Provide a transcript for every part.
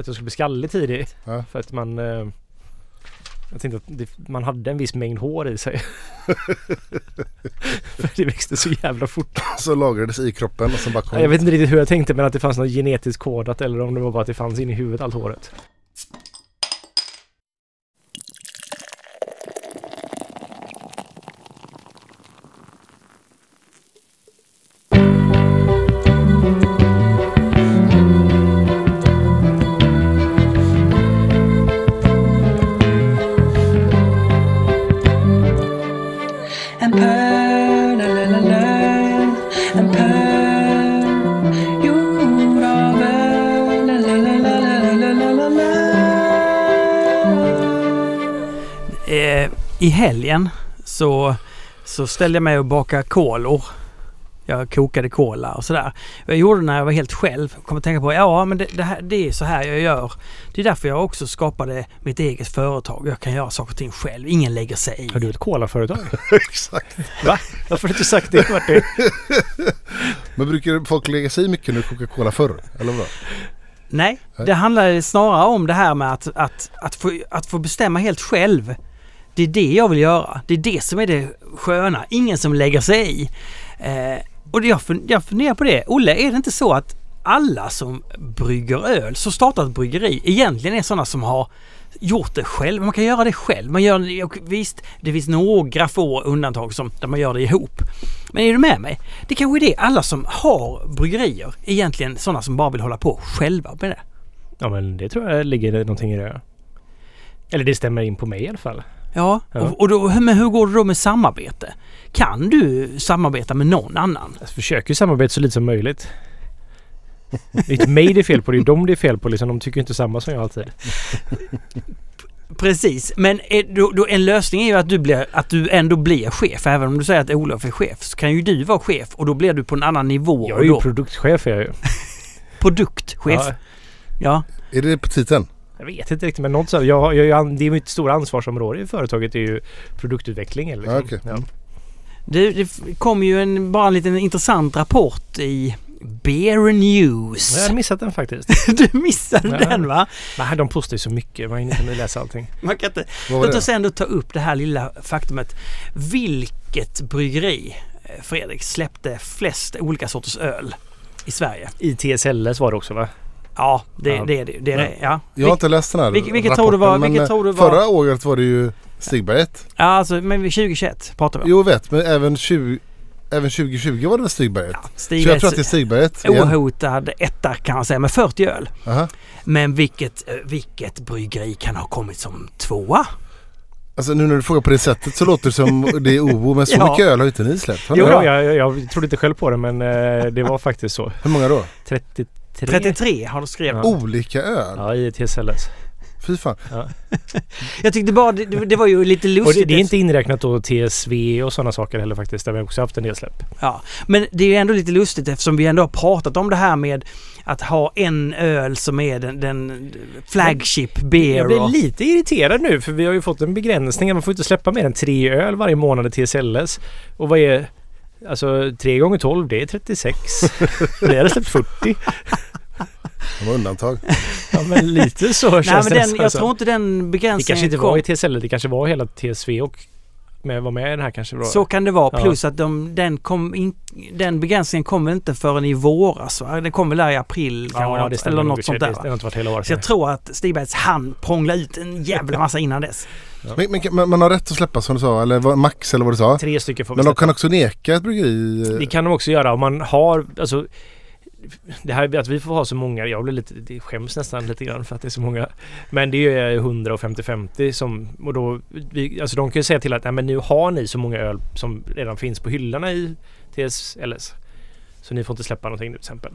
att jag skulle bli skallig tidigt. Ja. För att man... Eh, jag tänkte att det, man hade en viss mängd hår i sig. för det växte så jävla fort. Så lagrades i kroppen och sen bara kom Jag vet inte riktigt hur jag tänkte men att det fanns något genetiskt kodat eller om det var bara att det fanns in i huvudet allt håret. Helgen så, så ställde jag mig och bakade kolor. Jag kokade kola och sådär. Jag gjorde det när jag var helt själv. Kom att tänka på, ja men det, det, här, det är så här jag gör. Det är därför jag också skapade mitt eget företag. Jag kan göra saker och ting själv. Ingen lägger sig i. Har du ett kolaföretag? Exakt. Va? Varför har du inte sagt det Martin? Men brukar folk lägga sig i mycket när du kokar cola förr? Eller vadå? Nej, Nej. det handlar snarare om det här med att, att, att, få, att få bestämma helt själv. Det är det jag vill göra. Det är det som är det sköna. Ingen som lägger sig i. Eh, och jag, jag funderar på det. Olle, är det inte så att alla som brygger öl, som startar ett bryggeri, egentligen är sådana som har gjort det själv. Man kan göra det själv. Man gör och visst, det finns några få undantag som, där man gör det ihop. Men är du med mig? Det kanske är det. Alla som har bryggerier är egentligen sådana som bara vill hålla på själva med det. Ja men det tror jag ligger någonting i det. Eller det stämmer in på mig i alla fall. Ja, Ja. Och, och då, men hur går det då med samarbete? Kan du samarbeta med någon annan? Jag försöker ju samarbeta så lite som möjligt. Det är inte mig det är fel på, det är dem det är fel på. Liksom. De tycker inte samma som jag alltid. Precis, men är, då, då, en lösning är ju att du, blir, att du ändå blir chef. Även om du säger att Olof är chef så kan ju du vara chef och då blir du på en annan nivå. Jag är och ju då, produktchef är jag ju. produktchef. Ja, Ja. Är det på titeln? Jag vet inte riktigt men något så. Jag, jag, är ju an- det är mitt stora ansvarsområde i företaget. Det är ju produktutveckling. Liksom. okej. ja. Det, det kom ju en, bara en liten intressant rapport i Beer News. Jag hade missat den faktiskt. Du missade Ja. den va? Nej, de postar ju så mycket. Man hinner inte läsa allting. Man kan inte Låt oss ändå ta upp det här lilla faktumet. Vilket bryggeri, eh, Fredrik, släppte flest olika sorters öl i Sverige? I TSLS var det också va? Ja, det, Ja. det är det. det, är det ja. Jag har inte läst den här Vilket- vilket tror du var- rapporten, men, vilket eh, tror du var- Förra året var det ju Stigberget. ja, alltså men 2021 pratar vi om. Jo vet, men även, 20, även 2020 var det väl Stigberget? Ja, Så jag tror att det är Stigberget igen. ohotad etta kan man säga med 40 öl. Aha. Men vilket, eh, vilket bryggeri kan ha kommit som tvåa? Alltså nu när du frågar på det sättet så låter det som det är OO men så Ja. mycket öl har inte ni släppt. Jo, jag, jag, jag trodde inte själv på det men eh, det var faktiskt så. Hur många då? 33. 33 har du skrivit. Ja. Olika öl? Ja, i TSLS. Fy fan. Jag tyckte bara det, det var ju lite Och lustigt. det, det är inte inräknat då TSV och sådana saker heller faktiskt. Där vi också haft en del släpp. Ja, men det är ju ändå lite lustigt eftersom vi ändå har pratat om det här med att ha en öl som är den, den flagship beer. Jag blir och, lite irriterad nu för vi har ju fått en begränsning. Man får inte släppa mer än tre öl varje månad i TSLS. Och vad är... Alltså 3 gånger 12 det är 36. vi hade släppt 40. Det var undantag. Ja men lite så Nej, känns men det den, jag som. tror inte den Det begränsningen kanske inte kom. var i TSL, det kanske var hela TSV och med, var med i den här kanske. Var. Så kan det vara. Ja. Plus att de, den, kom in, den begränsningen kom inte förrän i våras va? Den kom väl där i april kanske, ja, något, det eller något sånt det, där Det va? har inte varit hela året. Så jag tror att Stigbergs han prångla ut en jävla massa innan dess. Men, men, men man har rätt att släppa som du sa, eller max eller vad du sa. Tre stycken får vi Men de kan också neka ett bryggeri. eh, Det kan de också göra om man har, alltså det här att vi får ha så många, jag blir lite, det skäms nästan lite grann för att det är så många. Men det är ju 100 och 50-50 som, och då, vi, alltså de kan ju säga till att nej men nu har ni så många öl som redan finns på hyllorna i TSLS. Så ni får inte släppa någonting nu till exempel.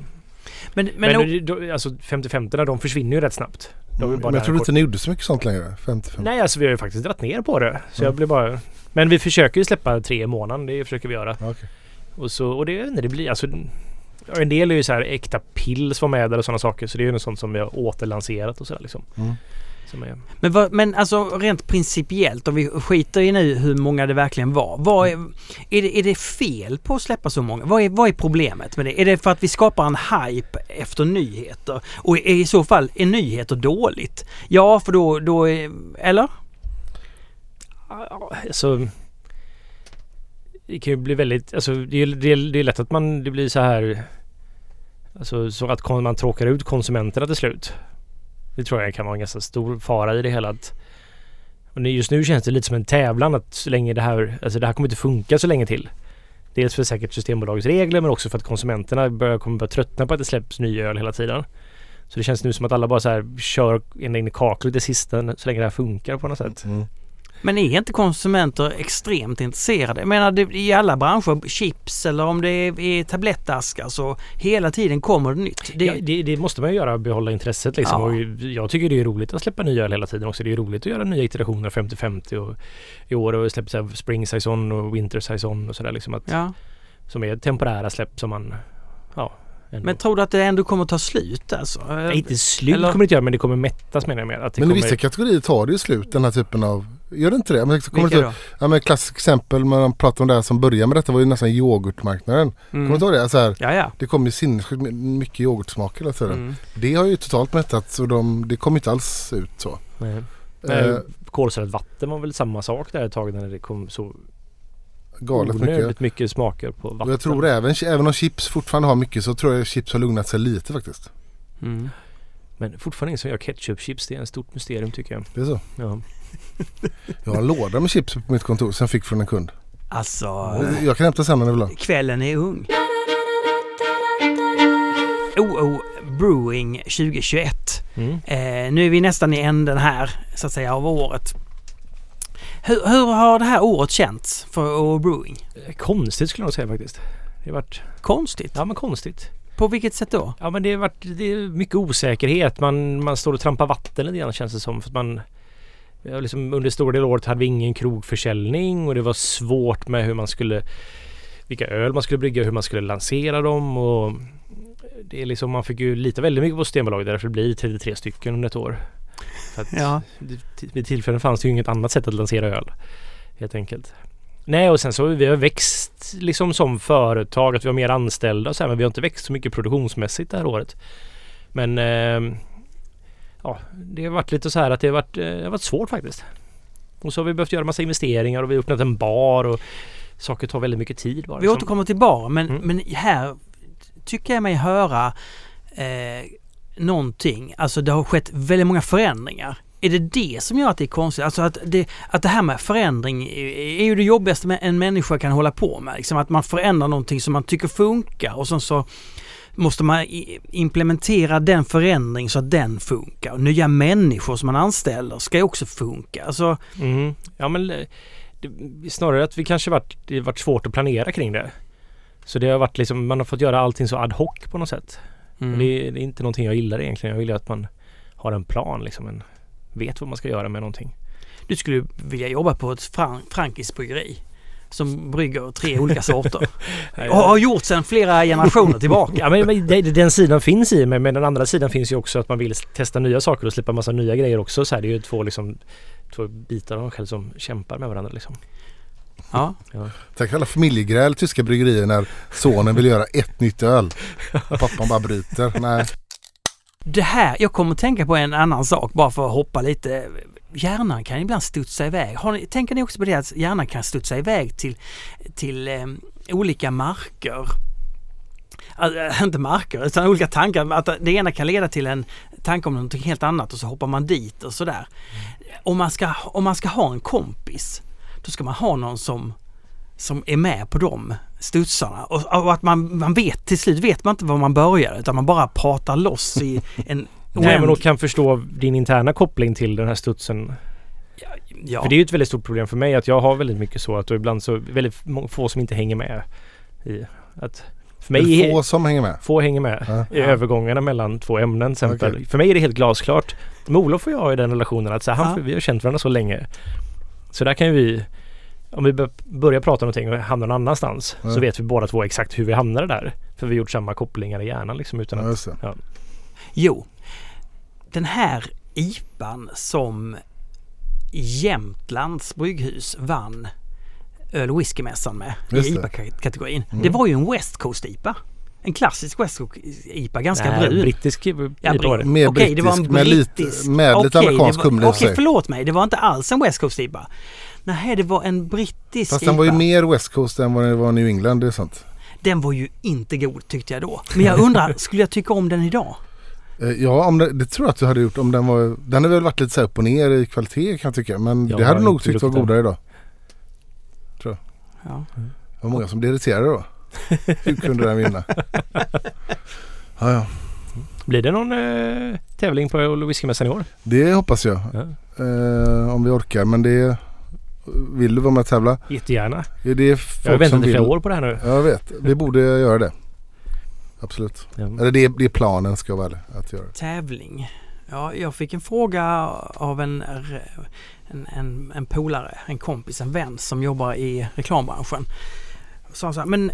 Men, men, Men, då, alltså 50-50 de försvinner ju rätt snabbt. De Mm, men jag trodde inte ni gjorde så mycket sånt längre. 55. Nej alltså vi har ju faktiskt dragit ner på det. Så Mm. jag blir bara... Men vi försöker ju släppa tre i månaden. Det försöker vi göra. Okej. Och, så, och det, det blir alltså... En del är ju så här äkta pils var med där och sådana saker. Så det är ju något sånt som vi har återlanserat och sådär liksom. Mm. Men, vad, men alltså rent principiellt, om vi skiter i nu hur många det verkligen var. Vad är, är, det, är det fel på att släppa så många? Vad är, vad är problemet med det? Är det för att vi skapar en hype efter nyheter? Och är, i så fall, är nyheter dåligt? Ja, för då, då är, eller? Alltså, det kan ju bli väldigt, alltså det är, det är, det är lätt att man, det blir så här, alltså så att man tråkar ut konsumenterna till slut. Det tror jag kan vara en ganska stor fara i det hela. Att, och just nu känns det lite som en tävlan att så länge det här, alltså det här kommer inte funka så länge till. Dels för säkert Systembolagets regler men också för att konsumenterna börjar, kommer börja tröttna på att det släpps ny öl hela tiden. Så det känns nu som att alla bara så här kör in i kaklet det sista så länge det här funkar på något sätt. Mm. Men är inte konsumenter extremt intresserade? Jag menar det, i alla branscher, chips eller om det är, är tablettaskar så hela tiden kommer det nytt. Det, ja, det, det måste man ju göra, behålla intresset liksom. Ja. Och jag tycker det är roligt att släppa nya öl hela tiden också. Det är roligt att göra nya iterationer 50-50 och i år vi släppt så här Spring Saison och Winter Saison och sådär liksom. Att, ja. Som är temporära släpp som man, ja. Ändå. Men tror du att det ändå kommer ta slut alltså? Nej, inte slut Eller- kommer det inte göra men det kommer mättas menar jag med. Att det Men i kommer, vissa kategorier tar det ju slut den här typen av Gör det inte det? Men, kommer Vilka det då? ja, men klassiskt exempel när man pratar om det här som började med detta var ju nästan yoghurtmarknaden. Kommer du Mm. ihåg det? Så här, Ja, ja. det kom ju sinnessjukt mycket yoghurtsmaker hela tiden. Mm. Det har ju totalt mättats och de, det kommer inte alls ut så. Nej. Eh, Eh, Kolsyrat vatten var väl samma sak där ett tag när det kom så galet mycket. mycket smaker på vatten. Och jag tror även, även om chips fortfarande har mycket så tror jag chips har lugnat sig lite faktiskt. Mm. Men fortfarande ingen som gör ketchupchips. Det är en stort mysterium tycker jag. Det är så. Ja. Jag har en låda med chips på mitt kontor som jag fick från en kund. Alltså, Jag kan hämta sen om ni vill ha. kvällen är ung. OO Brewing 2021. Mm. Eh, nu är vi nästan i änden här, så att säga, av året. Hur, hur har det här året känts för OO Brewing? Konstigt skulle jag nog säga faktiskt. Det har varit, Konstigt. ja men konstigt. På vilket sätt då? Ja men det har varit, det är mycket osäkerhet. Man, man står och trampar vatten lite grann känns det som. För att man, liksom, under stora del av året hade vi ingen krogförsäljning och det var svårt med hur man skulle vilka öl man skulle brygga, hur man skulle lansera dem och det är liksom, man fick ju lita väldigt mycket på Systembolaget därför det blir 33 stycken under ett år. Ja. vid tillfällen fanns det ju inget annat sätt att lansera öl. Helt enkelt. Nej och sen så vi har växt liksom som företag, att vi har mer anställda och så här, men vi har inte växt så mycket produktionsmässigt det här året. Men eh, ja, det har varit lite så här att det har varit, eh, det har varit svårt faktiskt. Och så har vi behövt göra massa investeringar och vi har öppnat en bar och saker tar väldigt mycket tid bara. Vi liksom. återkommer till bar, men, Mm. men här tycker jag mig höra eh, någonting. Alltså det har skett väldigt många förändringar. Är det det som gör att det är konstigt? Alltså att det, att det här med förändring är, ju det jobbigaste en människa kan hålla på med. Liksom att man förändrar någonting som man tycker funkar och sen så måste man implementera den förändring så att den funkar. Nya människor som man anställer ska ju också funka. Alltså, Mm. Ja men eh, det, snarare att vi kanske varit, det varit svårt att planera kring det. Så det har varit liksom, man har fått göra allting så ad hoc på något sätt. mm. Det, det är inte någonting jag gillar egentligen. Jag gillar att man har en plan liksom. En, vet vad man ska göra med någonting. Du skulle vilja jobba på ett fran frankiskt bryggeri som brygger tre olika sorter. och har gjort sedan flera generationer tillbaka. Ja men, men det, den sidan finns i mig men den andra sidan finns ju också att man vill testa nya saker och slippa massa nya grejer också. Så här, det är ju två liksom Två bitar av en själv som kämpar med varandra liksom. Ja. Tack alla familjegräl tyska bryggerier när sonen vill göra ett nytt öl. Och pappan bara bryter. Nej. Det här, jag kommer tänka på en annan sak bara för att hoppa lite. Hjärnan kan ibland studsa iväg. Har ni, tänker ni också på det att hjärnan kan studsa iväg till, till eh, olika marker? Alltså, inte marker, utan olika tankar. Att det ena kan leda till en tanke om någonting helt annat och så hoppar man dit och sådär. Om, man ska, om man ska ha en kompis, då ska man ha någon som, som är med på de studsarna. Och, och att man, man vet, till slut vet man inte var man börjar utan man bara pratar loss i en Nej men och kan förstå din interna koppling till den här studsen. ja. För det är ju ett väldigt stort problem för mig att jag har väldigt mycket så att och ibland så väldigt få som inte hänger med. I att för mig är är få som hänger med. få hänger med Ja. i Ja. övergångarna mellan två ämnen till exempel. Okej. För mig är det helt glasklart. Med Olof och jag i den relationen att så här, han, Ja. vi har känt varandra så länge. Så där kan ju vi om vi bör- börjar prata någonting och hamnar någon annanstans Ja. så vet vi båda två exakt hur vi hamnade där. För vi har gjort samma kopplingar i hjärnan liksom utan att... Jo, den här IPAn som Jämtlands brygghus vann öl och whiskymässan med Just i det. IPA-kategorin. Mm. Det var ju en West Coast-IPA. En klassisk West Coast-IPA, ganska Nej, brun. brittisk IPA var det. Mer Okej, det var en brittisk med lite, brittisk. med lite Okej, amerikansk var- humle Okej, förlåt mig. Det var inte alls en West Coast IPA. Nej, det var en brittisk Fast IPA. den var ju mer West Coast än vad den var New England, det är sant. Den var ju inte god tyckte jag då. Men jag undrar, skulle jag tycka om den idag? Eh, Ja, om det, det tror jag att du hade gjort om den var... Den har väl varit lite så upp och ner i kvalitet kan jag tycka. Men Jag det hade du nog tyckt var godare idag. Ja. Det var många som blev irriterade då. Hur kunde den vinna? Ja, ja. Blir det någon eh, tävling på whiskymässan i år? Det hoppas jag. Ja. Eh, om vi orkar. Men det... Vill du vara med och tävla? Jättegärna. Det är Jag har folk väntat i flera år på det här nu. Jag vet. Vi borde göra det. Absolut. Ja. Eller det, det är planen ska jag ärlig att göra. Tävling. Ja, jag fick en fråga av en, en, en, en polare, en kompis, en vän som jobbar i reklambranschen. Sa han så här, men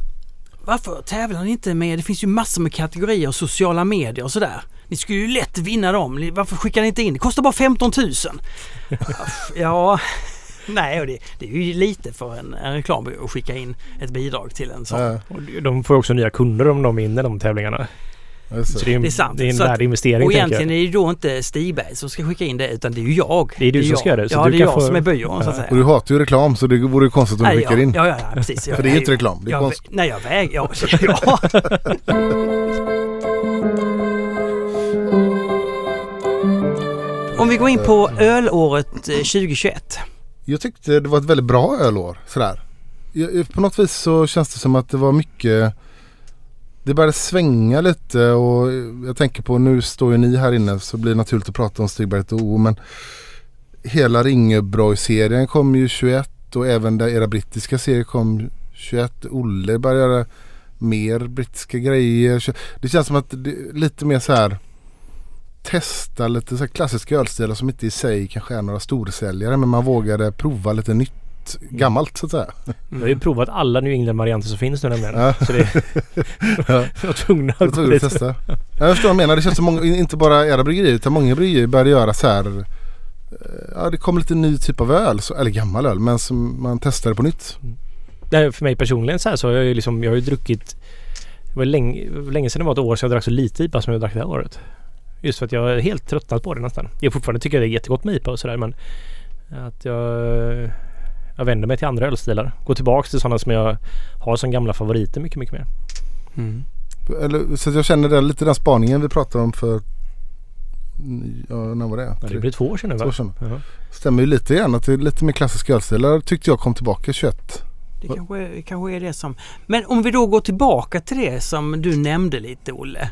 varför tävlar ni inte med, det finns ju massor med kategorier och sociala medier och sådär. Ni skulle ju lätt vinna dem. Varför skickar ni inte in? Det kostar bara 15 000. ja, nej och det, det är ju lite för en, en reklambyrå att skicka in ett bidrag till en sån. Ja, Och de får också nya kunder om de vinner de tävlingarna. Så det. det är, en- Det är sant. Det är en värdeinvestering Och egentligen jag. är det då inte Stigberg som ska skicka in det utan det är ju jag. Det är du som jag. ska göra det, så Ja, du det är jag få- som är byrån så att säga. Och du hatar ju reklam så det vore ju konstigt om du skickar ja, in. Ja, ja, ja precis. För det är ju inte reklam. Det är jag, konst. Nej, jag väger... Ja, ja. Om vi går in på ölåret eh, 2021. Jag tyckte det var ett väldigt bra ölår. Sådär. Jag, på något vis så känns det som att det var mycket Det började svänga lite och jag tänker på nu står ju ni här inne så blir det naturligt att prata om Stigberget och O men Hela Ringebroj-serien kom ju 21 och även där era brittiska serier kom 21. Olle började göra mer brittiska grejer. Det känns som att det är lite mer så här testa lite så här klassiska ölstilar som inte i sig kanske är några storsäljare men man vågade prova lite nytt gammalt så att säga. Jag har ju provat alla New England-varianter som finns nu nämligen. Ja. Så det, Ja. jag var tvungen att Jag lite. testa. Ja, Jag förstår vad du menar. Det känns som många, inte bara era bryggerier utan många bryggerier började göra så här. eh, Ja det kom lite ny typ av öl, så, eller gammal öl men som man testade på nytt. Nej, för mig personligen så här så har jag ju liksom, jag har ju druckit Det var länge, länge sedan det var ett år sedan jag drack så lite IPA som jag drack det här året. Just för att jag är helt tröttnat på det nästan. Jag fortfarande tycker det är jättegott med IPA och sådär men att jag jag vänder mig till andra ölstilar. Går tillbaks till sådana som jag har som gamla favoriter mycket, mycket mer. Mm. Eller, så att jag känner den, lite den spaningen vi pratade om för Ja, när var det? Ja, det blir två år sedan nu två va? år sedan. Ja. Stämmer ju lite grann att det är lite mer klassiska ölstilar tyckte jag kom tillbaka 21. Det kanske, kanske är det som... Men om vi då går tillbaka till det som du nämnde lite Olle.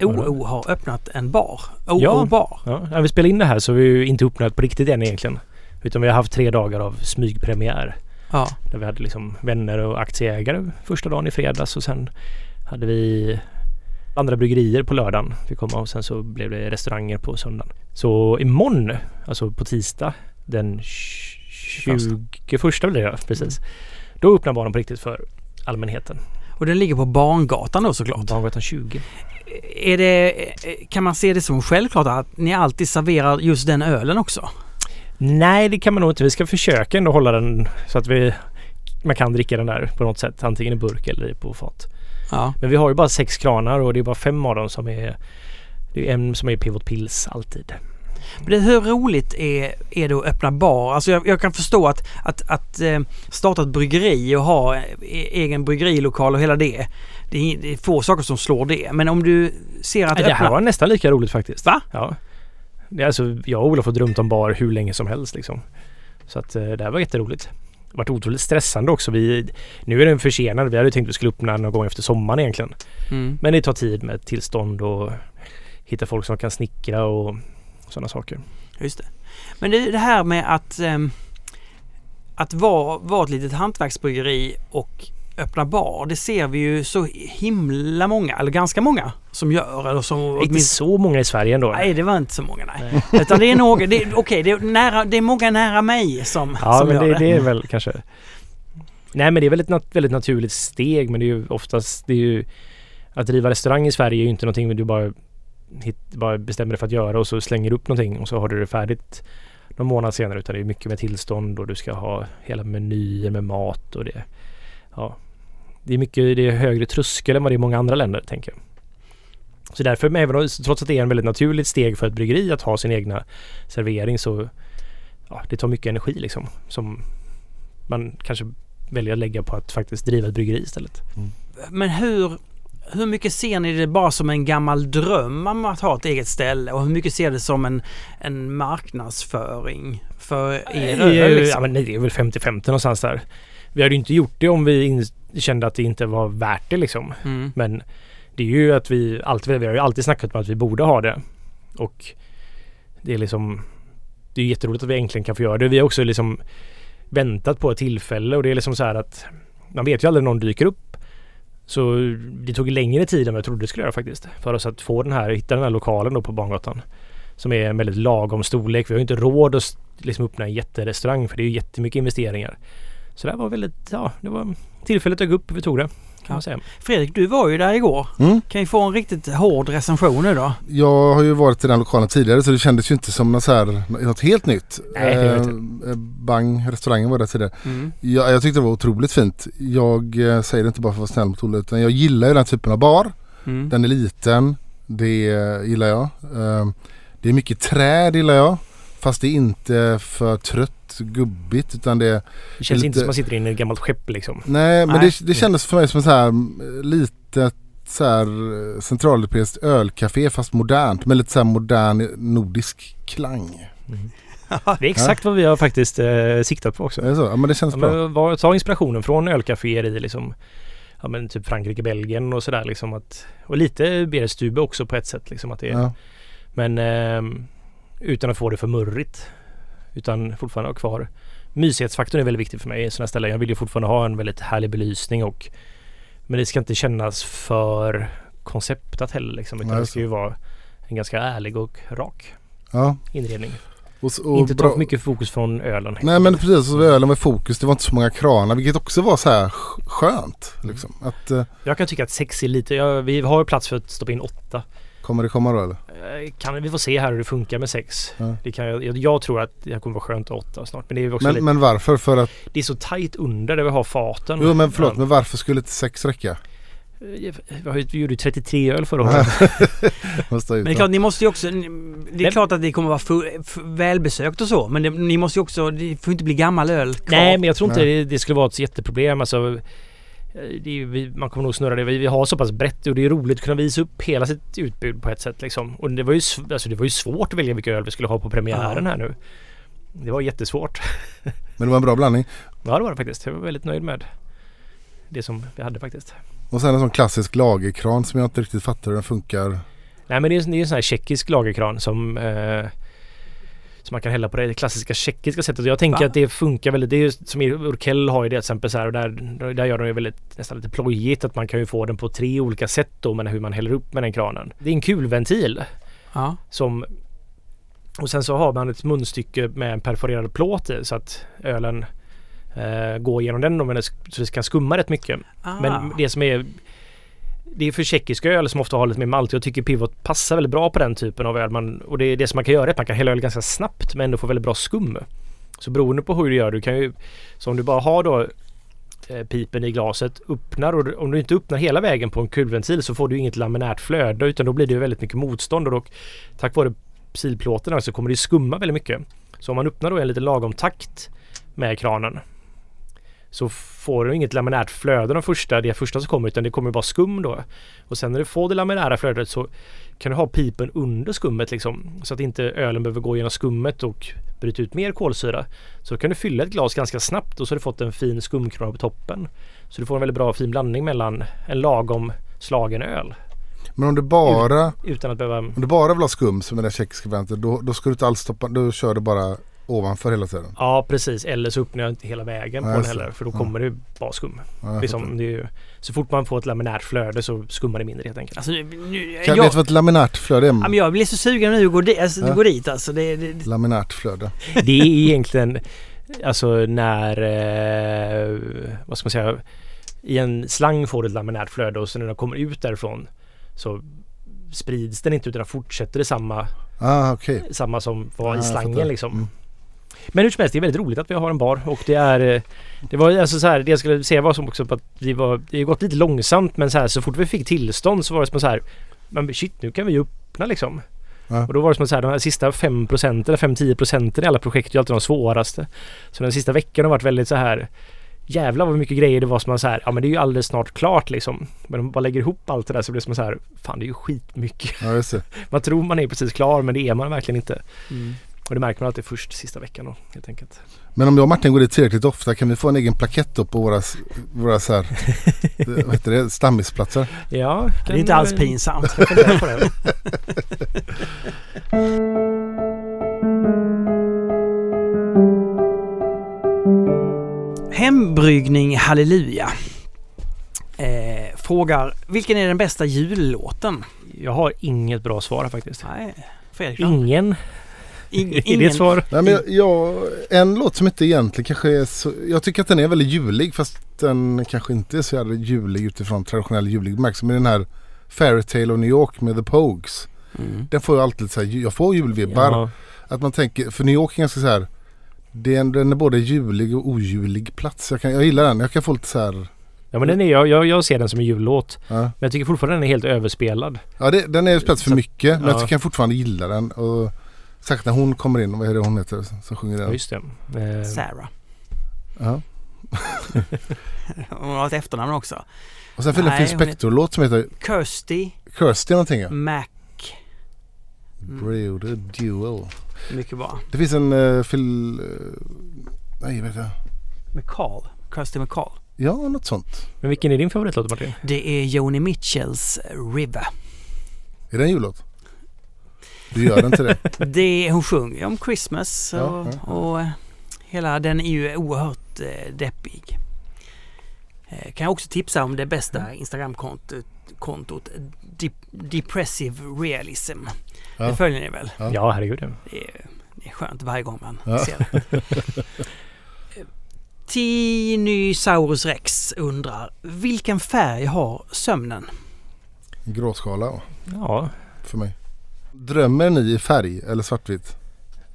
OO har öppnat en bar. OO Ja. bar. Ja, när vi spelar in det här så har vi ju inte öppnat på riktigt än egentligen. Utan vi har haft tre dagar av smygpremiär. Ja. Där vi hade liksom vänner och aktieägare första dagen i fredags och sen hade vi andra bryggerier på lördagen. Vi kom och sen så blev det restauranger på söndagen. Så imorgon, alltså på tisdag den 21 blir det precis. Då öppnar baren på riktigt för allmänheten. Och den ligger på Barngatan då såklart. Barngatan 20. Är det, kan man se det som självklart att ni alltid serverar just den ölen också? Nej, det kan man nog inte. Vi ska försöka ändå hålla den så att vi man kan dricka den där på något sätt. Antingen i burk eller på fat. Ja. Men vi har ju bara sex kranar och det är bara fem av dem som är det är en som är Pivot Pills alltid. Men hur roligt är, är det att öppna bar? Alltså jag, jag kan förstå att, att, att eh, starta ett bryggeri och ha eh, egen bryggerilokal och hela det. Det är, det är få saker som slår det. Men om du ser att Nej, det här öppna... var nästan lika roligt faktiskt. Va? Ja. Det är alltså, jag och Olof har drömt om bar hur länge som helst liksom. Så att eh, det här var jätteroligt. Det varit otroligt stressande också. Vi, nu är den försenad. Vi hade tänkt att vi skulle öppna någon gång efter sommaren egentligen. Mm. Men det tar tid med tillstånd och hitta folk som kan snickra och sådana saker. Just det. Men det, det här med att, ehm, att vara, vara ett litet hantverksbryggeri och öppna bar. Det ser vi ju så himla många, eller ganska många, som gör. Eller som Inte åtminstone- så många i Sverige ändå. Nej, det var inte så många nej. Utan det är några, det, okej, det, är nära, det är många nära mig som, Ja, som men gör det, det. det är väl kanske... Nej, men det är väl ett nat- väldigt naturligt steg. Men det är ju oftast... Det är ju, att driva restaurang i Sverige är ju inte någonting du bara hit, bara bestämmer dig för att göra och så slänger du upp någonting och så har du det färdigt någon månad senare utan det är mycket med tillstånd och du ska ha hela menyer med mat och det. Ja, det är mycket, det är högre tröskel än vad det är i många andra länder tänker jag. Så därför, men även om, trots att det är en väldigt naturligt steg för ett bryggeri att ha sin egna servering så ja, det tar mycket energi liksom som man kanske väljer att lägga på att faktiskt driva ett bryggeri istället. Men hur, hur mycket ser ni det bara som en gammal dröm om att ha ett eget ställe och hur mycket ser det som en, en marknadsföring för er öl? Liksom? ja, men nej, det är väl 50-50 någonstans där. Vi hade ju inte gjort det om vi kände att det inte var värt det liksom. Mm. Men det är ju att vi alltid, vi har ju alltid snackat om att vi borde ha det. Och det är liksom Det är jätteroligt att vi äntligen kan få göra det. Vi har också liksom väntat på ett tillfälle och det är liksom så här att man vet ju aldrig när någon dyker upp. Så det tog längre tid än vad jag trodde det skulle göra faktiskt. För oss att få den här, hitta den här lokalen då på Bangatan. Som är en väldigt lagom storlek. Vi har ju inte råd att liksom öppna en jätterestaurang för det är ju jättemycket investeringar. Så det här var väldigt, ja det var tillfället dök upp och vi tog det. Kan man säga. Fredrik, du var ju där igår. Mm. Kan ju få en riktigt hård recension nu då. Jag har ju varit i den lokalen tidigare så det kändes ju inte som något, så här, något helt nytt. Nej, Eh, eh, Bang, restaurangen var där tidigare. Mm. Jag, jag tyckte det var otroligt fint. Jag eh, säger det inte bara för att vara snäll mot Olle utan jag gillar ju den typen av bar. Mm. Den är liten. Det eh, gillar jag. Eh, Det är mycket träd gillar jag. Fast det är inte för trött gubbigt utan det Det känns Lite- inte som att man sitter inne i ett gammalt skepp liksom. Nej men Nej. Det, det kändes för mig som så här mm, litet så här eh, centraleuropeiskt ölcafé fast modernt med lite så här modern nordisk klang. Det är exakt vad vi har faktiskt eh, siktat på också. Är det så? Ja men det känns Ja, bra. vad- ta inspirationen från ölcaféer i liksom Ja men typ Frankrike, Belgien och sådär liksom att Och lite Beerstube också på ett sätt liksom att det är Ja. Men ehm, Utan att få det för murrigt Utan fortfarande ha kvar Mysighetsfaktorn är väldigt viktig för mig i sådana ställen. Jag vill ju fortfarande ha en väldigt härlig belysning och Men det ska inte kännas för konceptat heller liksom. Utan Nej, det ska ju vara en ganska ärlig och rak ja. inredning. Och, och inte ta för mycket fokus från ölen. Nej men precis, så ölen var fokus. Det var inte så många kranar vilket också var så här sk- skönt. Liksom. Att, eh, Jag kan tycka att sex är lite, ja, vi har plats för att stoppa in åtta. Kommer det komma då eller? Eh, Kan, vi får se här hur det funkar med sex. Ja. Det kan, jag, jag, tror att det kommer vara skönt att åtta snart. Men det är ju också Men, lite, men varför? För att, det är så tajt under där vi har faten. jo men förlåt, Ja. men varför skulle inte sex räcka? Eh, Vi har ju- vi gjorde ju 33 öl förra året. Men det är klart, ni måste ju också... Det är Men- klart att det kommer vara full, f- välbesökt och så. Men det, ni måste ju också... Det får inte bli gammal öl kvar. Nej men jag tror inte det, det skulle vara ett jätteproblem. Alltså, är, ju- vi, man kommer nog snurra det. Vi, har så pass brett och det är roligt att kunna visa upp hela sitt utbud på ett sätt liksom. Och det var ju, alltså, det var ju svårt att välja vilka öl vi skulle ha på premiären här nu. Det var jättesvårt. Men det var en bra blandning. Ja det var det faktiskt. Jag var väldigt nöjd med det som vi hade faktiskt. Och sen en sån klassisk lagerkran som jag inte riktigt fattar hur den funkar. Nej men det är, det är en sån här tjeckisk lagerkran som eh, som man kan hälla på det klassiska tjeckiska sättet. Och Jag tänker Va? att det funkar väldigt. Det är ju som i Urkel har ju det till exempel så här och där, där gör de ju väldigt nästan lite plojigt att man kan ju få den på tre olika sätt då med hur man häller upp med den kranen. Det är en kulventil Ja. som och sen så har man ett munstycke med en perforerad plåt i så att ölen eh, går genom den det, sk- så det kan skumma rätt mycket. Ah. Men det som är det är för tjeckiska öl som ofta har lite mer malt. Jag tycker Pivot passar väldigt bra på den typen av öl. Man, och det, är det som man kan göra är att man kan hälla öl ganska snabbt men ändå få väldigt bra skum. Så beroende på hur du gör, du kan ju... Så om du bara har då eh, pipen i glaset, öppnar och du- om du inte öppnar hela vägen på en kulventil så får du inget laminärt flöde utan då blir det väldigt mycket motstånd och då, tack vare silplåten så kommer det skumma väldigt mycket. Så om man öppnar då i en lite lagom takt med kranen så får du inget laminärt flöde de första, det första som kommer utan det kommer bara skum då. Och sen när du får det laminära flödet så kan du ha pipen under skummet liksom så att inte ölen behöver gå genom skummet och bryta ut mer kolsyra. Så kan du fylla ett glas ganska snabbt och så har du fått en fin skumkrona på toppen. Så du får en väldigt bra fin blandning mellan en lagom slagen öl Men om du bara, utan att behöva om du bara vill ha skum som är den tjeckiska varianten då, då ska du inte alls stoppa, då kör du bara ovanför hela tiden. Ja precis, eller så öppnar jag inte hela vägen på Ja, den heller för då Ja. kommer det bara skum. Ja, Liksom, det är ju, så fort man får ett laminärt flöde så skummar det mindre helt enkelt. Alltså, nu, kan, jag, Vet du vad ett laminärt flöde ja, men är? jag blir så sugen nu att gå, di- alltså, Ja. gå dit alltså. Det, det, det, Laminärt flöde. Det är egentligen alltså när, eh, vad ska man säga, i en slang får du ett laminärt flöde och sen när den kommer ut därifrån så sprids den inte utan fortsätter det samma, Ah, okej. samma som var Ah, i slangen liksom. Mm. Men hur som helst, det är väldigt roligt att vi har en bar och det är eh, Det var alltså så här, det jag skulle säga var som också på att vi var Det har gått lite långsamt men så här så fort vi fick tillstånd så var det som så här Men shit nu kan vi ju öppna liksom. Ja. Och då var det som så här de här sista 5 procenten eller 5-10 procenten i alla projekt är alltid de svåraste. Så den sista veckan har varit väldigt så här Jävlar vad mycket grejer det var som man så här, ja men det är ju alldeles snart klart liksom. Men om man bara lägger ihop allt det där så blir det som så här, fan det är ju skitmycket. Ja. Man tror man är precis klar men det är man verkligen inte. Mm. Och det märker man alltid först sista veckan då helt enkelt. Men om jag och Martin går dit tillräckligt ofta kan vi få en egen plakett då på våra, våra så här, vad heter det, stammisplatser? Ja, Det är inte alls pinsamt. Hembryggning Halleluja. Eh, frågar, vilken är den bästa jullåten? Jag har inget bra svar faktiskt. Nej, Fredrik då? Ingen. Är det ett svar? Nej, men jag, jag, en låt som inte egentligen kanske är så, jag tycker att den är väldigt julig fast den kanske inte är så jävla julig utifrån traditionell julig bemärkelse. Men den här Fairytale of New York med The Pogues. Mm. Den får jag alltid så här, jag får julvibbar. Ja. Att man tänker, för New York är ganska så här. Det är, en- den är både julig och ojulig plats. Jag, kan, jag gillar den. Jag kan få lite så här. ja men den är, jag, jag, jag ser den som en jullåt. Ja, Men jag tycker fortfarande den är helt överspelad. ja det, den är spets för Så- mycket. Men ja. jag kan fortfarande gilla den. Och särskilt när hon kommer in. Vad är det hon heter som sjunger den? just det. Eh, Sarah. Ja. Hon har ett efternamn också. Och sen finns det en Phil Spector-låt som heter Kirsty Kirsty någonting. Ja. Mac. Brother Duel. Mycket bra. Det finns en uh, Phil... Uh, nej, vet jag. McCall. Kirsty McCall. Ja, något sånt. Men vilken är din favoritlåt Martin? Det är Joni Mitchells River. Är det en jullåt? Du gör till det? Det, hon sjunger om Christmas och, Ja, ja. och eh, hela den är ju oerhört eh, deppig. Eh, kan jag också tipsa om det bästa Instagramkontot kontot, Dep- Depressive Realism. Ja. Det följer ni väl? Ja. Ja, herregud. Det är, det är skönt varje gång man Ja. ser det. Tinosaurus rex undrar vilken färg har sömnen? Gråskala ja, Ja, för mig. Drömmer ni i färg eller svartvitt?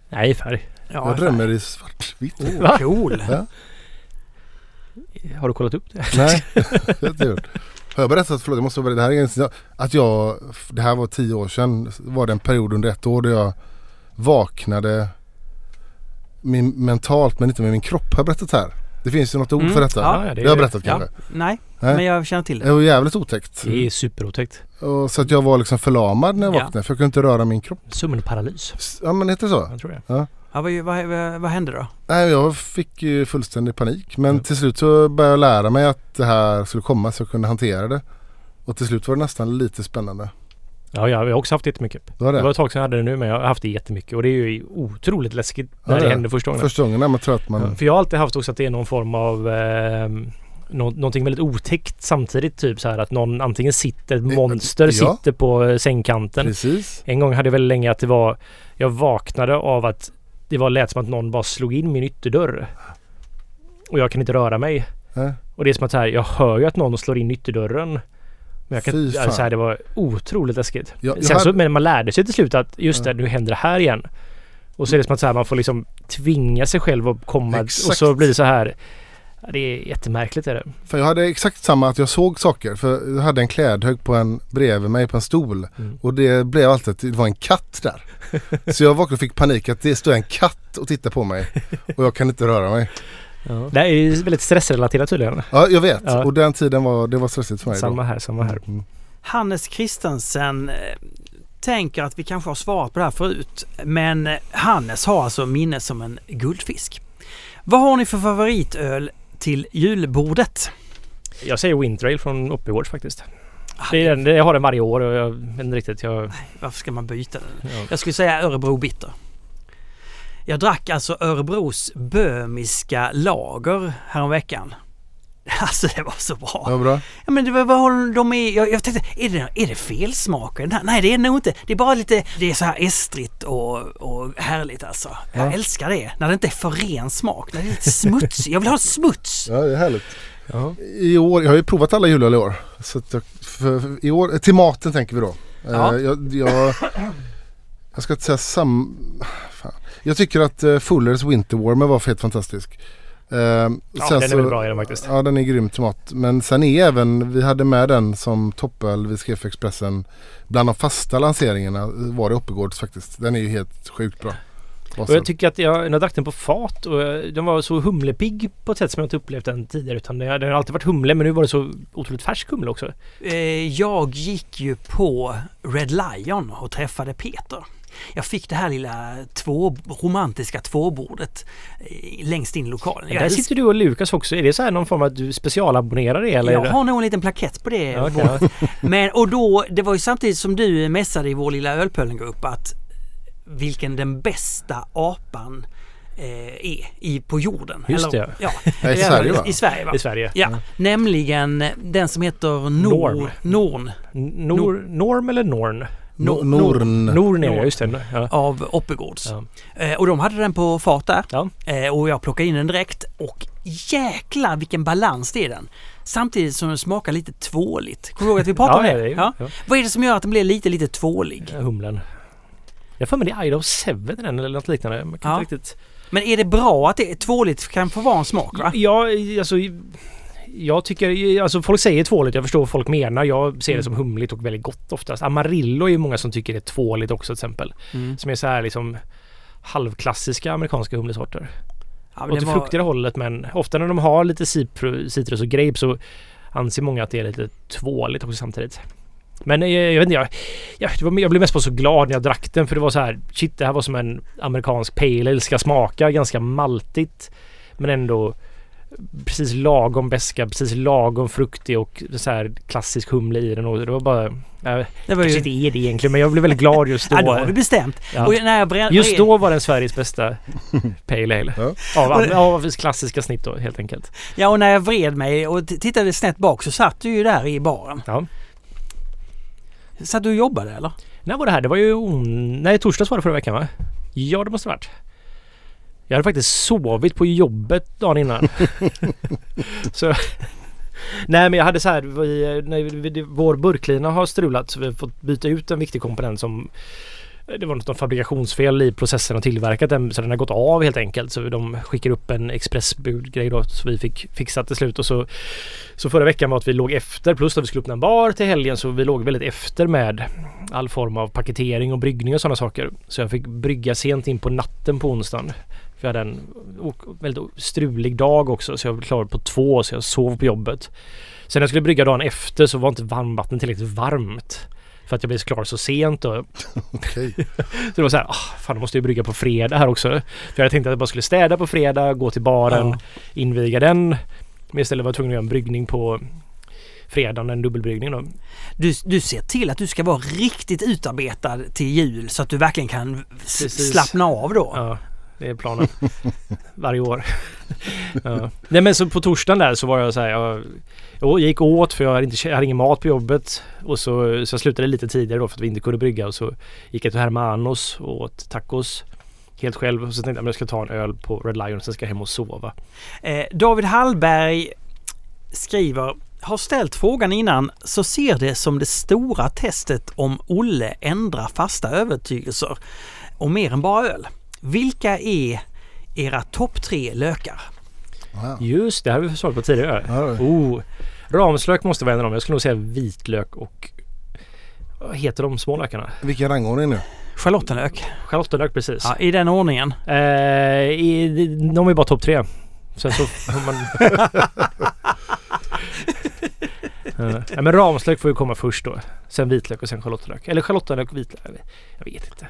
nej färg. Ja, jag drömmer i svartvitt. Oh, Va? cool. Ja. Har du kollat upp det? Nej, det har jag inte gjort. Har jag berättat, förlåt jag måste berätta, det här är att jag, det här var tio år sedan, var det en period under ett år då jag vaknade min, mentalt men inte med min kropp. Har jag berättat här? Det finns ju något ord Mm, för detta. ja, ja, det det har jag berättat ja. kanske. Nej, Nej. men jag känner till Det det. var jävligt otäckt. Det är superotäckt. Och så att jag var liksom förlamad när jag Ja. vaknade för jag kunde inte röra min kropp. Sömnparalys. Ja men heter det så? Jag tror det. Ja, vad, vad, vad, vad hände då? Nej jag fick ju fullständig panik. Men till slut så började jag lära mig att det här skulle komma så jag kunde hantera det. Och till slut var det nästan lite spännande. Ja, jag har också haft jättemycket. Det var det. Det var ett tag sedan jag hade det nu men jag har haft det jättemycket och det är ju otroligt läskigt när Ja, det det händer första gången. Första gången när man tror att man... För jag har alltid haft också att det är någon form av eh, nå- någonting väldigt otäckt samtidigt. Typ så här att någon antingen sitter, ett Eh, monster ja. sitter på eh, sängkanten. Precis. En gång hade jag väldigt länge att det var Jag vaknade av att det var lät som att någon bara slog in min ytterdörr. Och jag kan inte röra mig. Nej. Och det är som att här, jag hör ju att någon slår in ytterdörren. Men jag kan Fy inte... fan. Alltså, det var otroligt läskigt. Jag Sen så, men man lärde sig till slut att just Ja. det, nu händer det här igen. Och så är det som att så här, man får liksom tvinga sig själv att komma och Exakt. så blir det så här. Ja, det är jättemärkligt är det. För jag hade exakt samma att jag såg saker. För jag hade en klädhög på en, bredvid mig på en stol. Mm. Och det blev alltid att det var en katt där. Så jag vaknade och fick panik att det står en katt och tittar på mig. Och jag kan inte röra mig. Det här är ju väldigt stressrelaterat tydligen. Ja, jag vet. Ja. Och den tiden var, det var stressigt för mig. Samma då. här, samma här. Mm. Hannes Christensen eh, tänker att vi kanske har svarat på det här förut. Men eh, Hannes har alltså minne som en guldfisk. Vad har ni för favoritöl till julbordet? Jag säger Wintrail från Uppigårds faktiskt. Det är den, jag har den varje år och jag vet inte riktigt. Jag, Varför ska man byta den? ja. Jag skulle säga Örebro Bitter. Jag drack alltså Örebros böhmiska lager häromveckan. Alltså det var så bra. Ja, bra. Ja men det var, vad håller de med? Jag, jag tänkte, är det, är det felsmak? i den här? Nej det är det nog inte. Det är bara lite, det är så här estrigt och, och härligt alltså. Jag Ja. älskar det. När det inte är för ren smak. När det är lite smutsigt. Jag vill ha smuts. Ja, det är härligt. Ja. I år, jag har ju provat alla julöl i år. Så att jag, för, för, i år, till maten tänker vi då. Ja. jag, jag, jag ska inte säga sam... Fan. Jag tycker att uh, Fullers Winter Warmer var helt fantastisk. Eh, Ja, sen den är så- väl bra i den faktiskt. Ja den är grym tomat. Men sen är även, vi hade med den som toppöl vi skrev för Expressen. Bland de fasta lanseringarna var det Oppegårds faktiskt. Den är ju helt sjukt bra. Och jag tycker att jag, jag drack den på fat och jag- den var så humlepigg på ett sätt som jag inte upplevt den tidigare. Utan det, den har alltid varit humle men nu var det så otroligt färsk humle också. Eh, jag gick ju på Red Lion och träffade Peter. Jag fick det här lilla två, romantiska tvåbordet eh, längst in i lokalen. Jag, där sitter du och Lukas också. Är det så här någon form av att du specialabonnerar det eller? jag det- har nog en liten plakett på det. Ja, ja. Men och då, det var ju samtidigt som du mässade i vår lilla ölpöllengrupp att vilken den bästa apan eh, är i, på jorden. Just Eller, det. Ja, i Sverige va? I Sverige va? I Sverige. Ja, nämligen den som heter Nor, Norm. Norn Nor, norm eller Norn? No, Norn. Norn är det, just det. Ja. av Oppegårds. Ja. Eh, och de hade den på fat där. Ja. Eh, och jag plockade in den direkt och jäklar vilken balans det är den. Samtidigt som den smakar lite tvåligt. Kommer du ihåg att vi pratade om ja, det? det Ja. ja. Vad är det som gör att den blir lite, lite tvålig? Humlen. Jag för mig det är Idaho 7 i den eller något liknande. Jag kan inte riktigt... Men är det bra att det är tvåligt kan få vara en smak va? Ja, alltså... Jag tycker, alltså folk säger tvåligt, jag förstår vad folk menar. Jag ser det Mm. som humligt och väldigt gott oftast. Amarillo är ju många som tycker det är tvåligt också till exempel. Mm. Som är så här liksom halvklassiska amerikanska humlesorter. Ja, Åt det var- fruktiga hållet men ofta när de har lite citrus och grape så anser många att det är lite tvåligt också samtidigt. Men eh, jag vet inte, jag, jag, jag blev mest bara så glad när jag drack den för det var så här shit det här var som en amerikansk pale ale ska smaka ganska maltigt men ändå precis lagom beska, precis lagom fruktig och så här klassisk humle i den och det var bara jag det var kanske ju... inte är det egentligen men jag blev väldigt glad just då. Ja, då har du bestämt. Ja. Och när jag bred, Just då var den Sveriges bästa Pale Ale. Ja. Av, av, av klassiska snitt då helt enkelt. Ja, och när jag vred mig och tittade snett bak så satt du ju där i baren. Ja. Satt du och jobbade eller? När var det här? Det var ju on... Nej, torsdags var det förra veckan va? Ja, det måste det ha varit. Jag hade faktiskt sovit på jobbet dagen innan. så... Nej men jag hade så här, vi, när vi, vår burklina har strulat så vi har fått byta ut en viktig komponent som det var något fabrikationsfel i processen och tillverkat den så den har gått av helt enkelt. Så de skickar upp en expressbudgrej då så vi fick fixa till slut och så Så förra veckan var att vi låg efter plus att vi skulle öppna en bar till helgen så vi låg väldigt efter med all form av paketering och bryggning och sådana saker. Så jag fick brygga sent in på natten på onsdagen. För jag hade en väldigt strulig dag också så jag var klar på två så jag sov på jobbet. Sen när jag skulle brygga dagen efter så var inte varmvattnet tillräckligt varmt. För att jag blev klar så sent då. Okej. Så det var så här, ah, fan då måste jag brygga på fredag här också. För jag hade tänkt att jag bara skulle städa på fredag, gå till baren, Ja. inviga den. Men istället var jag tvungen att göra en bryggning på fredagen, en dubbelbryggning då. Du, du ser till att du ska vara riktigt utarbetad till jul så att du verkligen kan Precis. slappna av då. Ja, det är planen. Varje år. ja. Nej men så på torsdagen där så var jag så här, jag, jag gick åt för jag hade, inte, jag hade ingen mat på jobbet. Och så, så jag slutade lite tidigare då för att vi inte kunde brygga. Och så gick jag till Hermanos och åt tacos. Helt själv. Och så tänkte jag att jag ska ta en öl på Red Lion och sen ska jag hem och sova. Eh, David Hallberg skriver har ställt frågan innan så ser det som det stora testet om Olle ändrar fasta övertygelser och mer än bara öl. Vilka är era topp tre lökar? Wow. Just det, här har vi svarat på tidigare. Oh, ramslök måste vara en av dem. Jag skulle nog säga vitlök och... Vad heter de små lökarna? Vilken rangordning nu? Schalottenlök. Schalottenlök precis. Ja, I den ordningen. Eh, i, de är bara topp tre. Sen så får man... Eh, ja, men ramslök får ju komma först då. Sen vitlök och sen schalottenlök. Eller schalottenlök och vitlök. Jag vet inte.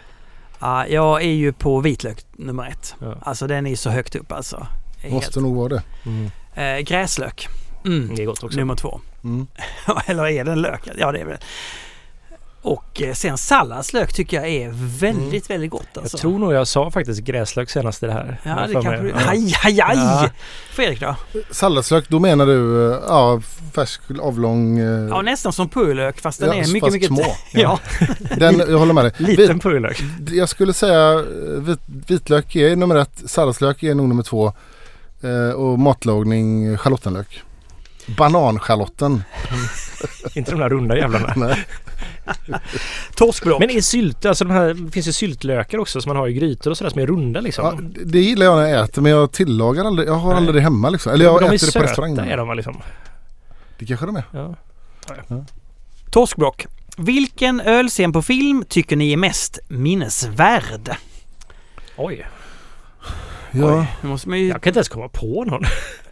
Ja, jag är ju på vitlök nummer ett. Ja. Alltså den är så högt upp alltså. Helt. Måste nog vara det. Eh, gräslök. Mm. Det är gott också. Nummer två. Mm. Eller är den lök? Ja det är väl. Och eh, sen salladslök tycker jag är väldigt, väldigt gott alltså. Jag tror nog jag sa faktiskt gräslök senast i det här. Ja det kanske du... Aj, aj, aj! Ja. Fredrik då? Salladslök, då menar du eh, ja, färsk avlång... eh, Ja nästan som purjolök fast den ja, är mycket, fast mycket... små. Ja. Den, jag håller med dig. Liten purjolök. Jag skulle säga vit, vitlök är nummer ett, salladslök är nog nummer två och matlagning schalottenlök. Bananschalotten. Inte de där runda jävlarna. Nej. Torskblock. Men är sylt, alltså de här, det finns ju syltlökar också som man har i grytor och sådär som är runda liksom. Ja, det gillar jag när jag äter men jag tillagar aldrig. Jag har Nej. aldrig det hemma liksom. Eller jag de är äter det på restaurang. söta är de liksom. Det kanske de är. Ja. Torskblock. Vilken ölscen på film tycker ni är mest minnesvärd? Oj, Ja, Oj, nu måste man ju... jag kan inte ens komma på någon.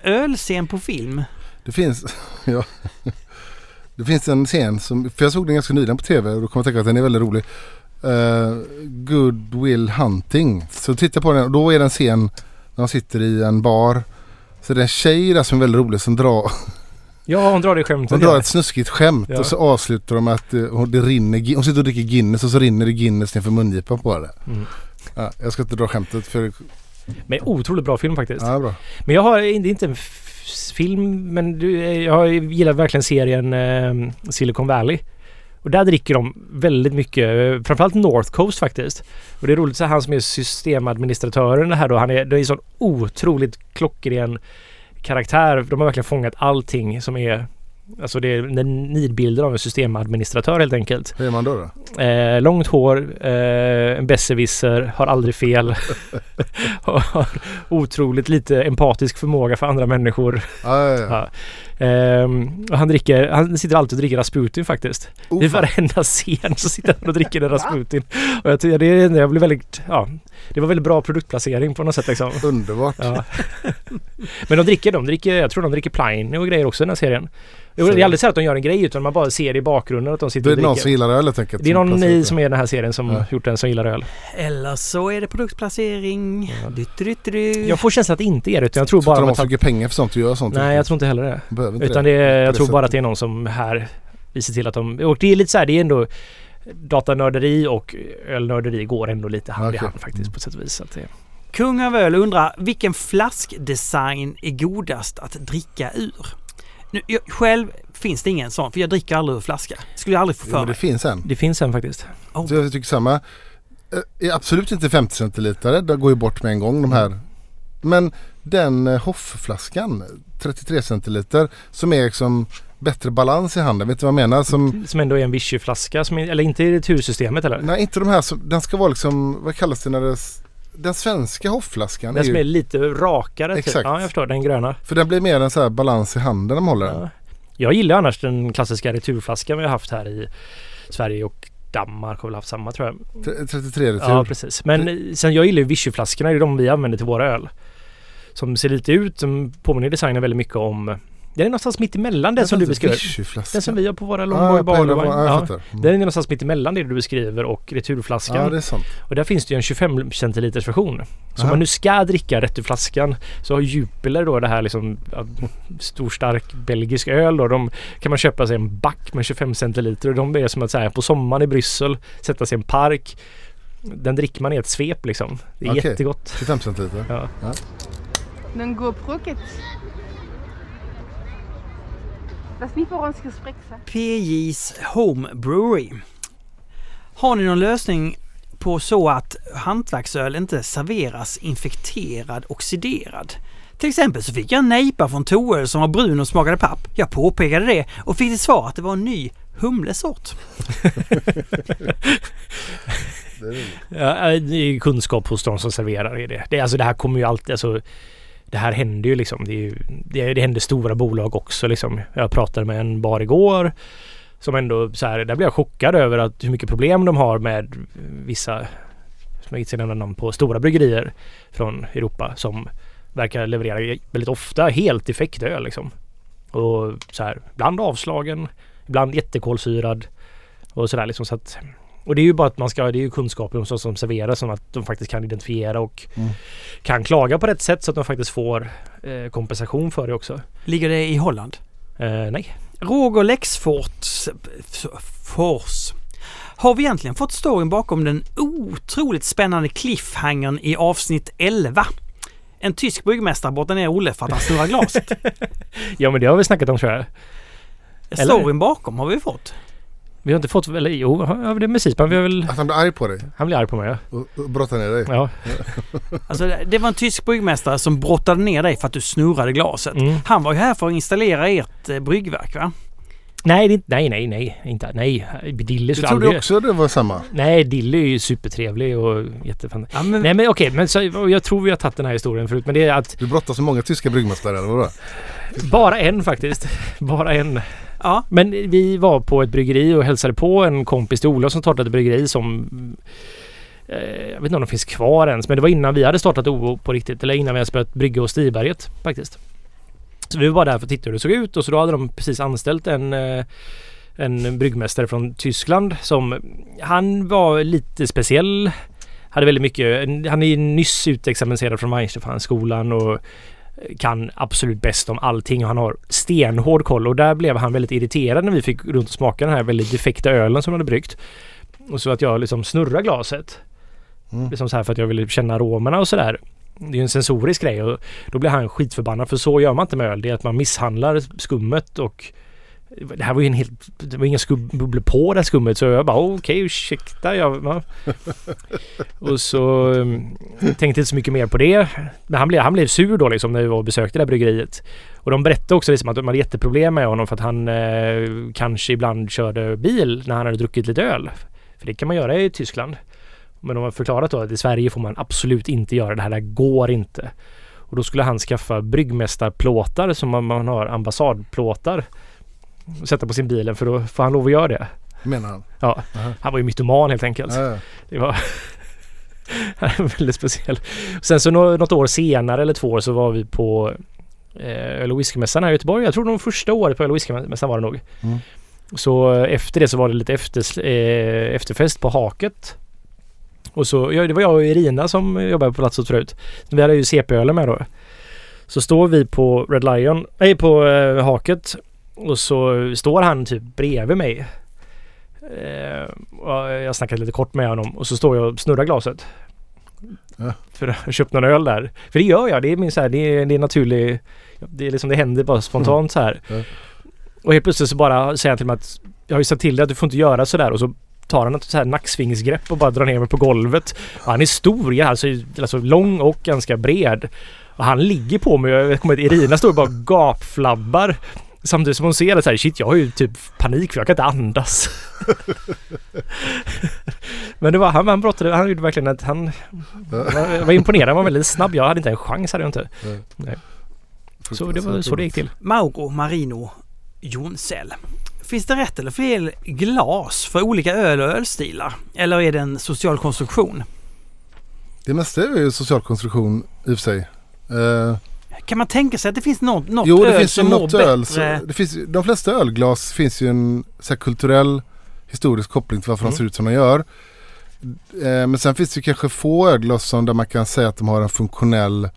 Ölscen på film? Det finns. Ja. Det finns en scen som, för jag såg den ganska nyligen på tv och då kommer jag tänka att den är väldigt rolig. Uh, Good Will Hunting. Så titta på den och då är det en scen när de sitter i en bar. Så det är en tjej där som är väldigt rolig som drar, Ja, hon drar det skämtet. hon drar ett snuskigt skämt Ja. och så avslutar de med att eh, det rinner, hon sitter och dricker Guinness och så rinner det Guinness ner för mungipan på henne. Mm. Ja, jag ska inte dra skämtet för Men otroligt bra film faktiskt. ja, bra. Men jag har, det är inte en film, men du, jag gillar verkligen serien eh, Silicon Valley. Och där dricker de väldigt mycket, eh, framförallt North Coast faktiskt. Och det är roligt så han som är systemadministratören här då, han är, det är en sån otroligt klockren karaktär. De har verkligen fångat allting som är Alltså det är den nidbilden av en systemadministratör helt enkelt. Hur är man då? då? Eh, långt hår, eh, en besserwisser, har aldrig fel. har otroligt lite empatisk förmåga för andra människor. Ja, ja, ja. Och han, dricker, han sitter alltid och dricker Rasputin faktiskt. Oh, I varenda scen så sitter han och dricker en Rasputin. Och jag tycker det, är- jag blir väldigt, ja, det var väldigt bra produktplacering på något sätt liksom. Underbart. Ja. Men de dricker, de dricker, jag tror de dricker Pliny och grejer också i den här serien. Det är aldrig så att de gör en grej utan man bara ser i bakgrunden att de sitter är och det någon dricker. som gillar öl helt enkelt. Det är någon det. som är i den här serien som Ja. gjort den som gillar öl. Eller så är det produktplacering. Ja. Du, du, du, du. Jag får känslan att det inte är det utan jag tror Tror bara de de har har så tagit... mycket pengar för sånt och gör sånt. Nej jag tror inte heller det. Behöver inte Utan det. det är, jag tror det bara att det är någon som här vi ser till att de... Och det är lite så här, det är ändå datanörderi och ölnörderi går ändå lite hand i Okej. hand faktiskt på sätt och vis. Så att det, Kung av öl undrar vilken flaskdesign är godast att dricka ur? Nu, jag, själv finns det ingen sån för jag dricker aldrig ur flaska. Skulle jag aldrig få Jo, för det mig. finns en. det finns en faktiskt. Oh. Så jag tycker samma. Eh, Är absolut inte 50 centiliter. Det går ju bort med en gång de här. Men den eh, Hoff-flaskan 33 centiliter som är liksom bättre balans i handen. Vet du vad jag menar? Som, Som ändå är en Vichy-flaska, som är, eller inte i retursystemet eller? nej inte de här som, den ska vara liksom, vad kallas det när det den svenska Hoff-flaskan. Den är som är ju, lite rakare. Typ. Exakt. Ja, jag förstår. Den gröna. för den blir mer en så här balans i handen när man håller den. Ja. Jag gillar annars den klassiska returflaskan vi har haft här i Sverige och Danmark har väl haft samma tror jag. Tre- 33 retur. Ja precis. Men sen jag gillar ju Vichy-flaskorna. Det är de vi använder till våra öl. Som ser lite ut, som påminner designen väldigt mycket om den är någonstans mitt emellan den som du beskriver. Den som vi har på våra Longboy på hela- Barley Wine. ja, Ja. Mm. Den är någonstans mitt emellan det du beskriver och returflaskan. Ja, det är sant. Och där finns det ju en 25 centiliters version. Så om man nu ska dricka returflaskan så har Jupiler då det här liksom ja, stor stark belgisk öl då. De kan man köpa sig en back med 25 centiliter och de är som att säga på sommaren i Bryssel sätta sig i en park. Den dricker man i ett svep liksom. Det är Okej. jättegott. 25 centiliter. Ja. Een GoPro-kit. Dat is niet voor ons gesprek, hè? PJs Home Brewery. Har ni någon lösning på så att hantverksöl inte serveras infekterad oxiderad? Till exempel så fick jag en nejpa från Toöl som var brun och smakade papp. Jag påpekade det och fick till svar att det var en ny humlesort. Det är. Ja, det är kunskap hos de som serverar i det. det. Alltså det här kommer ju alltid, alltså det här händer ju liksom. Det, är ju, det, det händer stora bolag också liksom. Jag pratade med en bar igår som ändå så här, där blev jag chockad över att hur mycket problem de har med vissa, som jag inte säger några namn på, stora bryggerier från Europa som verkar leverera väldigt ofta helt defekt öl liksom. Och så här, ibland avslagen, ibland jättekolsyrad och sådär liksom så att och det är ju bara att man ska, det är ju kunskapen hos oss som serverar som att de faktiskt kan identifiera och Mm. kan klaga på rätt sätt så att de faktiskt får eh, kompensation för det också. Ligger det i Holland? Eh, nej. Roger Lexfort Fors. Har vi egentligen fått storyn bakom den otroligt spännande cliffhangern i avsnitt 11? En tysk bryggmästare brottar ner Olle för att han snurrar glaset. Ja men det har vi snackat om tror jag. Storyn bakom har vi fått. Vi har inte fått, eller jo, ja, det är med Sisman. Vi har väl, Att han blir arg på dig han blir arg på mig ja. och, och brottar ner dig. ja. Alltså, det- var en tysk bryggmästare som brottade ner dig för att du snurrade glaset. Mm. Han var ju här för att installera ert eh, bryggverk va? Nej, det, nej, nej, nej. Inte, nej. Dilly Du skulle trodde aldrig... också det var samma? Nej, Dilly är ju supertrevlig och jättefan. Ja, men, Nej men okej, men så, jag tror vi har tagit den här historien förut. Men det är att Du brottas med många tyska bryggmästare eller vadå? bara en faktiskt. Bara en ja. Men vi var på ett bryggeri och hälsade på en kompis till Ola som startade ett bryggeri som eh, jag vet inte om de finns kvar ens, men det var innan vi hade startat OO på riktigt. Eller innan vi hade börjat brygga hos Stiberget faktiskt. Så vi var där för att titta hur det såg ut och så då hade de precis anställt en eh, en bryggmästare från Tyskland som han var lite speciell. Hade väldigt mycket, han är nyss utexaminerad från Weinstefan-skolan och kan absolut bäst om allting och han har stenhård koll och där blev han väldigt irriterad när vi fick runt och smaka den här väldigt defekta ölen som han hade bryggt. Och så att jag liksom snurrar glaset. Mm. Liksom så här för att jag ville känna aromerna och sådär. Det är ju en sensorisk grej och då blir han skitförbannad för så gör man inte med öl. Det är att man misshandlar skummet och det här var ju en helt... Det var inga bubblor på det här skummet så jag bara okej ursäkta. Jag, ja. och så um, tänkte inte så mycket mer på det. Men han blev, han blev sur då liksom när vi var och besökte det här bryggeriet. Och de berättade också liksom att de hade jätteproblem med honom för att han eh, kanske ibland körde bil när han hade druckit lite öl. För det kan man göra i Tyskland. Men de har förklarat då att i Sverige får man absolut inte göra det här. Det här går inte. Och då skulle han skaffa bryggmästarplåtar som man, man har ambassadplåtar. Sätta på sin bil för då får han lov att göra det. Menar han. Ja, Aha. han var ju mytoman helt enkelt. Ja. Det var väldigt speciell. Sen så nå- något år senare eller två år så var vi på eh, öl och whiskymässan här i Göteborg. Jag tror de första året på öl och whiskymässan var det nog. Mm. Så eh, efter det så var det lite efter, eh, efterfest på Haket. Och så, ja, det var jag och Irina som jobbade på platsen förut. Vi hade ju CP-ölen med då. Så står vi på Red Lion, nej på eh, Haket. Och så står han typ bredvid mig. Eh, och jag snackade lite kort med honom och så står jag och snurrar glaset. Ja. För att ha köpt någon öl där. För det gör jag. Det är min så här, det är, det är naturlig... Det är liksom det händer bara spontant så här. Ja. Och helt plötsligt så bara säger han till mig att jag har ju sagt till dig att du får inte göra så där och så tar han ett så här nacksvingesgrepp och bara drar ner mig på golvet. Och han är stor, alltså, alltså lång och ganska bred. Och han ligger på mig och jag kommer att Irina står och bara gapflabbar. Samtidigt som hon ser det så här, shit jag har ju typ panik för jag kan inte andas. Men det var han, han brottade, han gjorde verkligen att han var, var imponerad, han var väldigt snabb. Jag hade inte en chans hade jag inte. Så det var så det gick till. Mauro Marino Jonsell. Finns det rätt eller fel glas för olika öl och ölstilar? Eller är det en social konstruktion? Det mesta är ju social konstruktion i och för sig. Eh, Kan man tänka sig att det finns något, något jo, det öl finns som mår något bättre? öl. Så, det finns, de flesta ölglas finns ju en så här, kulturell historisk koppling till varför Mm. de ser ut som de gör. Eh, men sen finns det kanske få ölglas som där man kan säga att de har en funktionell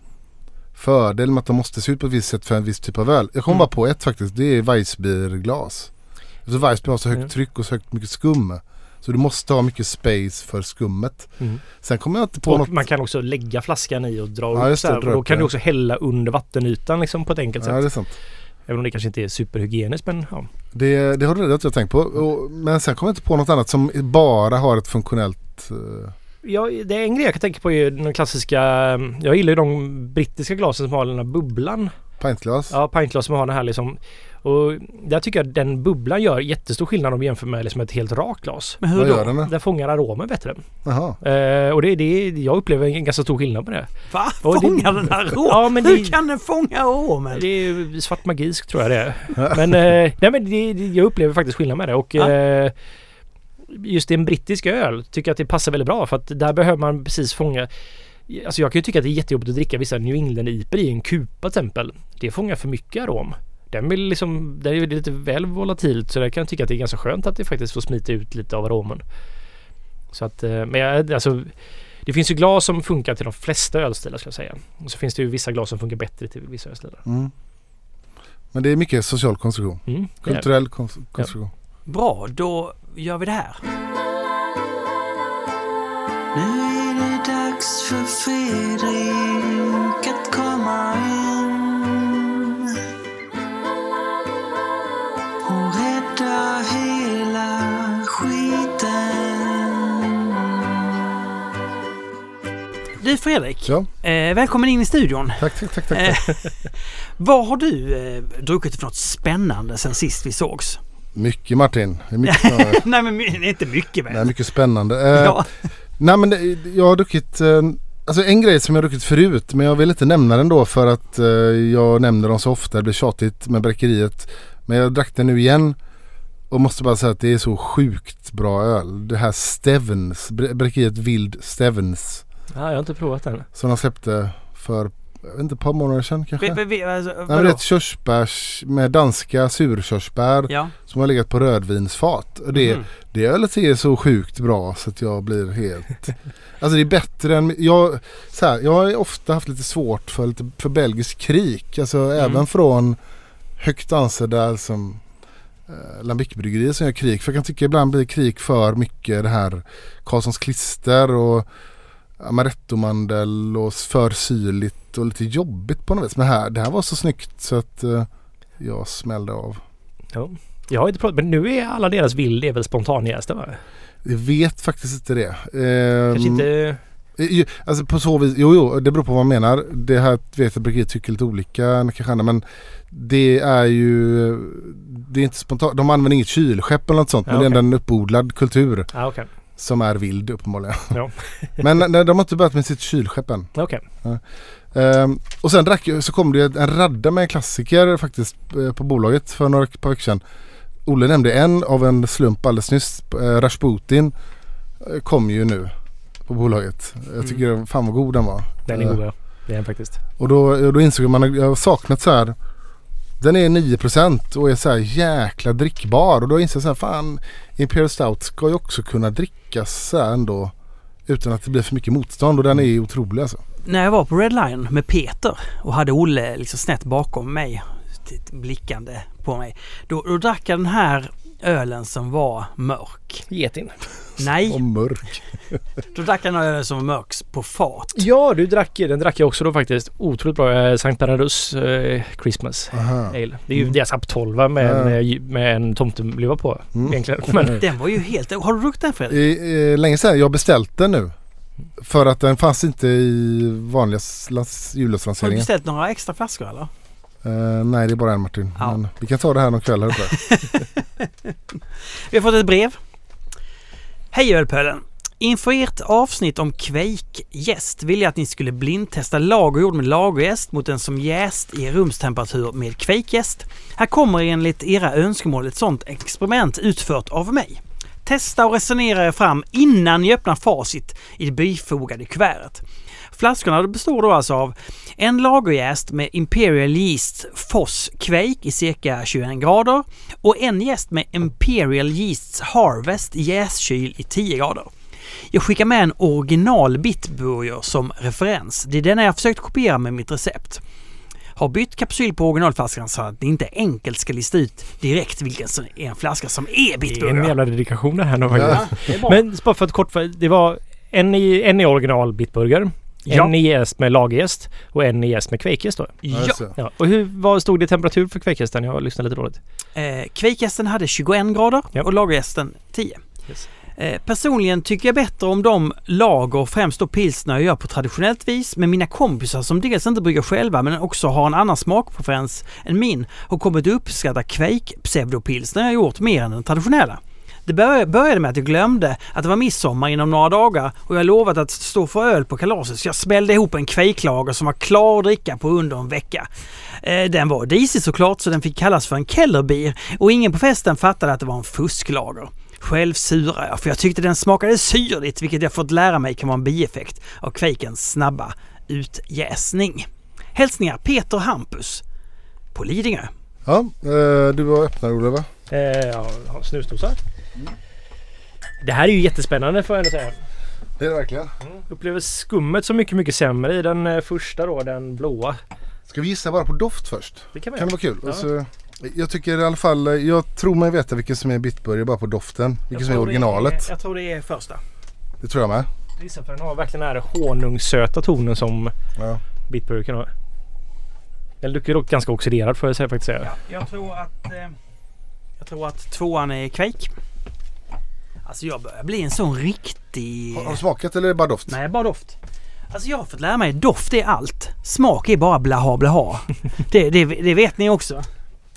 fördel med att de måste se ut på ett visst sätt för en viss typ av öl. Jag kommer Mm. bara på ett faktiskt. Det är Weissbierglas. Alltså Weissbier har så högt Mm. tryck och så högt mycket skum. Så du måste ha mycket space för skummet. Mm. Sen kommer jag inte på Och något. man kan också lägga flaskan i och dra Ja, upp så det, här. dra Och då kan det. du också hälla under vattenytan liksom på ett enkelt Ja, sätt. det. Även om det kanske inte är superhygieniskt men ja. Det, det har du rätt jag tänkt på. Och, men sen kommer jag inte på något annat som bara har ett funktionellt... eh, Ja, det är en grej jag kan tänka på är den klassiska... Jag gillar ju de brittiska glasen som har den här bubblan. Pintglas. Ja, pintglas som har den här liksom. Och där tycker jag att den bubblan gör jättestor skillnad om vi jämför med liksom ett helt rakt glas. Men hur Vad då? gör den då? Den fångar aromen bättre. Jaha. Eh, och det, det, jag upplever en ganska stor skillnad på det. Va? Och det- Fångar den här rom? Ja, men Hur det- kan den fånga aromen? Det är svart magisk tror jag det är. Men, eh, nej, men det, det, jag upplever faktiskt skillnad med det. Och Ja. eh, just i en brittisk öl tycker jag att det passar väldigt bra. För att där behöver man precis fånga Alltså jag kan ju tycka att det är jättejobbigt att dricka vissa New England IPA i en kupa till exempel. Det fångar för mycket arom. Den vill liksom, det är lite väl volatilt så där kan jag tycka att det är ganska skönt att det faktiskt får smita ut lite av aromen. Så att, eh, men jag, alltså det finns ju glas som funkar till de flesta ölstilar skulle jag säga. Och så finns det ju vissa glas som funkar bättre till vissa ölstilar. Mm. Men det är mycket social konstruktion. Mm. Kulturell kon- konstruktion. Bra, då gör vi det här. Det dags för Fredrik att komma in och rädda hela skiten. Du Fredrik, ja. eh, välkommen in i studion. Tack, tack, tack. tack. Eh, vad har du eh, druckit för något spännande sen sist vi sågs? Mycket Martin. Mycket, Nej men inte mycket men. Nej mycket spännande. Eh, ja. Nej men det, jag har druckit, eh, alltså en grej som jag har druckit förut men jag vill inte nämna den då för att eh, jag nämner dem så ofta. Det blir tjatigt med bräckeriet. Men jag drack den nu igen och måste bara säga att det är så sjukt bra öl. Det här Stevens, brä- bräckeriet Vild Stevens Ja, jag har inte provat den. som de släppte för, jag vet inte, ett par månader sedan kanske. Vi, vi, alltså, Nej, men det är ett körsbärs med danska surkörsbär Ja. som har legat på rödvinsfat. Och det, Mhm. det ölet är så sjukt bra så att jag blir helt... Alltså det är bättre än... Jag, så här, jag har ofta haft lite svårt för, lite, för belgisk krik. Alltså även från högt ansedda som eh, Lambic-bryggerier som gör krik. För jag kan tycka ibland blir krik för mycket det här Karlssons klister och amarettomandel och för syrligt och lite jobbigt på något vis. Men här, det här var så snyggt så att eh, jag smällde av. Ja. Jag har inte provat, men nu är alla deras vild är väl spontanjästa va? Jag vet faktiskt inte det. Ehm, Kanske inte... Eh, Alltså på så vis, jo jo det beror på vad man menar. Det här vet jag bryggeriet tycker lite olika kanske men det är ju Det är inte spontant, de använder inget kylskepp eller något sånt Ja, men det är ändå en uppodlad kultur Ja, okej. Som är vild uppenbarligen. Ja. men nej, de har inte börjat med sitt kylskepp än. Okej. Ehm, och sen drack så kom det en radda med klassiker faktiskt eh, på bolaget för några par veckor sedan. Olle nämnde en av en slump alldeles nyss. Uh, Rasputin eh, kom ju nu på bolaget. Jag tycker fan vad god den var. Den är Eh, god ja. Det är den faktiskt. och då, då insåg man jag har saknat så här. Den är 9% och är så här jäkla drickbar. Och då inser jag så här fan Imperial Stout ska ju också kunna drickas så här ändå. Utan att det blir för mycket motstånd och den är otrolig alltså. När jag var på Red Lion med Peter och hade Olle liksom snett bakom mig, blickande på mig. Då, då drack jag den här ölen som var mörk. Getin. Nej, Och mörk. då drack jag ölen som var mörk på fat. Ja, du drack den drack jag också då faktiskt. Otroligt bra. Eh, Sankt Bernardus eh, Christmas Aha. Ale. Det är ju Mm. deras app 12 med, en, Ja. med en tomteluva på Mm. egentligen. Men, Den var ju helt... Har du druckit den Fredrik? Länge sedan. Jag har beställt den nu. För att den fanns inte i vanliga las- Har du beställt några extra flaskor eller? Eh, nej det är bara en Martin. Ja. Men vi kan ta det här någon kväll här uppe. Vi har fått ett brev. Hej Ölpölen! Inför ert avsnitt om kveikjäst ville jag att ni skulle blindtesta lagerjord med lagerjäst mot den som jäst i rumstemperatur med kveikjäst. Här kommer enligt era önskemål ett sådant experiment utfört av mig. Testa och resonera er fram innan ni öppnar facit i det bifogade kuvertet. Flaskorna består då alltså av en lagerjäst med Imperial Yeast Foss Quake i cirka 21 grader och en jäst med Imperial Yeasts Harvest jäskyl i 10 grader. Jag skickar med en original Bitburger som referens. Det är den jag försökt kopiera med mitt recept. Har bytt kapsyl på originalflaskan så att det inte enkelt ska lista ut direkt vilken som är en flaska som är det är en Bitburger. jävla dedikation det här nu faktiskt. Ja. Men bara för att kort för, det var en i, en i original bitburger. Ja. En i jäst med lagerjäst och en i jäst med kveikjäst då. Ja, ja. Och hur, vad stod det i temperatur för kveikjästen? Jag lyssnade lite dåligt. Eh, Kveikgästen hade 21 grader Ja. och lagergästen 10. Yes. Eh, personligen tycker jag bättre om de lager, främst då pilsner, jag gör på traditionellt vis. Men mina kompisar som dels inte brygger själva men också har en annan smakpreferens än min har kommit att uppskatta kveik pseudopilsner jag gjort mer än den traditionella. Det bör- började med att jag glömde att det var midsommar inom några dagar och jag lovat att stå för öl på kalaset så jag smällde ihop en kveiklager som var klar att dricka på under en vecka. Eh, Den var disig såklart så den fick kallas för en kellerbier och ingen på festen fattade att det var en fusklager. Själv surade jag för jag tyckte den smakade syrligt vilket jag fått lära mig kan vara en bieffekt av kvejkens snabba utjäsning. Hälsningar Peter Hampus på Lidingö. Ja, eh, du var öppnare Olle va? Eh, ja, ha snusdosa. Det här är ju jättespännande får jag ändå säga. Det är det verkligen. Upplever skummet så mycket, mycket sämre i den eh, första då, den blåa. Ska vi gissa bara på doft först? Det kan vi Kan det vara kul? Ja. Och så, jag tycker i alla fall, eh, jag tror mig veta vilken som är Bitburger bara på doften. Vilken som är originalet. jag tror det är första. Det tror jag med. Gissa för den har verkligen den här honungssöta tonen som Ja. Bitburger kan ha. Den luktar dock ganska oxiderad får jag säga faktiskt säga. Jag tror att... Eh, jag tror att tvåan är kvejk. Alltså jag börjar bli en sån riktig... Har, har du smakat eller är det bara doft? Nej, bara doft. Alltså jag har fått lära mig doft är allt. Smak är bara blaha blaha. det, det, det vet ni också.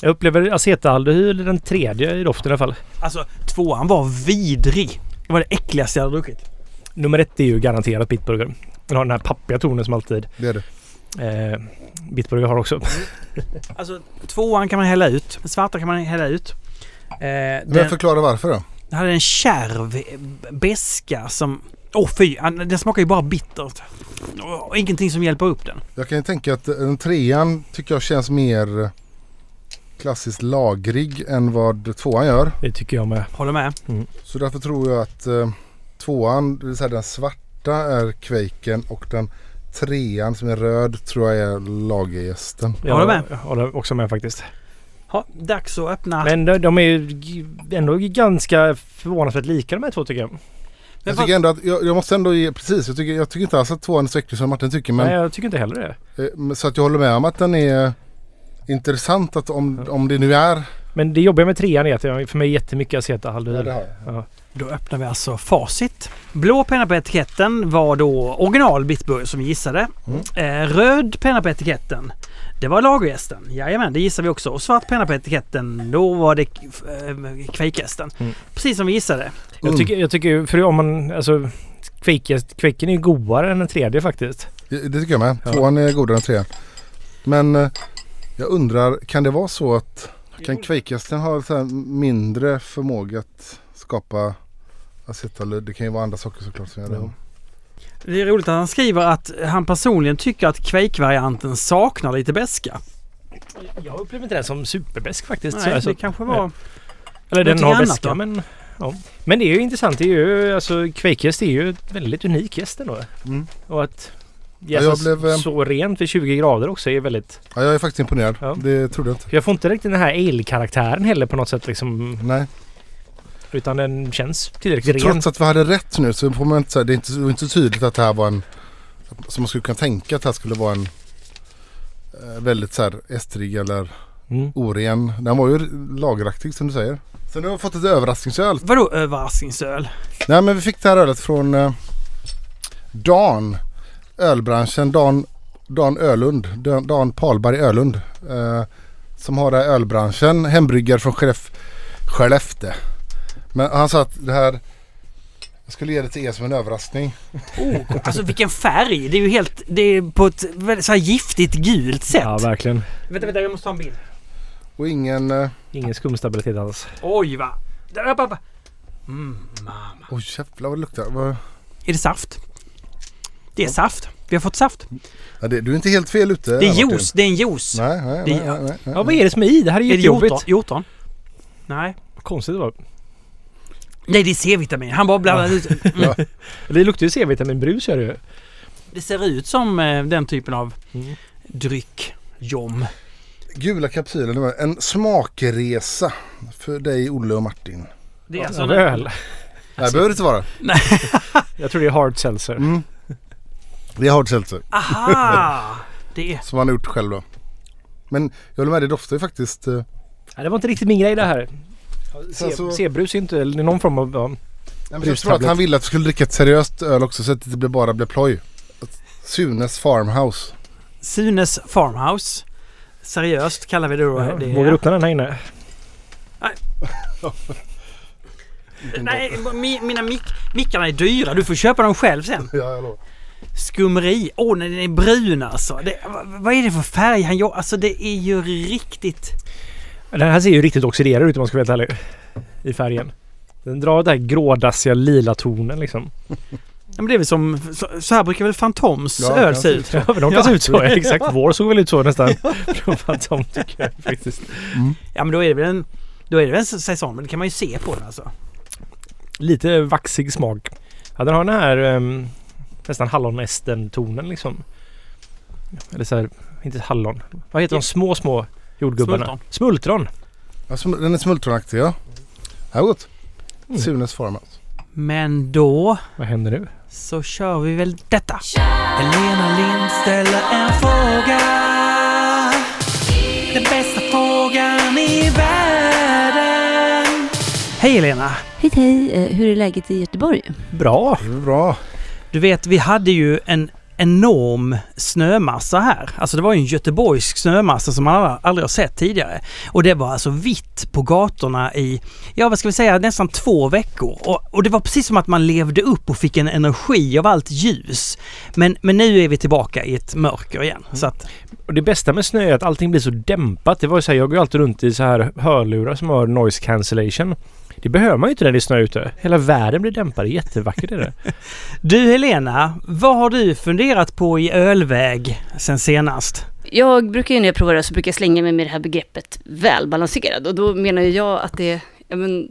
Jag upplever acetaldehyd den tredje i doften i alla fall. Alltså tvåan var vidrig. Det var det äckligaste jag hade druckit. Nummer ett är ju garanterat Bitburger. Den har den här pappiga tonen som alltid Det är det. eh, Bitburger har också. Alltså tvåan kan man hälla ut. Den svarta kan man hälla ut. Eh, Men den, förklara varför då? Den hade en kärv beska som... Åh oh, fy! Den smakar ju bara bittert. Och ingenting som hjälper upp den. Jag kan ju tänka att den trean tycker jag känns mer klassiskt lagrig än vad tvåan gör. Det tycker jag med. Håller med? Så därför tror jag att eh, tvåan, det vill säga den svarta är kvaken och den trean som är röd tror jag är lagergästen. Jag Håller med. Jag håller också med faktiskt. Ha, dags att öppna. Men de, de är ju ändå ganska förvånansvärt lika de här två tycker jag. Men Jag tycker ändå att, jag, jag måste ändå ge, precis, jag tycker, jag tycker inte alls att tvåan är så äcklig som Martin tycker. Men, Nej, jag tycker inte heller det. eh, så att jag håller med om att den är intressant att om, om det nu är. Men det jobbiga med trean är att jag för mig är jättemycket acetaldehyd. har Då öppnar vi alltså facit. Blå penna på etiketten var då original Bitburger som vi gissade. Eh, röd penna på etiketten. Det var lagergästen. Jajamän, det gissade vi också. Och svart penna på etiketten, då var det äh, kveikgästen. Mm. Precis som vi gissade. Jag tycker, jag tycker för om man alltså Kvejken är ju godare än den tredje faktiskt. Det, det tycker jag med. Tvåan är godare än trean. Men eh, jag undrar, kan det vara så att kan kveikgästen ha så här mindre förmåga att skapa acetaldehyd? Det kan ju vara andra saker såklart som gör det. Ja. Det är roligt att han skriver att han personligen tycker att kveikvarianten saknar lite beska. Jag upplever inte den som superbäsk faktiskt. Nej, alltså, det kanske var... Eller den har beska men... Ja. Men det är ju intressant. Det är ju, alltså kvejkhäst är ju ett väldigt unik häst ändå. Mm. Och att jag jäsa blev, eh, så rent vid 20 grader också är väldigt... Ja, jag är faktiskt imponerad. Ja. Det trodde jag inte. Jag får inte riktigt den här ale-karaktären heller på något sätt liksom. Nej. Utan den känns tillräckligt ren. Trots att vi hade rätt nu så får man inte säga, det är inte, det är inte så tydligt att det här var en, som man skulle kunna tänka att det här skulle vara en eh, väldigt så här estrig eller Mm. oren. Den var ju lageraktig som du säger. Sen har vi fått ett överraskningsöl. Vadå överraskningsöl? Nej men vi fick det här ölet från eh, Dan. Ölbranschen. Dan, Dan Ölund. Dan, Dan Palberg Ölund. Eh, som har det här ölbranschen. Hembryggare från Skellef, Skellefteå. Men han sa att det här jag skulle ge det till er som en överraskning. Oh, alltså vilken färg! Det är ju helt... Det är på ett väldigt så här giftigt gult sätt. Ja, verkligen. Vänta, vänta, jag måste ta en bild. Och ingen... Eh, Ingen skumstabilitet alls. Oj, va? Där, upp, upp. Mm, mamma. oj jävlar vad det luktar. Vad, Är det saft? Det är saft. Vi har fått saft. ja, det, du är inte helt fel ute. Det är juice. Det är en juice. Nej, nej, nej. nej, nej, nej. Ja, vad är det som är i? Det här är Är jättejobbigt. hjortron? hjortron? Nej. Vad Konstigt det var. Nej, det är C-vitamin. Han bara blandar ut. Mm. Det luktar ju C-vitaminbrus gör det ju. Det ser ut som eh, den typen av Mm. dryck. Jom. Gula var En smakresa för dig Olle och Martin. Det är alltså en- öl. Nej, det behöver det inte vara. Jag tror det är hard seltzer. Mm. Det är hard seltzer. Aha! Det är... Som han har gjort själv då. Men jag håller med, det doftar ju faktiskt. eh, Nej, det var inte riktigt min grej det här. Så- C-brus är inte, eller någon form av... Ja. Jag tror att han ville att vi skulle dricka ett seriöst öl också så att det inte bara blev ploj. Sunes Farmhouse. Sunes Farmhouse. Seriöst kallar vi det då. Ja, det Vågar du öppna den här inne? Nej, mi, mina mick, mickarna är dyra. Du får köpa dem själv sen. Ja, jag lovar. Skumri. Åh, oh, den är brun alltså. Det, vad, vad är det för färg han gör? Alltså det är ju riktigt... Den här ser ju riktigt oxiderad ut om man ska vara helt ärlig. I färgen. Den drar den här grådassiga lila tonen liksom. Ja, men det är väl som... Så, så här brukar väl Fantoms Ja, öl se ut. Ja, men de kan se ut så. Exakt. Vår såg väl ut så nästan. Som tycker jag faktiskt. Ja, men då är det väl en... Då är det väl en säsong, men det kan man ju se på den alltså. Lite vaxig smak. Ja, den har den här um, nästan hallonesten-tonen liksom. Eller så här, inte hallon. Vad heter de små, små jordgubbarna? Smultron. Smultron. Ja, sm- den är smultronaktig ja. Ja, gott. Mm. Sunes Farmhouse. Men då Vad händer nu? så kör vi väl detta. Helena Lind ställer en fråga. Den bästa frågan i världen. Hej Helena! Hej hej, Eh, hur är läget i Göteborg? Bra. Det är bra. Du vet, vi hade ju en enorm snömassa här. Alltså det var en göteborgsk snömassa som man aldrig, har sett tidigare. Och det var alltså vitt på gatorna i, ja vad ska vi säga, nästan två veckor. Och, och det var precis som att man levde upp och fick en energi av allt ljus. Men, men nu är vi tillbaka i ett mörker igen. Så att, Och det bästa med snö är att allting blir så dämpat. Det var ju så här, jag går alltid runt i så här hörlurar som har noise cancellation. Det behöver man ju inte när det är snö ute. Hela världen blir dämpad. Jättevackert är det. du Helena, vad har du funderat på i ölväg sen senast? Jag brukar ju när jag provar det så brukar jag slänga mig med det här begreppet välbalanserad. Och då menar jag att det, ja, men,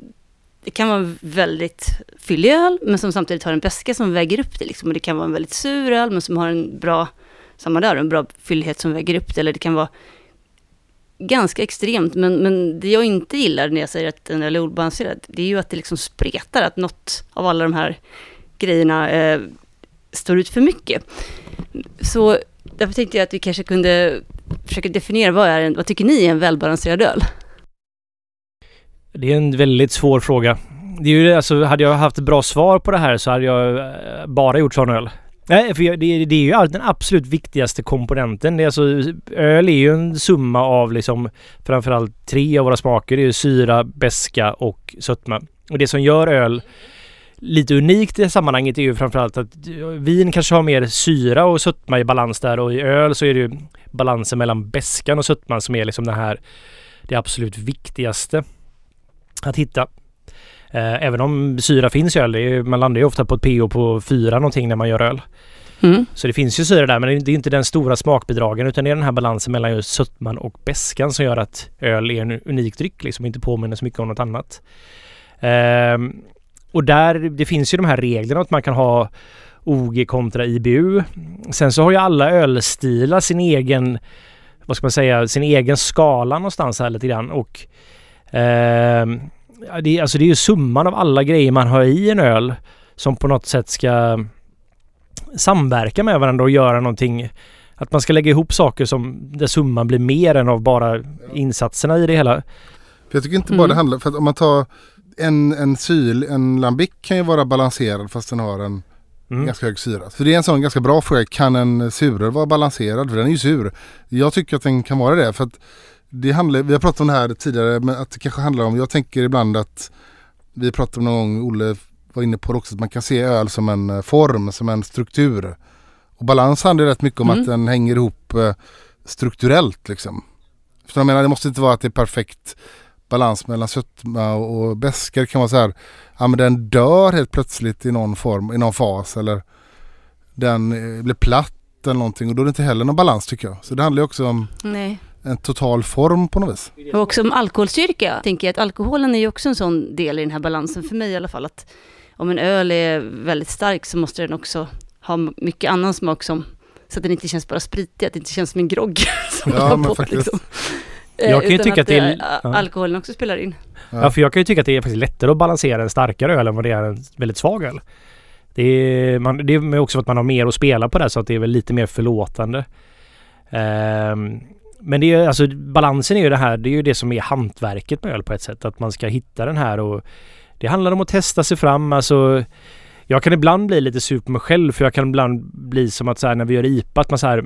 det kan vara väldigt fyllig öl, men som samtidigt har en beska som väger upp det. Liksom. Och det kan vara en väldigt sur öl, men som har en bra, samma där, en bra fyllighet som väger upp det. Eller det kan vara ganska extremt, men, men det jag inte gillar när jag säger att en öl är obalanserad, det är ju att det liksom spretar, att något av alla de här grejerna eh, står ut för mycket. Så därför tänkte jag att vi kanske kunde försöka definiera vad är en, vad tycker ni är en välbalanserad öl? Det är en väldigt svår fråga. Det är ju det, alltså, hade jag haft bra svar på det här så hade jag eh, bara gjort sån öl. Nej, för det, det är ju den absolut viktigaste komponenten. Det är alltså, öl är ju en summa av liksom framförallt tre av våra smaker. Det är ju syra, beska och sötma. Och det som gör öl lite unikt i det sammanhanget är ju framförallt att eh, vin kanske har mer syra och sötma i balans där och i öl så är det ju balansen mellan beskan och sötman som är liksom det här det absolut viktigaste att hitta. Eh, även om syra finns i öl, är, man landar ju ofta på ett pH på 4 någonting när man gör öl. Mm. Så det finns ju syra där men det är inte den stora smakbidragen utan det är den här balansen mellan just sötman och beskan som gör att öl är en unik dryck liksom inte påminner så mycket om något annat. Ehm, och där, det finns ju de här reglerna att man kan ha OG kontra IBU. Sen så har ju alla ölstilar sin egen, vad ska man säga, sin egen skala någonstans här lite grann och ehm, ja, det, är- alltså det är ju summan av alla grejer man har i en öl som på något sätt ska samverka med varandra och göra någonting. Att man ska lägga ihop saker som där summan blir mer än av bara insatserna i det hela. För jag tycker inte bara Mm. det handlar, för att om man tar en, en syl, en lambic kan ju vara balanserad fast den har en Mm. ganska hög syra. Så det är en sån ganska bra fråga, kan en suröl vara balanserad? För den är ju sur. Jag tycker att den kan vara det för att det handlar, vi har pratat om det här tidigare, men att det kanske handlar om, jag tänker ibland att vi pratade om någon gång, Olle var inne på det också, att man kan se öl som en eh, form, som en struktur. Och balans handlar rätt mycket om Mm. att den hänger ihop eh, strukturellt liksom. För jag menar, det måste inte vara att det är perfekt balans mellan sötma och och beska. Det kan vara så här, ja men den dör helt plötsligt i någon form, i någon fas eller den eh, blir platt eller någonting och då är det inte heller någon balans tycker jag. Så det handlar ju också om Nej. En total form på något vis. Och också om alkoholstyrka. Jag tänker att alkoholen är ju också en sån del i den här balansen, för mig i alla fall. Att om en öl är väldigt stark så måste den också ha mycket annan smak som, så att den inte känns bara spritig, att det inte känns som en grogg. som Ja, man men på, faktiskt. Eh, Jag kan ju utan tycka att det är- eh, ja. alkoholen också spelar in. Ja. för jag kan ju tycka att det är faktiskt lättare att balansera en starkare öl än vad det är en väldigt svag öl. Det är, man, det är också för att man har mer att spela på där så att det är väl lite mer förlåtande. Ehm, men det är alltså balansen är ju det här, det är ju det som är hantverket med öl på ett sätt. Att man ska hitta den här och det handlar om att testa sig fram. Alltså jag kan ibland bli lite sur på mig själv för jag kan ibland bli som att så här, när vi gör IPA att man så här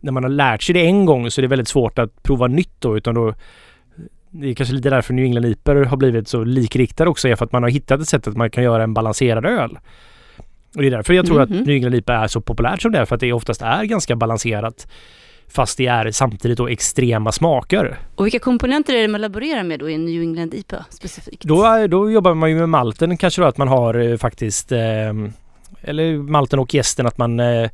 när man har lärt sig det en gång så är det väldigt svårt att prova nytt då utan då det är kanske lite därför New England IPA har blivit så likriktad också är för att man har hittat ett sätt att man kan göra en balanserad öl. Och det är därför jag tror att Mhm. New England IPA är så populärt som det är för att det oftast är ganska balanserat fast det är samtidigt då extrema smaker. Och vilka komponenter är det man laborerar med då i en New England IPA specifikt? Då, då jobbar man ju med malten kanske då att man har eh, faktiskt eh, eller malten och gästen att man eh,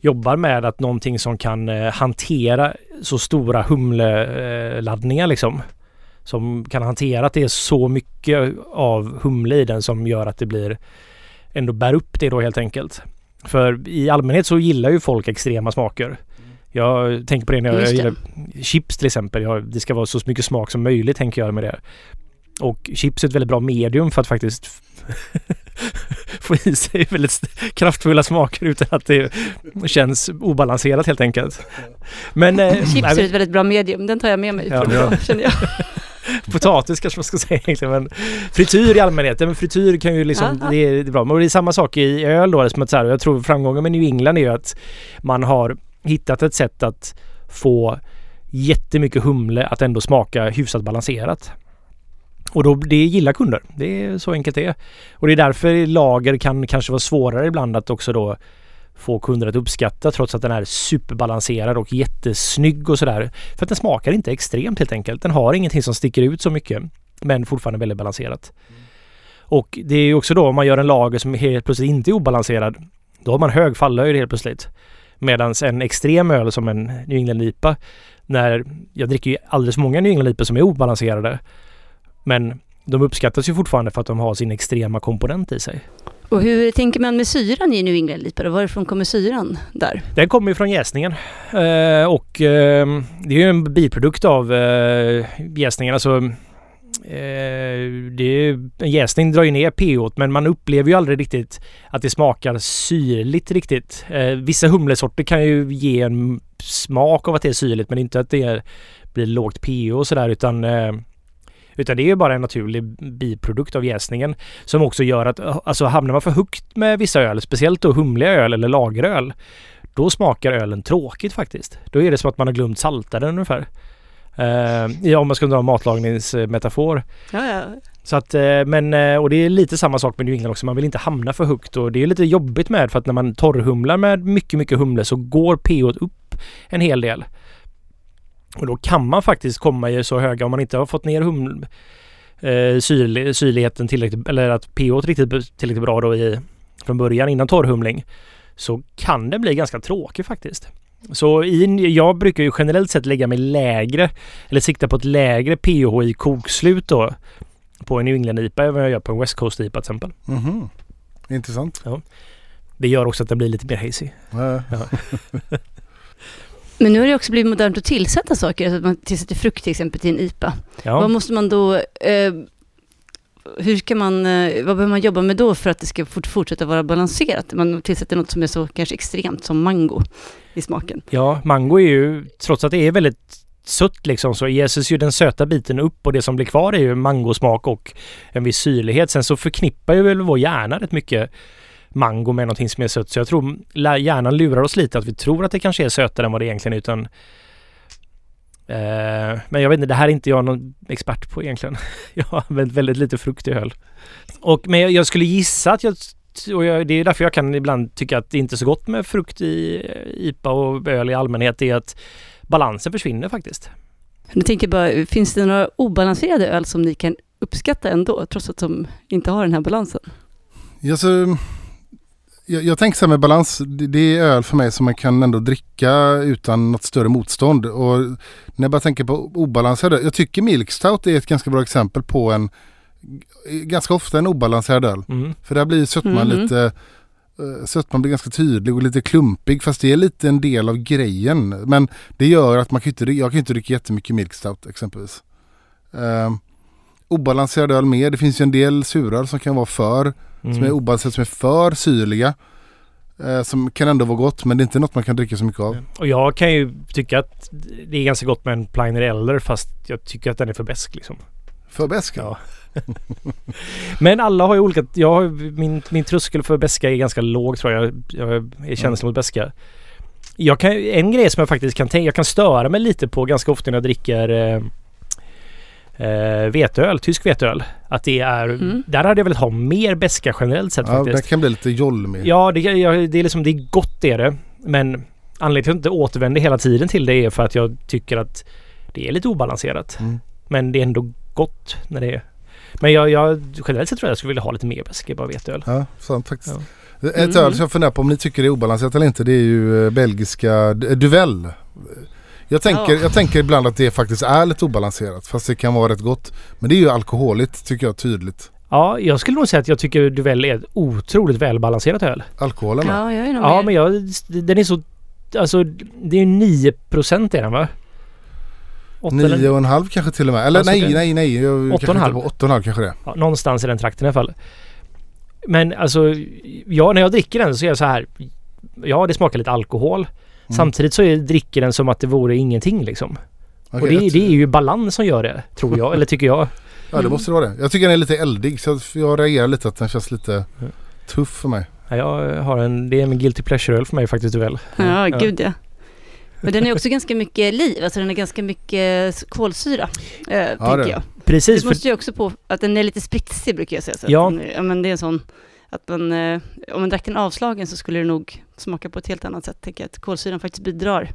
jobbar med att någonting som kan eh, hantera så stora humleladdningar liksom. Som kan hantera att det är så mycket av humle i den som gör att det blir ändå bär upp det då helt enkelt. För i allmänhet så gillar ju folk extrema smaker. Jag tänker på det när jag, jag det. gillar chips till exempel. Jag, det ska vara så mycket smak som möjligt tänker jag med det. Och chips är ett väldigt bra medium för att faktiskt få i sig väldigt kraftfulla smaker utan att det känns obalanserat helt enkelt. Men... eh, Chips är ett väldigt bra medium, den tar jag med mig. Ja. idag, känner jag. Potatis kanske man ska säga egentligen. Men frityr i allmänhet. Men frityr kan ju liksom... Ja, ja. Det, är, det är bra. Men det är samma sak i öl då. Som att så här, jag tror framgången med New England är ju att man har hittat ett sätt att få jättemycket humle att ändå smaka hyfsat balanserat. Och då, det gillar kunder. Det är så enkelt det är. Och det är därför lager kan kanske vara svårare ibland att också då få kunder att uppskatta trots att den är superbalanserad och jättesnygg och sådär. För att den smakar inte extremt helt enkelt. Den har ingenting som sticker ut så mycket. Men fortfarande väldigt balanserat. Och det är ju också då om man gör en lager som helt plötsligt inte är obalanserad. Då har man hög fallhöjd helt plötsligt. Medan en extrem öl som en New England IPA. När jag dricker ju alldeles många New England IPA som är obalanserade. Men de uppskattas ju fortfarande för att de har sin extrema komponent i sig. Och hur tänker man med syran i New England IPA? Varifrån kommer syran där? Den kommer ju från jäsningen. Eh, och eh, det är ju en biprodukt av eh, jäsningen. Alltså, eh, det är, en jäsning drar ju ner pH men man upplever ju aldrig riktigt att det smakar syrligt riktigt. Eh, vissa humlesorter kan ju ge en smak av att det är syrligt men inte att det blir lågt pH och sådär utan eh, utan det är ju bara en naturlig biprodukt av jäsningen som också gör att alltså hamnar man för högt med vissa öl, speciellt då humliga öl eller lageröl, då smakar ölen tråkigt faktiskt. Då är det som att man har glömt salta den ungefär. Uh, ja, om man ska dra en matlagningsmetafor. Ja, ja. Så att, eh, men, eh, och det är lite samma sak med New England också. Man vill inte hamna för högt och det är lite jobbigt med för att när man torrhumlar med mycket, mycket humle så går pH upp en hel del. Och då kan man faktiskt komma i så höga om man inte har fått ner hum, eh, syrli, syrligheten tillräckligt eller att pH riktigt tillräckligt bra då i från början innan torrhumling så kan det bli ganska tråkigt faktiskt. Så i, jag brukar ju generellt sett lägga mig lägre eller sikta på ett lägre pH i kokslut då på en New England IPA än vad jag gör på en West Coast IPA till exempel. Mhm. Intressant. Det gör också att den blir lite mer hazy. Ja. Men nu har det också blivit modernt att tillsätta saker. Alltså att man tillsätter frukt till exempel till en IPA. Vad Ja. måste man då... Eh, hur ska man... Eh, vad behöver man jobba med då för att det ska fort, fortsätta vara balanserat? Man tillsätter något som är så kanske extremt som mango i smaken. ja, mango är ju trots att det är väldigt sött liksom så jäses ju den söta biten upp och det som blir kvar är ju mangosmak och en viss syrlighet. Sen så förknippar ju väl vår hjärna rätt mycket mango med någonting som är sött. Så jag tror hjärnan lurar oss lite att vi tror att det kanske är sötare än vad det egentligen är utan men jag vet inte, det här är inte jag någon expert på egentligen. Jag har använt väldigt lite frukt i öl. Och, men jag, jag skulle gissa att jag och jag, det är därför jag kan ibland tycka att det inte är så gott med frukt i eh, IPA och öl i allmänhet. Är att balansen försvinner faktiskt. Nu tänker bara, finns det några obalanserade öl som ni kan uppskatta ändå, trots att de inte har den här balansen? Ja, så, jag, jag tänker så här med balans, det, det är öl för mig som man kan ändå dricka utan något större motstånd. Och när jag bara tänker på obalanserad öl, jag tycker Milk Stout är ett ganska bra exempel på en ganska ofta en obalanserad öl. Mm. För där blir sötman Mhm. lite eh, Sötman blir ganska tydlig och lite klumpig fast det är lite en del av grejen. Men det gör att man kan inte, jag kan inte dricka jättemycket milk stout exempelvis. Eh, obalanserad öl med. Det finns ju en del suröl som kan vara för, som är Mm. obalanserade, som är för syrliga. Eh, som kan ändå vara gott men det är inte något man kan dricka så mycket av. Och jag kan ju tycka att det är ganska gott med en Pliner Eller fast jag tycker att den är för besk liksom. För besk? Ja. Men alla har ju olika... Jag har, min, min tröskel för beska är ganska låg tror jag. Jag är känslig mot beska. Jag kan, en grej som jag faktiskt kan tänka... Jag kan störa mig lite på ganska ofta när jag dricker eh, eh, veteöl, tysk veteöl. Att det är... Mm. Där hade jag velat ha mer beska generellt sett Ja, faktiskt. det kan bli lite jolmig. Ja, det, jag, det är liksom... Det är gott det är det. Men anledningen till att jag inte återvänder hela tiden till det är för att jag tycker att det är lite obalanserat. Mm. Men det är ändå gott när det är... Men jag, jag generellt sett tror jag jag skulle vilja ha lite mer beska bara veteöl. Ja, sant faktiskt. Ja. Ett Mm. öl som jag funderar på om ni tycker det är obalanserat eller inte. Det är ju eh, belgiska Duvel. Jag tänker, Ja. jag tänker ibland att det faktiskt är lite obalanserat. Fast det kan vara rätt gott. Men det är ju alkoholigt tycker jag tydligt. Ja, jag skulle nog säga att jag tycker Duvel är ett otroligt välbalanserat öl. Alkoholen? Ja, jag är nog Ja, med. men jag, den är så... Alltså, det är 9 procent är den va? Åtta eller- Nio och en halv kanske till och med. Eller Alltså, nej, nej, nej. Jag Åtta och en halv. Åtta och en halv kanske det. Ja, någonstans i den trakten i alla fall. Men alltså, ja, när jag dricker den så är jag så här. Ja, det smakar lite alkohol. Mm. Samtidigt så är, dricker den som att det vore ingenting liksom. Okej, och det, jag- det är ju balans som gör det, tror jag. Eller tycker jag. Ja det måste det vara det. Jag tycker den är lite eldig så jag reagerar lite att den känns lite Mm. tuff för mig. Ja, Jag har en, det är en guilty pleasure-öl för mig faktiskt väl. Ja, gud ja. Men den är också ganska mycket liv, alltså den är ganska mycket kolsyra, eh, är tänker jag. Precis, Det måste ju också på att den är lite spritsig brukar jag säga. Så Ja. Den, ja men det är en sån, att man, eh, om man drack den avslagen så skulle det nog smaka på ett helt annat sätt. Tänker jag att kolsyran faktiskt bidrar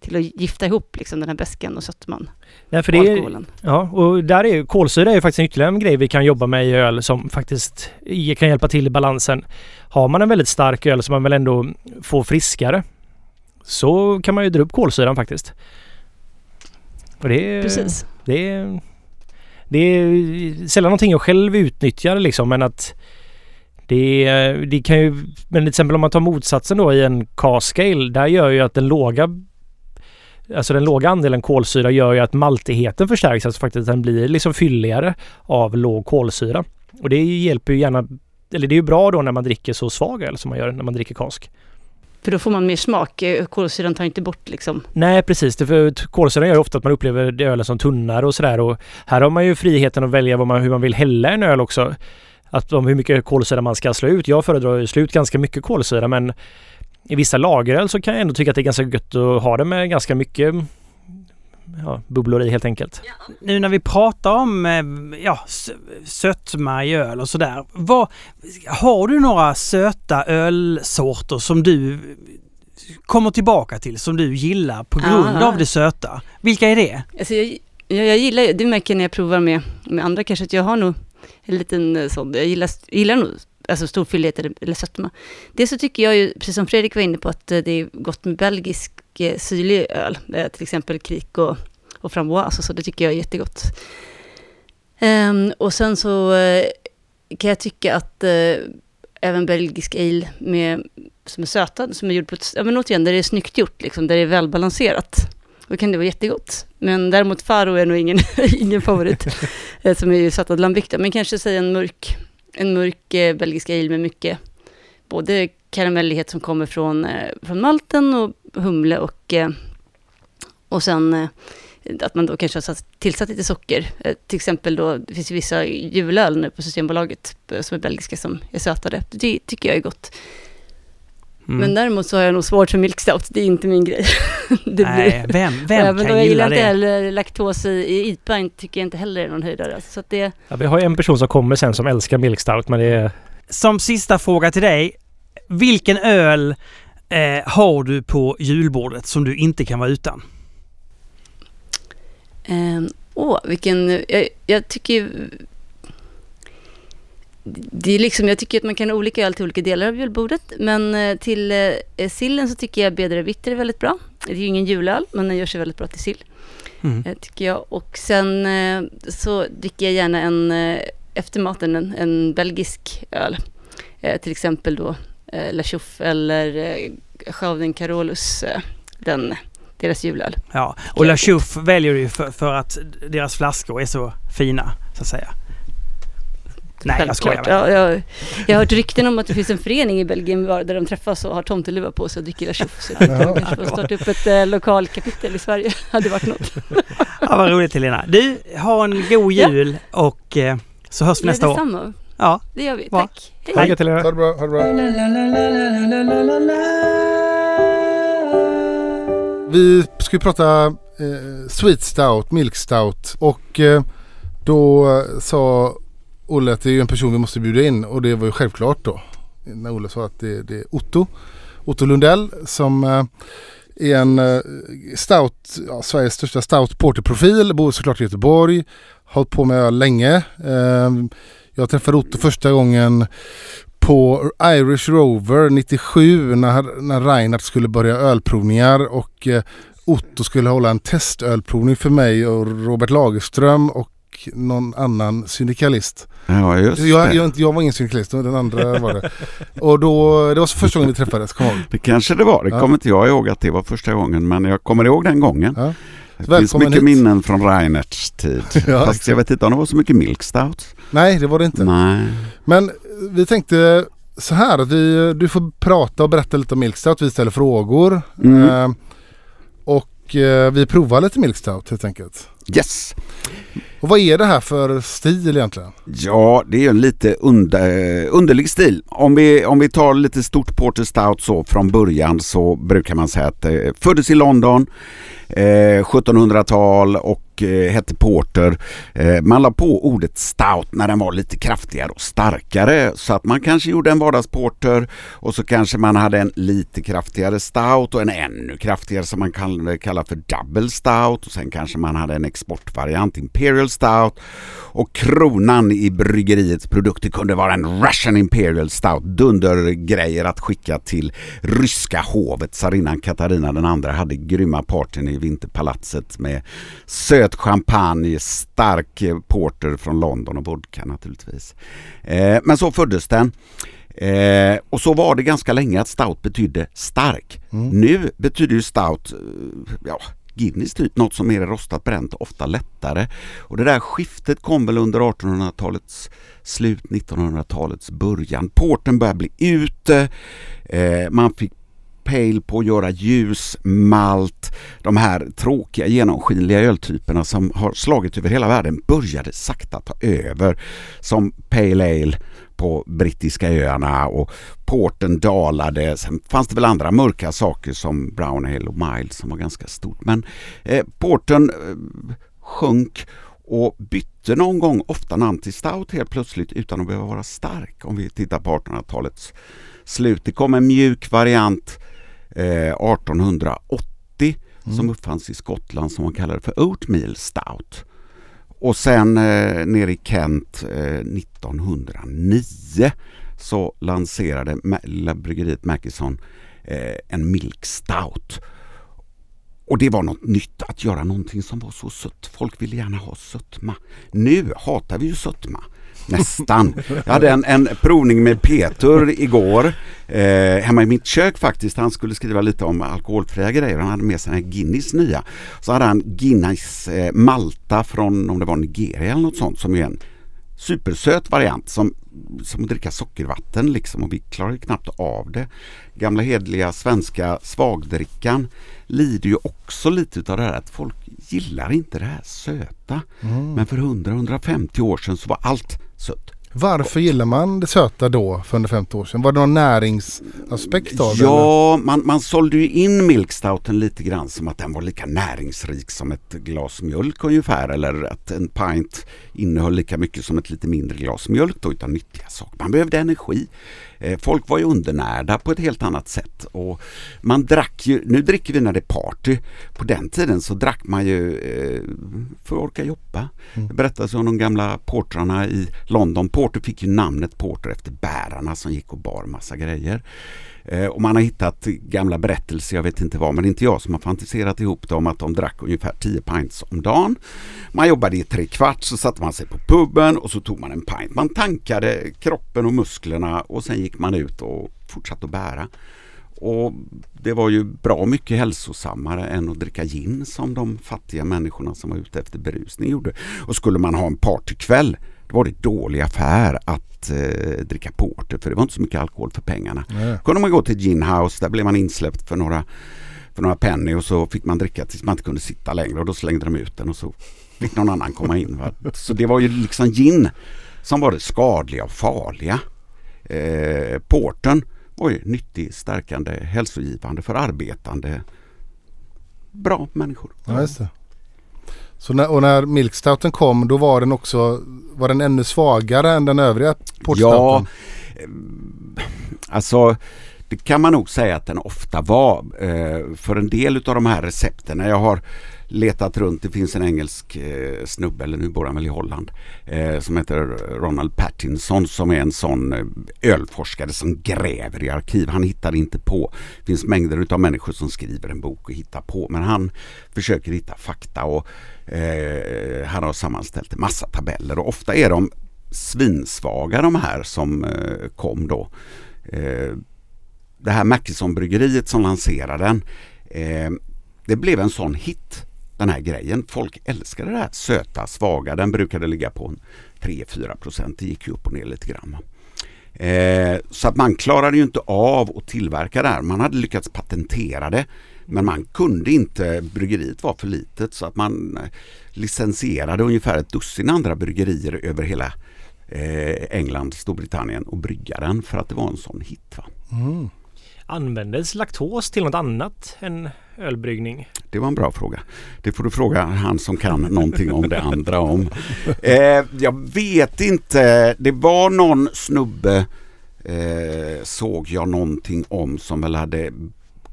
till att gifta ihop liksom den här beskan och sötman nej, för och det är, alkoholen. ja, och där är ju kolsyra är ju faktiskt en ytterligare en grej vi kan jobba med i öl som faktiskt kan hjälpa till i balansen. Har man en väldigt stark öl som man väl ändå får friskare så kan man ju dra upp kolsyran faktiskt. Och det är, Precis. Det är, det är sällan någonting jag själv utnyttjar liksom men att det, är- det kan ju... Men till exempel om man tar motsatsen då i en cask-ale. Där gör ju att den låga... Alltså den låga andelen kolsyra gör ju att maltigheten förstärks. Alltså faktiskt den blir liksom fylligare av låg kolsyra. Och det hjälper ju gärna... Eller det är ju bra då när man dricker så svag öl som man gör när man dricker kask. För då får man mer smak. Eh, Kolsyran tar inte bort liksom. Nej precis, för kolsyran gör ju ofta att man upplever ölen som tunnare och sådär och här har man ju friheten att välja man, hur man vill hälla en öl också. Att om hur mycket kolsyra man ska slå ut. Jag föredrar ju slå ut ganska mycket kolsyra men i vissa lageröl så kan jag ändå tycka att det är ganska gött att ha det med ganska mycket ja, bubblor i helt enkelt. Nu när vi pratar om eh, ja, sötma i öl och sådär. Vad, har du några söta ölsorter som du kommer tillbaka till, som du gillar på grund Ah. av det söta? Vilka är det? Alltså jag, jag, jag gillar det märker jag när jag provar med, med andra kanske, att jag har nog en liten eh, sån, jag gillar, gillar nog alltså stor fyllighet eller, eller sötma. Dels så tycker jag ju, precis som Fredrik var inne på, att eh, det är gott med belgisk eh, syrlig öl, till exempel krik och, och framboise, alltså, så det tycker jag är jättegott. Um, och sen så kan jag tycka att uh, även belgisk ale med, som är sötad, som är gjord på ett, ja men återigen, där det är snyggt gjort, liksom, där det är välbalanserat. Då kan det vara jättegott. Men däremot Faro är nog ingen, ingen favorit. eh, som är ju sötad lambic Men kanske säga en mörk, en mörk eh, belgisk ale med mycket både karamellighet som kommer från, eh, från malten och humle och, eh, och sen eh, att man då kanske har satt, tillsatt lite socker. Eh, till exempel då, det finns ju vissa julöl nu på Systembolaget som är belgiska som är sötade. Det tycker jag är gott. Mm. Men däremot så har jag nog svårt för milk stout. Det är inte min grej. det Nej, vem, vem även då kan jag gilla gillar inte det? heller laktos i, i IPA, tycker jag inte heller är någon höjdare. Så att det, Ja, vi har en person som kommer sen som älskar milk stout men det är... Som sista fråga till dig. Vilken öl eh, har du på julbordet som du inte kan vara utan? Ehm, åh, vilken... Jag, jag tycker ju... Det är liksom, jag tycker att man kan ha olika öl till olika delar av julbordet. Men eh, till eh, sillen så tycker jag Bedre Bitter är väldigt bra. Det är ju ingen julöl, men den gör sig väldigt bra till sill. Mm. eh, tycker jag. Och sen eh, så dricker jag gärna en, eh, efter maten, en, en belgisk öl. Eh, till exempel då eh, La Chouffe eller eh, Chauvin Carolus, den, deras julöl. Ja, och La Chouffe väljer du ju för, för att deras flaskor är så fina, så att säga. Nej, jag skojar Självklart. bara. Ja, jag, jag har hört rykten om att det finns en förening i Belgien där de träffas och har tomteluva på sig och dricker La Chouffe. Så jag Jaha. kanske får starta upp ett eh, lokalkapitel i Sverige. hade varit något. Ja, vad roligt Helena. Du, ha en god jul och eh, så hörs vi Ja, nästa år. detsamma. Ja, Det gör vi. Bra. Tack. Hej. Ha det gött Helena! Ha det bra, ha det bra. Vi ska ju prata eh, Sweet Stout, Milk Stout och eh, då eh, sa Olle att det är ju en person vi måste bjuda in och det var ju självklart då. När Olle sa att det, det är Otto. Otto Lundell som eh, är en eh, stout, ja, Sveriges största stout porterprofil, bor såklart i Göteborg, har hållit på med öl länge. Ehm, jag träffade Otto första gången på Irish Rover 97 när, när Reinhardt skulle börja ölprovningar och eh, Otto skulle hålla en testölprovning för mig och Robert Lagerström och någon annan syndikalist. Ja, just Jag, det. jag, inte- jag var ingen syndikalist, den andra var det. Och då, det var så första gången vi träffades, kom ihåg. Det kanske det var. Det Ja. kommer inte jag ihåg att det var första gången. Men jag kommer ihåg den gången. Ja. Det finns Välkommen mycket hit. minnen från Reinerts tid. Ja, Fast jag vet inte om det var så mycket milk stout. Nej, det var det inte. Nej. Men vi tänkte så här att vi, du får prata och berätta lite om Milkstout. Vi ställer frågor. Mm. Eh, och eh, vi provar lite Milk Stout helt enkelt. Yes! Och vad är det här för stil egentligen? Ja, det är en lite under, eh, underlig stil. Om vi, om vi tar lite stort Porter Stout så från början så brukar man säga att det föddes i London eh, 1700-tal och eh, hette Porter. Eh, man la på ordet stout när den var lite kraftigare och starkare så att man kanske gjorde en vardagsporter och så kanske man hade en lite kraftigare stout och en ännu kraftigare som man kallar för double stout och sen kanske man hade en exportvariant imperial stout och kronan i bryggeriets produkter kunde vara en Russian Imperial Stout. Dundergrejer att skicka till ryska hovet. Tsarinnan Katarina den andra hade grymma partyn i Vinterpalatset med söt champagne, stark porter från London och vodka naturligtvis. Eh, men så föddes den. Eh, och så var det ganska länge att stout betydde stark. Nu betyder ju stout, eh, ja, Guinness typ, något som är rostat bränt, ofta lättare. Och det där skiftet kom väl under 1800-talets slut, 1900-talets början. Porten började bli ute, eh, man fick pale på att göra ljus, malt, de här tråkiga genomskinliga öltyperna som har slagit över hela världen började sakta ta över som pale ale på brittiska öarna och porten dalade. Sen fanns det väl andra mörka saker som brown ale och mild som var ganska stort. Men eh, porten eh, sjönk och bytte någon gång ofta namn till stout helt plötsligt utan att behöva vara stark om vi tittar på 1800-talets slut. Det kom en mjuk variant eh, 1880 som uppfanns i Skottland som man kallade för Oatmeal Stout. Och sen eh, nere i Kent eh, 1909 så lanserade lilla bryggeriet Mackison eh, en Milk Stout. Och det var något nytt att göra någonting som var så sött. Folk ville gärna ha sötma. Nu hatar vi ju sötma. Nästan. Jag hade en, en provning med Peter igår eh, hemma i mitt kök faktiskt. Han skulle skriva lite om alkoholfria grejer. Han hade med sig en Guinness nya. Så hade han Guinness eh, Malta från om det var Nigeria eller något sånt som är en supersöt variant som, som att dricka sockervatten liksom och vi klarar ju knappt av det. Gamla hedliga svenska svagdrickan lider ju också lite utav det här att folk gillar inte det här söta. Men för 100-150 år sedan så var allt sött. Varför gillar man det söta då för 150 år sedan? Var det någon näringsaspekt av det? eller? Ja, man, man sålde ju in milkstouten lite grann som att den var lika näringsrik som ett glas mjölk ungefär eller att en pint innehöll lika mycket som ett lite mindre glas mjölk då utan nyttiga saker. Man behövde energi. Eh, Folk var ju undernärda på ett helt annat sätt och man drack ju, nu dricker vi när det är party. På den tiden så drack man ju eh, för att orka jobba. Det berättas om de gamla portrarna i London. Porter fick ju namnet Porter efter bärarna som gick och bar massa grejer. Eh, och man har hittat gamla berättelser, jag vet inte vad, men det är inte jag som har fantiserat ihop det om att de drack ungefär 10 pints om dagen. Man jobbade i tre kvart så satte man sig på puben och så tog man en pint. Man tankade kroppen och musklerna och sen gick man ut och fortsatte att bära. Och det var ju bra mycket hälsosammare än att dricka gin som de fattiga människorna som var ute efter berusning gjorde. Och skulle man ha en partykväll då var det dålig affär att eh, dricka porter för det var inte så mycket alkohol för pengarna. Nej. kunde man gå till gin house, där blev man insläppt för några, för några penny och så fick man dricka tills man inte kunde sitta längre och då slängde de ut den och så fick någon annan komma in. Va? Så det var ju liksom gin som var det skadliga och farliga. Eh, porten var ju nyttig, stärkande, hälsogivande för arbetande bra människor. Ja, just det. Så när, och när milkstouten kom då var den också var den ännu svagare än den övriga portstouten? Ja, eh, alltså det kan man nog säga att den ofta var. Eh, för en del av de här recepten, när jag har letat runt, det finns en engelsk eh, snubbe, eller nu bor han väl i Holland, som heter Ronald Pattinson som är en sån ölforskare som gräver i arkiv. Han hittar inte på. Det finns mängder av människor som skriver en bok och hittar på, men han försöker hitta fakta och eh, han har sammanställt en massa tabeller och ofta är de svinsvaga de här som eh, kom då. Eh, det här Mackison-bryggeriet som lanserade den, eh, det blev en sån hit den här grejen. Folk älskade det här söta, svaga. Den brukade ligga på 3-4 procent. Det gick ju upp och ner lite grann. Eh, så att man klarade ju inte av att tillverka det här. Man hade lyckats patentera det. Men man kunde inte, bryggeriet var för litet så att man eh, licensierade ungefär ett dussin andra bryggerier över hela eh, England, Storbritannien och brygga den för att det var en sån hit. Va? Mm. Användes laktos till något annat än ölbryggning? Det var en bra fråga. Det får du fråga han som kan någonting om det andra om. Eh, jag vet inte. Det var någon snubbe eh, såg jag någonting om som väl hade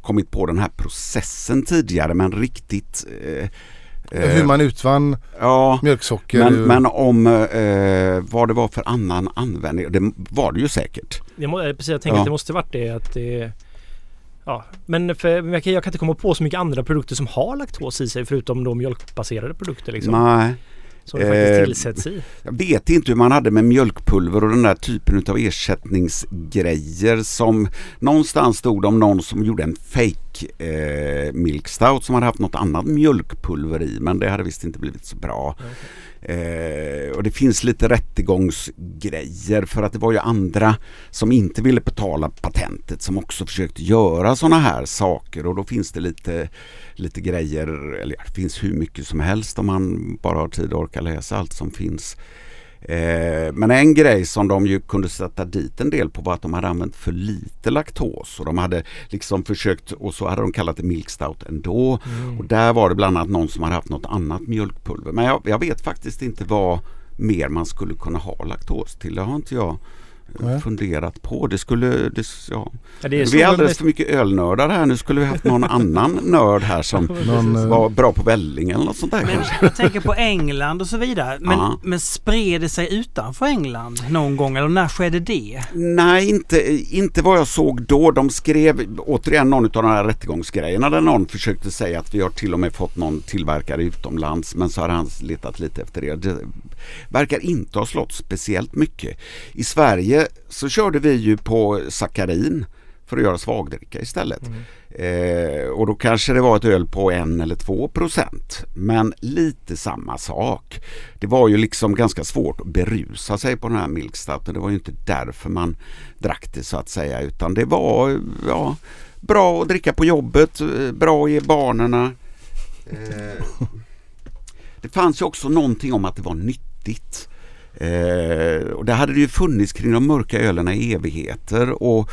kommit på den här processen tidigare men riktigt eh, Hur man utvann ja, mjölksocker. men, ur- men om eh, vad det var för annan användning. Det var det ju säkert. Det må, eh, precis, jag tänker Ja. att det måste varit det att det... Ja, men för, jag, kan, jag kan inte komma på så mycket andra produkter som har laktos i sig förutom då mjölkbaserade produkter liksom. Nej. Som det faktiskt Eh, tillsätts i. Jag vet inte hur man hade med mjölkpulver och den där typen av ersättningsgrejer som någonstans stod om någon som gjorde en fake eh, milk stout som hade haft något annat mjölkpulver i men det hade visst inte blivit så bra. Eh, och det finns lite rättegångsgrejer för att det var ju andra som inte ville betala patentet som också försökte göra sådana här saker och då finns det lite, lite grejer, eller det finns hur mycket som helst om man bara har tid och orkar läsa allt som finns. Eh, men en grej som de ju kunde sätta dit en del på var att de hade använt för lite laktos och de hade liksom försökt och så hade de kallat det milk stout ändå. Och där var det bland annat någon som hade haft något annat mjölkpulver. Men jag, jag vet faktiskt inte vad mer man skulle kunna ha laktos till. Det har inte jag Nej. funderat på. Det skulle, det, ja. Ja, det är Vi är alldeles för mycket ölnördar här. Nu skulle vi haft någon annan nörd här som Någon, eh, var bra på välling eller något sånt där Men kanske. jag tänker på England och så vidare. Men, Ja. men spred det sig utanför England någon gång? Eller när skedde det? Nej, inte, inte vad jag såg då. De skrev återigen någon av de här rättegångsgrejerna där någon försökte säga att vi har till och med fått någon tillverkare utomlands men så har han letat lite efter det. Det verkar inte ha slått speciellt mycket. I Sverige så körde vi ju på sackarin för att göra svagdricka istället. Eh, och då kanske det var ett öl på en eller två procent. Men lite samma sak. Det var ju liksom ganska svårt att berusa sig på den här milkstouten. Det var ju inte därför man drack det så att säga. Utan det var ja, bra att dricka på jobbet, eh, bra att ge barnen. Eh, det fanns ju också någonting om att det var nyttigt. Eh, och det hade det ju funnits kring de mörka ölerna i evigheter. Och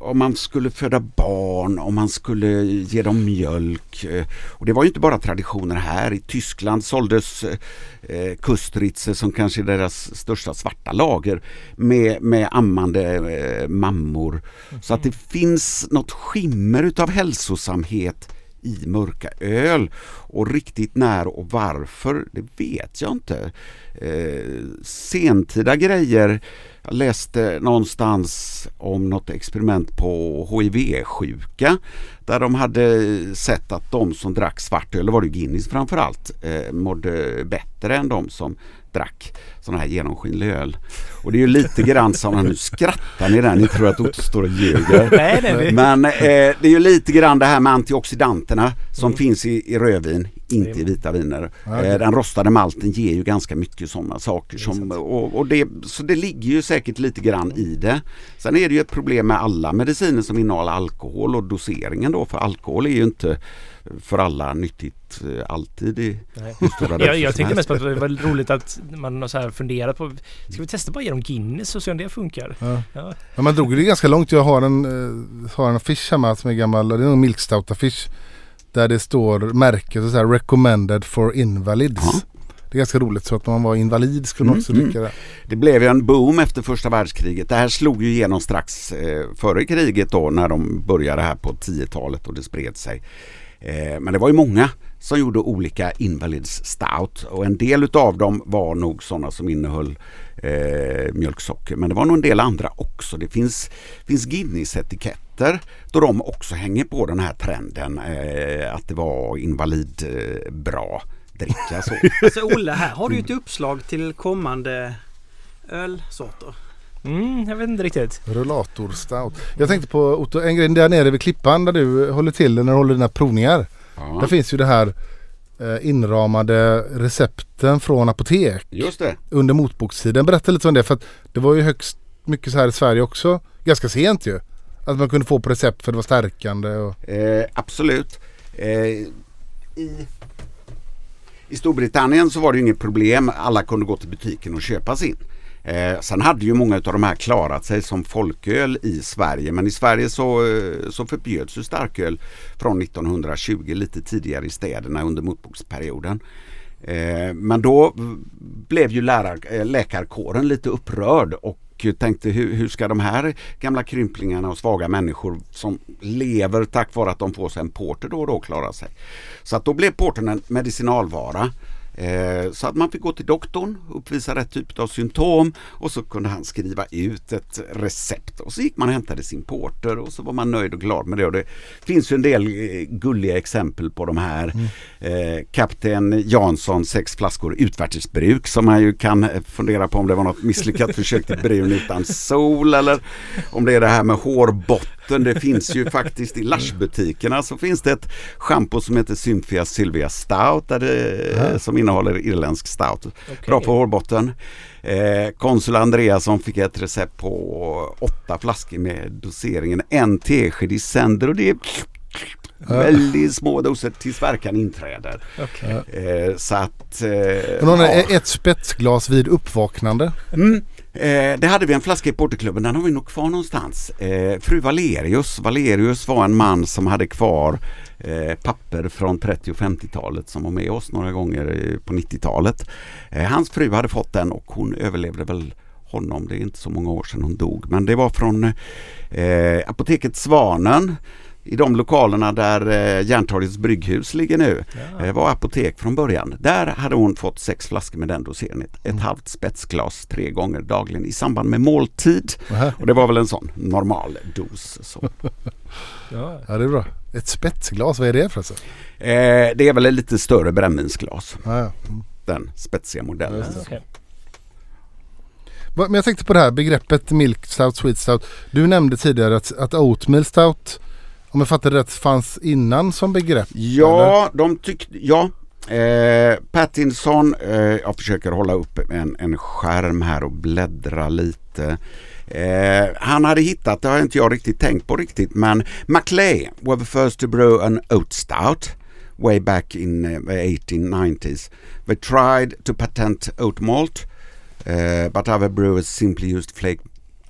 om man skulle föda barn, om man skulle ge dem mjölk. eh, Och det var ju inte bara traditioner här. I Tyskland såldes eh, Kustritze som kanske är deras största svarta lager med, med ammande eh, mammor. Så att det finns något skimmer utav hälsosamhet i mörka öl. Och riktigt när och varför, det vet jag inte. Eh, sentida grejer. Jag läste någonstans om något experiment på HIV-sjuka där de hade sett att de som drack svart öl, var det Guinness framförallt, eh, mådde bättre än de som drack sån här genomskinlig öl. Och det är ju lite grann som, nu skrattar ni där, ni tror att Otto står och ljuger. Nej, nej, nej. Men eh, det är ju lite grann det här med antioxidanterna som finns i, i rödvin, inte i vita viner. Eh, den rostade malten ger ju ganska mycket sådana saker. Som, och, och det, så det ligger ju säkert lite grann i det. Sen är det ju ett problem med alla mediciner som innehåller alkohol och doseringen då. För alkohol är ju inte för alla nyttigt eh, alltid i stora Jag, jag tänkte mest på att det var roligt att man har så här funderat på Ska vi testa bara ge dem Guinness och se om det funkar? Ja. Ja. Ja, man drog ju det ganska långt. Jag har en, eh, har en affisch hemma som är gammal. Det är en milk stout affisch. Där det står märket och så här recommended for invalids. Ja. Det är ganska roligt så att om man var invalid skulle man Mm, också mm. dricka det. Det blev ju en boom efter första världskriget. Det här slog ju igenom strax eh, före kriget då när de började här på 10-talet och det spred sig. Eh, men det var ju många som gjorde olika invalids stout och en del utav dem var nog sådana som innehöll eh, mjölksocker. Men det var nog en del andra också. Det finns, finns Guinness-etiketter då de också hänger på den här trenden eh, att det var invalid eh, bra dricka. Så. Alltså Olle, här har du ett uppslag till kommande ölsorter. Mm, jag vet inte riktigt. Rullator stout. Jag tänkte på Otto, en grej där nere vid klippan där du håller till när du håller dina provningar. Ja, Där finns ju det här eh, inramade recepten från apotek just det. under motbokstiden. Berätta lite om det för att det var ju högst mycket så här i Sverige också. Ganska sent ju. Att man kunde få på recept för det var stärkande och... Eh, absolut. Eh, i, I Storbritannien så var det ju inget problem. Alla kunde gå till butiken och köpa sin. Eh, sen hade ju många av de här klarat sig som folköl i Sverige men i Sverige så, eh, så förbjöds ju starköl från 1920 lite tidigare i städerna under motboksperioden. Eh, men då blev ju lärar, eh, läkarkåren lite upprörd och tänkte hur, hur ska de här gamla krymplingarna och svaga människor som lever tack vare att de får sig en porter då och då klara sig. Så att då blev portern en medicinalvara. Eh, så att man fick gå till doktorn, uppvisa rätt typ av symptom och så kunde han skriva ut ett recept. Och så gick man och hämtade sin porter och så var man nöjd och glad med det. Och det finns ju en del eh, gulliga exempel på de här. Mm. Eh, Kapten Jansson, sex flaskor utvärtesbruk som man ju kan fundera på om det var något misslyckat försök till brun utan sol eller om det är det här med hårbotten det finns ju faktiskt i Lush-butikerna så finns det ett schampo som heter Symphia Sylvia Stout där det, ja. som innehåller irländsk stout. Okay. Bra på hårbotten. Eh, konsul Andreasson fick ett recept på åtta flaskor med doseringen en tesked i sänder och det är Väldigt små doser tills verkan inträder. Okay. Eh, så att... Eh, Men ja. ett spetsglas vid uppvaknande? Mm. Eh, det hade vi en flaska i Porterklubben, den har vi nog kvar någonstans. Eh, fru Valerius, Valerius var en man som hade kvar eh, papper från 30 och 50-talet som var med oss några gånger eh, på 90-talet. Eh, hans fru hade fått den och hon överlevde väl honom, det är inte så många år sedan hon dog. Men det var från eh, apoteket Svanen i de lokalerna där eh, Järntorgets brygghus ligger nu ja. eh, var apotek från början. Där hade hon fått sex flaskor med den doseringen. Ett, mm. ett halvt spetsglas tre gånger dagligen i samband med måltid. Aha. Och det var väl en sån normal dos. Så. ja. ja, det är bra. Ett spetsglas, vad är det förresten? Eh, det är väl ett lite större brännvinsglas. Ja, mm. Den spetsiga modellen. Okay. Men jag tänkte på det här begreppet milk stout, sweet stout. Du nämnde tidigare att, att oatmeal stout om jag fattar rätt fanns innan som begrepp? Ja, eller? de tyckte, ja. Eh, Pattinson, eh, jag försöker hålla upp en, en skärm här och bläddra lite. Eh, han hade hittat, det har inte jag riktigt tänkt på riktigt, men Maclay were the first to brew an oat stout way back in uh, the 1890s. They tried to patent oat malt, uh, but other brewers simply used flake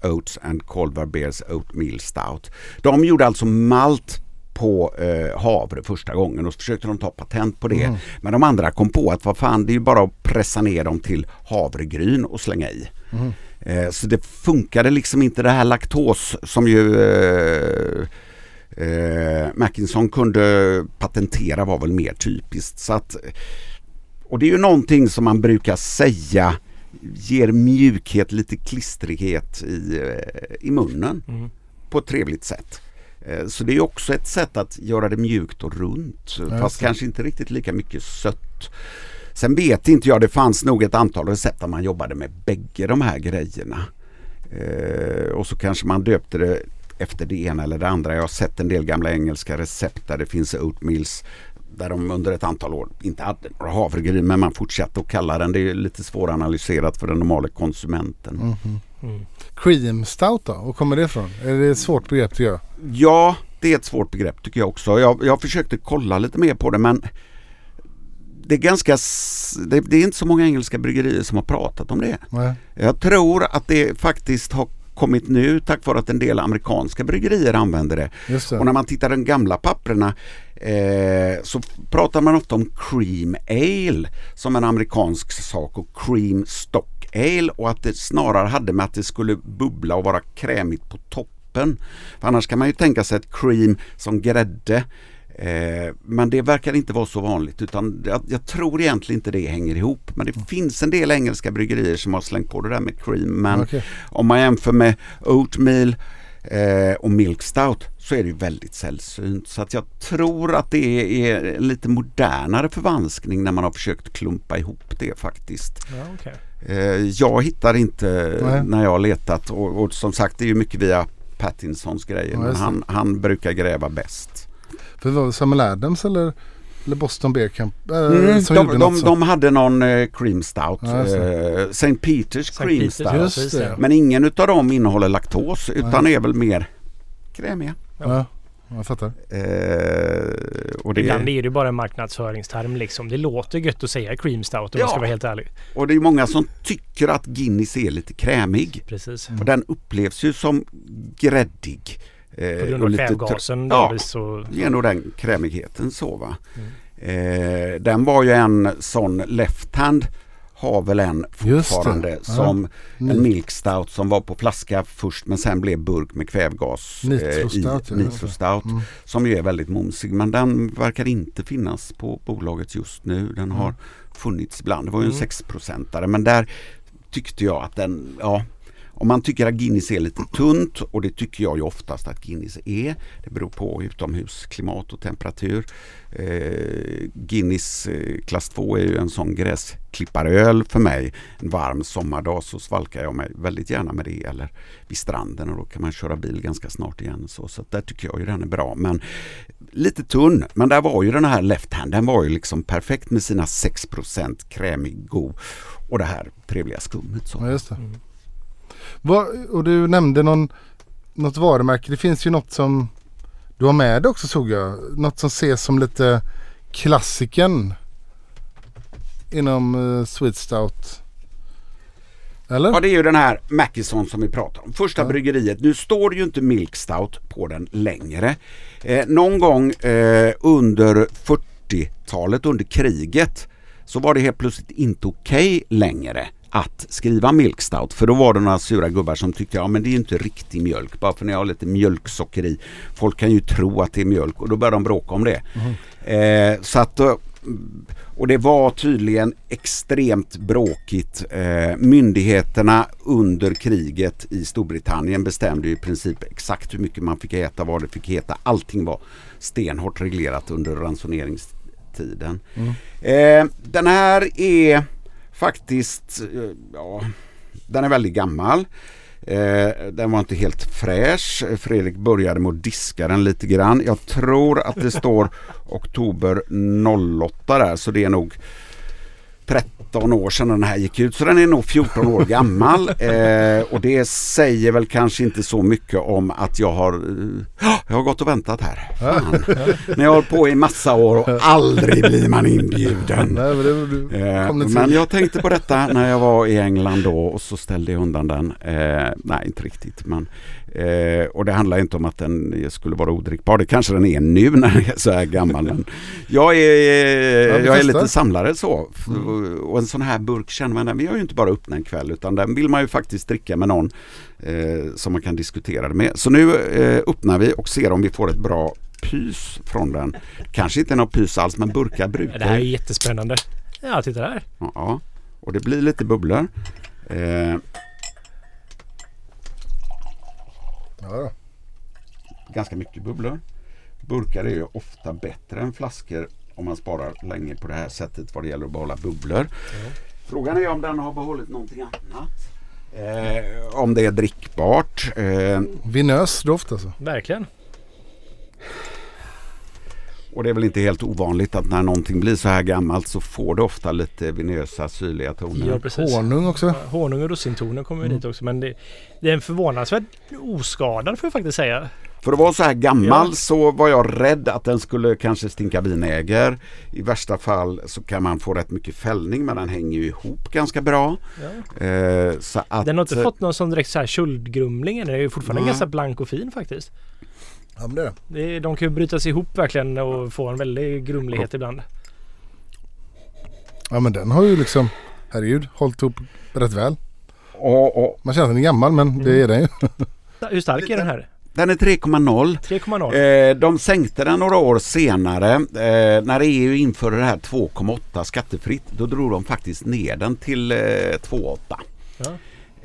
Oats and Colvar Bears Oatmeal Stout. De gjorde alltså malt på eh, havre första gången och så försökte de ta patent på det. Mm. Men de andra kom på att vad fan det är ju bara att pressa ner dem till havregryn och slänga i. Mm. Eh, så det funkade liksom inte det här laktos som ju eh, eh, Mackinson kunde patentera var väl mer typiskt. Så att, och det är ju någonting som man brukar säga ger mjukhet, lite klistrighet i, eh, i munnen mm. på ett trevligt sätt. Eh, så det är också ett sätt att göra det mjukt och runt ja, fast kanske inte riktigt lika mycket sött. Sen vet inte jag, det fanns nog ett antal recept där man jobbade med bägge de här grejerna. Eh, och så kanske man döpte det efter det ena eller det andra. Jag har sett en del gamla engelska recept där det finns oatmeals där de under ett antal år inte hade några havregryn men man fortsatte att kalla den. Det är lite svåranalyserat för den normala konsumenten. Mm -hmm. mm. Cream stout då? Var kommer det ifrån? Är det ett svårt begrepp tycker jag? Ja, det är ett svårt begrepp tycker jag också. Jag, jag försökte kolla lite mer på det men det är ganska, det, det, är inte så många engelska bryggerier som har pratat om det. Nej. Jag tror att det faktiskt har kommit nu tack vare att en del amerikanska bryggerier använder det. det. Och när man tittar de gamla papperna eh, så pratar man ofta om cream ale som en amerikansk sak och cream stock ale och att det snarare hade med att det skulle bubbla och vara krämigt på toppen. För annars kan man ju tänka sig ett cream som grädde Eh, men det verkar inte vara så vanligt utan jag, jag, tror egentligen inte det hänger ihop. Men det mm. finns en del engelska bryggerier som har slängt på det där med cream. Men okay. om man jämför med oatmeal eh, och milk stout så är det väldigt sällsynt. Så att jag tror att det är lite modernare förvanskning när man har försökt klumpa ihop det faktiskt. Ja, okay. eh, jag hittar inte Nej. när jag har letat och, och, som sagt det är ju mycket via Pattinsons grejer. Ja, men han, han brukar gräva bäst. För var det Samuel Adams eller, eller Boston Beer Camp? Äh, mm, de, de, de, hade någon eh, cream stout. Ja, eh, St. Peters cream Peters, stout. Men ingen av dem innehåller laktos utan Nej. är väl mer krämiga. Ja, jag fattar. Eh, och, det, Ibland är det bara en marknadsföringsterm liksom. Det låter gött att säga cream stout om Ja. man ska vara helt ärlig. och det är många som tycker att Guinness är lite krämig. Precis. Och den upplevs ju som gräddig. Eh, På grund och av kvävgasen Ja. så... Ger nog den krämigheten så va. Mm. Eh, den var ju en sån left hand har väl en fortfarande Ja. som Ni- en milk stout som var på flaska först men sen blev burk med kvävgas eh, Nitro i stout, ja. Nitro stout Mm. som ju är väldigt momsig men den verkar inte finnas på bolaget just nu. Den har funnits ibland. Det var ju en Mm. 6-procentare men där tyckte jag att den, ja om man tycker att Guinness är lite tunt och det tycker jag ju oftast att Guinness är. Det beror på utomhusklimat och temperatur. Eh, Guinness eh, klass 2 är ju en sån gräsklipparöl för mig. En varm sommardag så svalkar jag mig väldigt gärna med det eller vid stranden och då kan man köra bil ganska snart igen. Så, så där tycker jag ju den är bra. Men lite tunn. Men där var ju den här left hand, den var ju liksom perfekt med sina 6% krämig, god och det här trevliga skummet. Så. Ja, Vad, och du nämnde någon, något varumärke. Det finns ju något som du har med dig också såg jag. Något som ses som lite klassiken inom uh, Sweet Stout. Eller? Ja det är ju den här Mackison som vi pratar om. Första Ja. bryggeriet. Nu står det ju inte Milk Stout på den längre. Eh, någon gång eh, under 40-talet, under kriget, så var det helt plötsligt inte okej längre att skriva Milk Stout. För då var det några sura gubbar som tyckte ja men det är ju inte riktig mjölk bara för när jag har lite mjölksocker i. Folk kan ju tro att det är mjölk och då började de bråka om det. Eh, så att och det var tydligen extremt bråkigt. Eh, myndigheterna under kriget i Storbritannien bestämde i princip exakt hur mycket man fick äta, vad det fick heta. Allting var stenhårt reglerat under ransoneringstiden. Eh, den här är faktiskt, eh, ja, den är väldigt gammal. Eh, den var inte helt fräsch. Fredrik började med att diska den lite grann. Jag tror att det står oktober 08 där så det är nog 13 år sedan den här gick ut. Så den är nog 14 år gammal. Eh, och det säger väl kanske inte så mycket om att jag har, eh, jag har gått och väntat här. Fan. Men jag har på i massa år och aldrig blir man inbjuden. Nej, men Eh, men jag tänkte på detta när jag var i England då och så ställde jag undan den. Eh, nej, inte riktigt. Men, eh, och det handlar inte om att den skulle vara odrickbar. Det kanske den är nu när den är så här gammal. Men jag är, vi jag är lite samlare så. F- Och en sån här burk känner man, den vill jag ju inte bara öppna en kväll utan den vill man ju faktiskt dricka med någon eh, som man kan diskutera det med. Så nu eh, öppnar vi och ser om vi får ett bra pys från den. Kanske inte någon pys alls men burkar brukar Det här är jättespännande. Ja, titta där. Ja, och det blir lite bubblor. Eh, Ja, ganska mycket bubblor. Burkar är ju ofta bättre än flaskor om man sparar länge på det här sättet vad det gäller att behålla bubblor. Frågan är om den har behållit någonting annat. Eh, om det är drickbart. Eh, Vinös doft alltså. Verkligen. Och det är väl inte helt ovanligt att när någonting blir så här gammalt så får det ofta lite vinösa syrliga toner. Ja, precis. Honung också. Honung och russintoner kommer ju dit också. Men det, det är en förvånansvärt oskadad får jag faktiskt säga. För att vara så här gammal Ja. så var jag rädd att den skulle kanske stinka vinäger. I värsta fall så kan man få rätt mycket fällning men den hänger ju ihop ganska bra. Ja. Eh, så att, Den har inte fått någon sån direkt så här köldgrumling. Den är ju fortfarande Nej. ganska blank och fin faktiskt. Ja, men det är det. De kan ju brytas ihop verkligen och få en väldig grumlighet ibland. Ja men den har ju liksom, herregud, hållit ihop rätt väl. och, och, Man känner att den är gammal men det är den ju. Hur stark är den här? den är 3,0. 3,0. Eh, de sänkte den några år senare. Eh, när EU införde det här 2,8 skattefritt då drog de faktiskt ner den till eh, 2,8. Ja.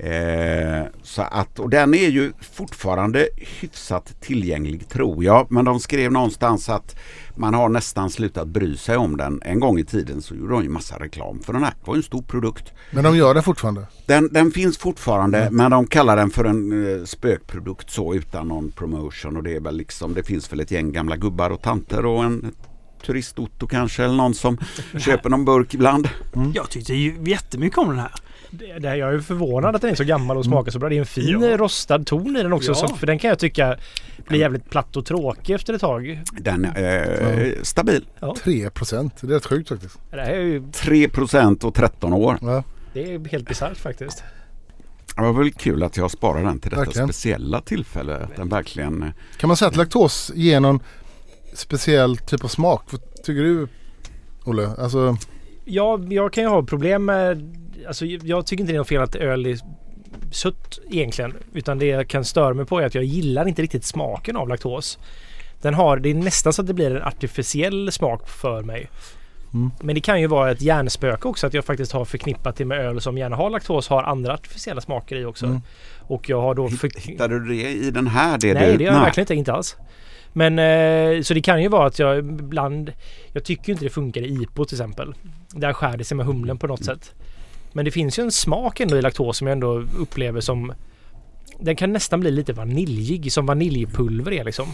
Eh, så att, och den är ju fortfarande hyfsat tillgänglig tror jag. Men de skrev någonstans att man har nästan slutat bry sig om den. En gång i tiden så gjorde de ju massa reklam för den här. Det var ju en stor produkt. Men de gör det fortfarande. Den, den finns fortfarande men de kallar den för en eh, spökprodukt så utan någon promotion. Och det är väl liksom, det finns väl ett gäng gamla gubbar och tanter och en turistotto kanske eller någon som köper någon burk ibland. Jag tyckte ju jättemycket om den här. Det, det, jag är förvånad att den är så gammal och smakar så bra. Det är en fin Ja. rostad ton i den också. Ja. Så, för den kan jag tycka blir jävligt platt och tråkig efter ett tag. Den är eh, stabil. 3 procent. Det är rätt sjukt faktiskt. Det är ju 3 och 13 år. Ja. det är helt bisarrt faktiskt. Det var väl kul att jag sparar den till detta Verkligen. speciella tillfälle. Att den verkligen... eh, Kan man säga att laktos ger någon speciell typ av smak? Vad tycker du Olle? Alltså, Ja, jag kan ju ha problem med... Alltså jag tycker inte det är något fel att öl är sött egentligen. Utan det jag kan störa mig på är att jag gillar inte riktigt smaken av laktos. Den har, det är nästan så att det blir en artificiell smak för mig. Mm. Men det kan ju vara ett hjärnspöke också att jag faktiskt har förknippat det med öl som gärna har laktos har andra artificiella smaker i också. Mm. Och jag har då... För... Hittade du det i den här? Det Nej, du, det gör jag verkligen inte, inte alls. Men eh, så det kan ju vara att jag ibland... Jag tycker inte det funkar i IPO till exempel. Där skär det sig med humlen på något sätt. Men det finns ju en smak ändå i laktos som jag ändå upplever som... Den kan nästan bli lite vaniljig som vaniljpulver är liksom.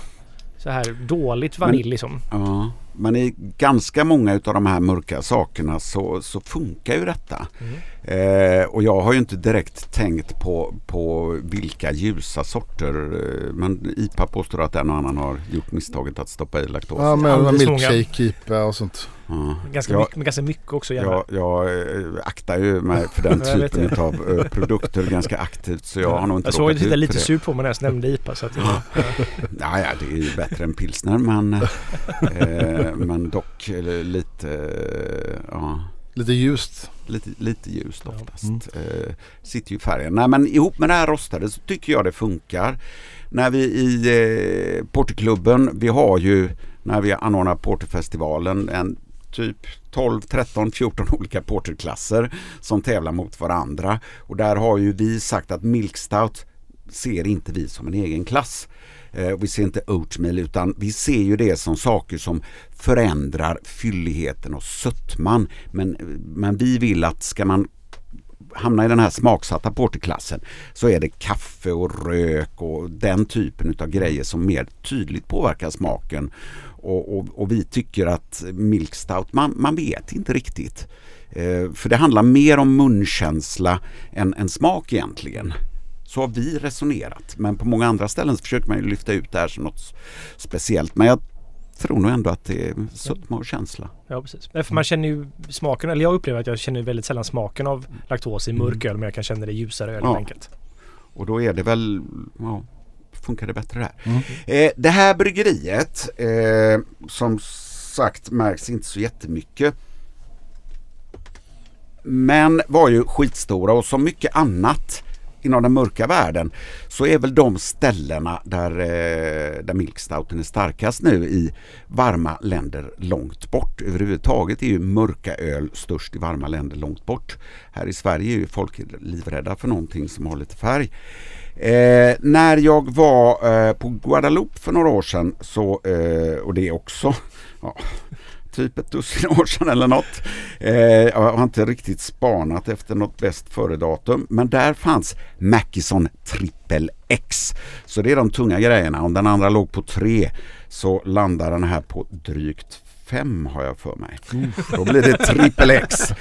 Så här dåligt vanilj liksom. Ja, men i ganska många av de här mörka sakerna så, så funkar ju detta. Mm. Eh, och jag har ju inte direkt tänkt på, på vilka ljusa sorter. eh, Men IPA påstår att en och annan har gjort misstaget att stoppa i laktos. ja, många. milkshake, IPA och sånt. Ja. Ganska, Ja. mycket, men ganska mycket också gärna. Jag, jag eh, aktar ju mig för den Jag typen av eh, produkter ganska aktivt så jag har nog inte jag såg att du tittade lite sur på mig när jag nämnde IPA. Så att, Ja, ja, det är ju bättre än pilsner men, eh, men dock eh, lite, eh, ja, Lite ljust. lite, lite ljust oftast. Mm. Eh, sitter ju färgen. Nej men ihop med det här rostade så tycker jag det funkar. När vi i eh, Porterklubben, vi har ju när vi anordnar Porterfestivalen en typ 12, 13, 14 olika porterklasser som tävlar mot varandra. Och där har ju vi sagt att Milk Stout ser inte vi som en egen klass. Eh, vi ser inte oatmeal utan vi ser ju det som saker som förändrar fylligheten och sötman. Men, men vi vill att ska man hamna i den här smaksatta porterklassen så är det kaffe och rök och den typen av grejer som mer tydligt påverkar smaken. Och, och, och vi tycker att milk stout, man, man vet inte riktigt. Eh, för det handlar mer om munkänsla än, än smak egentligen. Så har vi resonerat. Men på många andra ställen så försöker man ju lyfta ut det här som något speciellt. Men jag tror nog ändå att det är sötma och känsla. Ja precis. Nej, För man känner ju smaken, eller jag upplever att jag känner väldigt sällan smaken av laktos i mörk öl men jag kan känna det i ljusare öl Ja. helt enkelt. Och då är det väl, ja, funkar det bättre där. Mm. Eh, det här bryggeriet, eh, som sagt märks inte så jättemycket. Men var ju skitstora och som mycket annat inom den mörka världen så är väl de ställena där, eh, där milkstouten är starkast nu i varma länder långt bort. Överhuvudtaget är ju mörka öl störst i varma länder långt bort. Här i Sverige är ju folk livrädda för någonting som har lite färg. Eh, när jag var eh, på Guadeloupe för några år sedan så, eh, och det är också ja, typ ett dussin år sedan eller något. Eh, jag har inte riktigt spanat efter något bäst före-datum men där fanns Mackison Triple X. Så det är de tunga grejerna. Om den andra låg på tre så landar den här på drygt fem har jag för mig. Då blir det Triple X.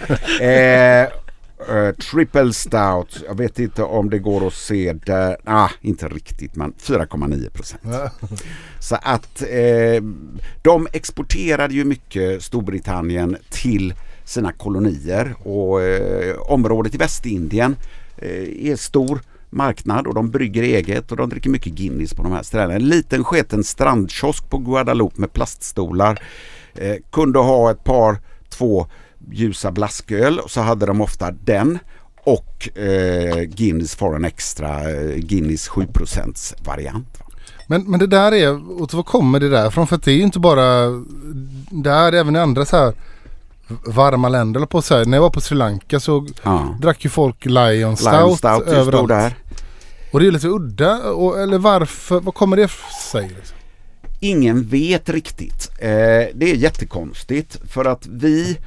Eh, Eh, triple Stout, jag vet inte om det går att se där. Ah, inte riktigt men 4,9 procent. Så att eh, de exporterade ju mycket Storbritannien till sina kolonier och eh, området i Västindien eh, är stor marknad och de brygger eget och de dricker mycket Guinness på de här ställena. En liten sketen strandkiosk på Guadeloupe med plaststolar. Eh, kunde ha ett par, två ljusa blasköl och så hade de ofta den och eh, Guinness Foreign Extra, eh, Guinness 7 variant. va. Men, men det där är, och var kommer det där från? För det är ju inte bara där, även i andra så här varma länder. På så här, när jag var på Sri Lanka så Ja. drack ju folk Lion Stout, Lion Stout överallt. där. Och det är lite udda. Och, eller varför, vad kommer det sig? Liksom? Ingen vet riktigt. Eh, det är jättekonstigt för att vi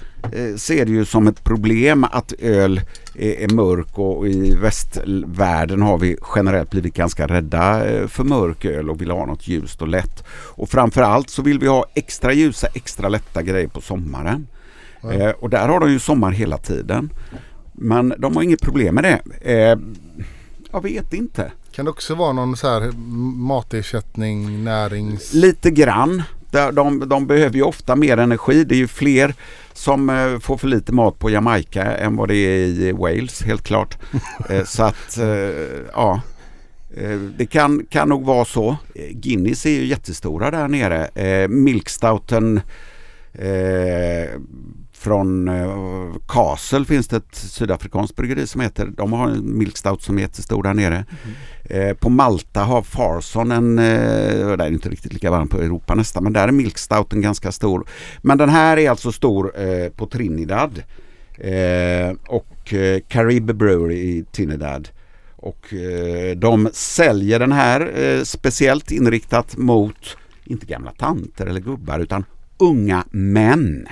ser det ju som ett problem att öl är, mörk och i västvärlden har vi generellt blivit ganska rädda eh, för mörk öl och vill ha något ljust och lätt. Och framförallt så vill vi ha extra ljusa, extra lätta grejer på sommaren. Ja. Eh, och där har de ju sommar hela tiden. Men de har inget problem med det. Eh, jag vet inte. Kan det också vara någon så här matersättning, närings... Lite grann. De, de, de behöver ju ofta mer energi. Det är ju fler som eh, får för lite mat på Jamaica än vad det är i Wales helt klart. eh, så att eh, ja. Eh, Det kan, kan nog vara så. Guinness är ju jättestora där nere. Eh, Milkstouten från eh, Castle finns det ett sydafrikanskt bryggeri som heter. De har en milkstout som är jättestor där nere. Eh, på Malta har Farson en, eh, det är inte riktigt lika varmt på Europa nästan, men där är milkstouten ganska stor. Men den här är alltså stor eh, på Trinidad och eh, Caribe Brewery i Trinidad. Och de säljer den här speciellt inriktat mot, inte gamla tanter eller gubbar, utan unga män.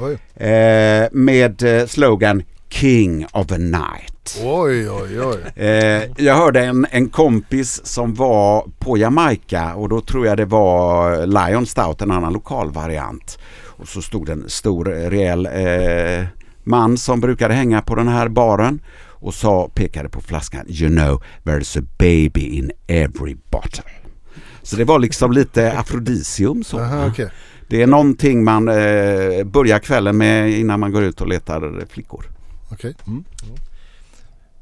Oj, Eh, med slogan King of the Night. oj, oj. oj. Eh, jag hörde en, en kompis som var på Jamaica och då tror jag det var Lion Stout, en annan lokal variant. Och så stod en stor rejäl eh, man som brukade hänga på den här baren och sa, pekade på flaskan You know there's a baby in every bottle. Så det var liksom lite afrodisium så. Aha, okej. Det är någonting man eh, börjar kvällen med innan man går ut och letar flickor. Okej. Mm.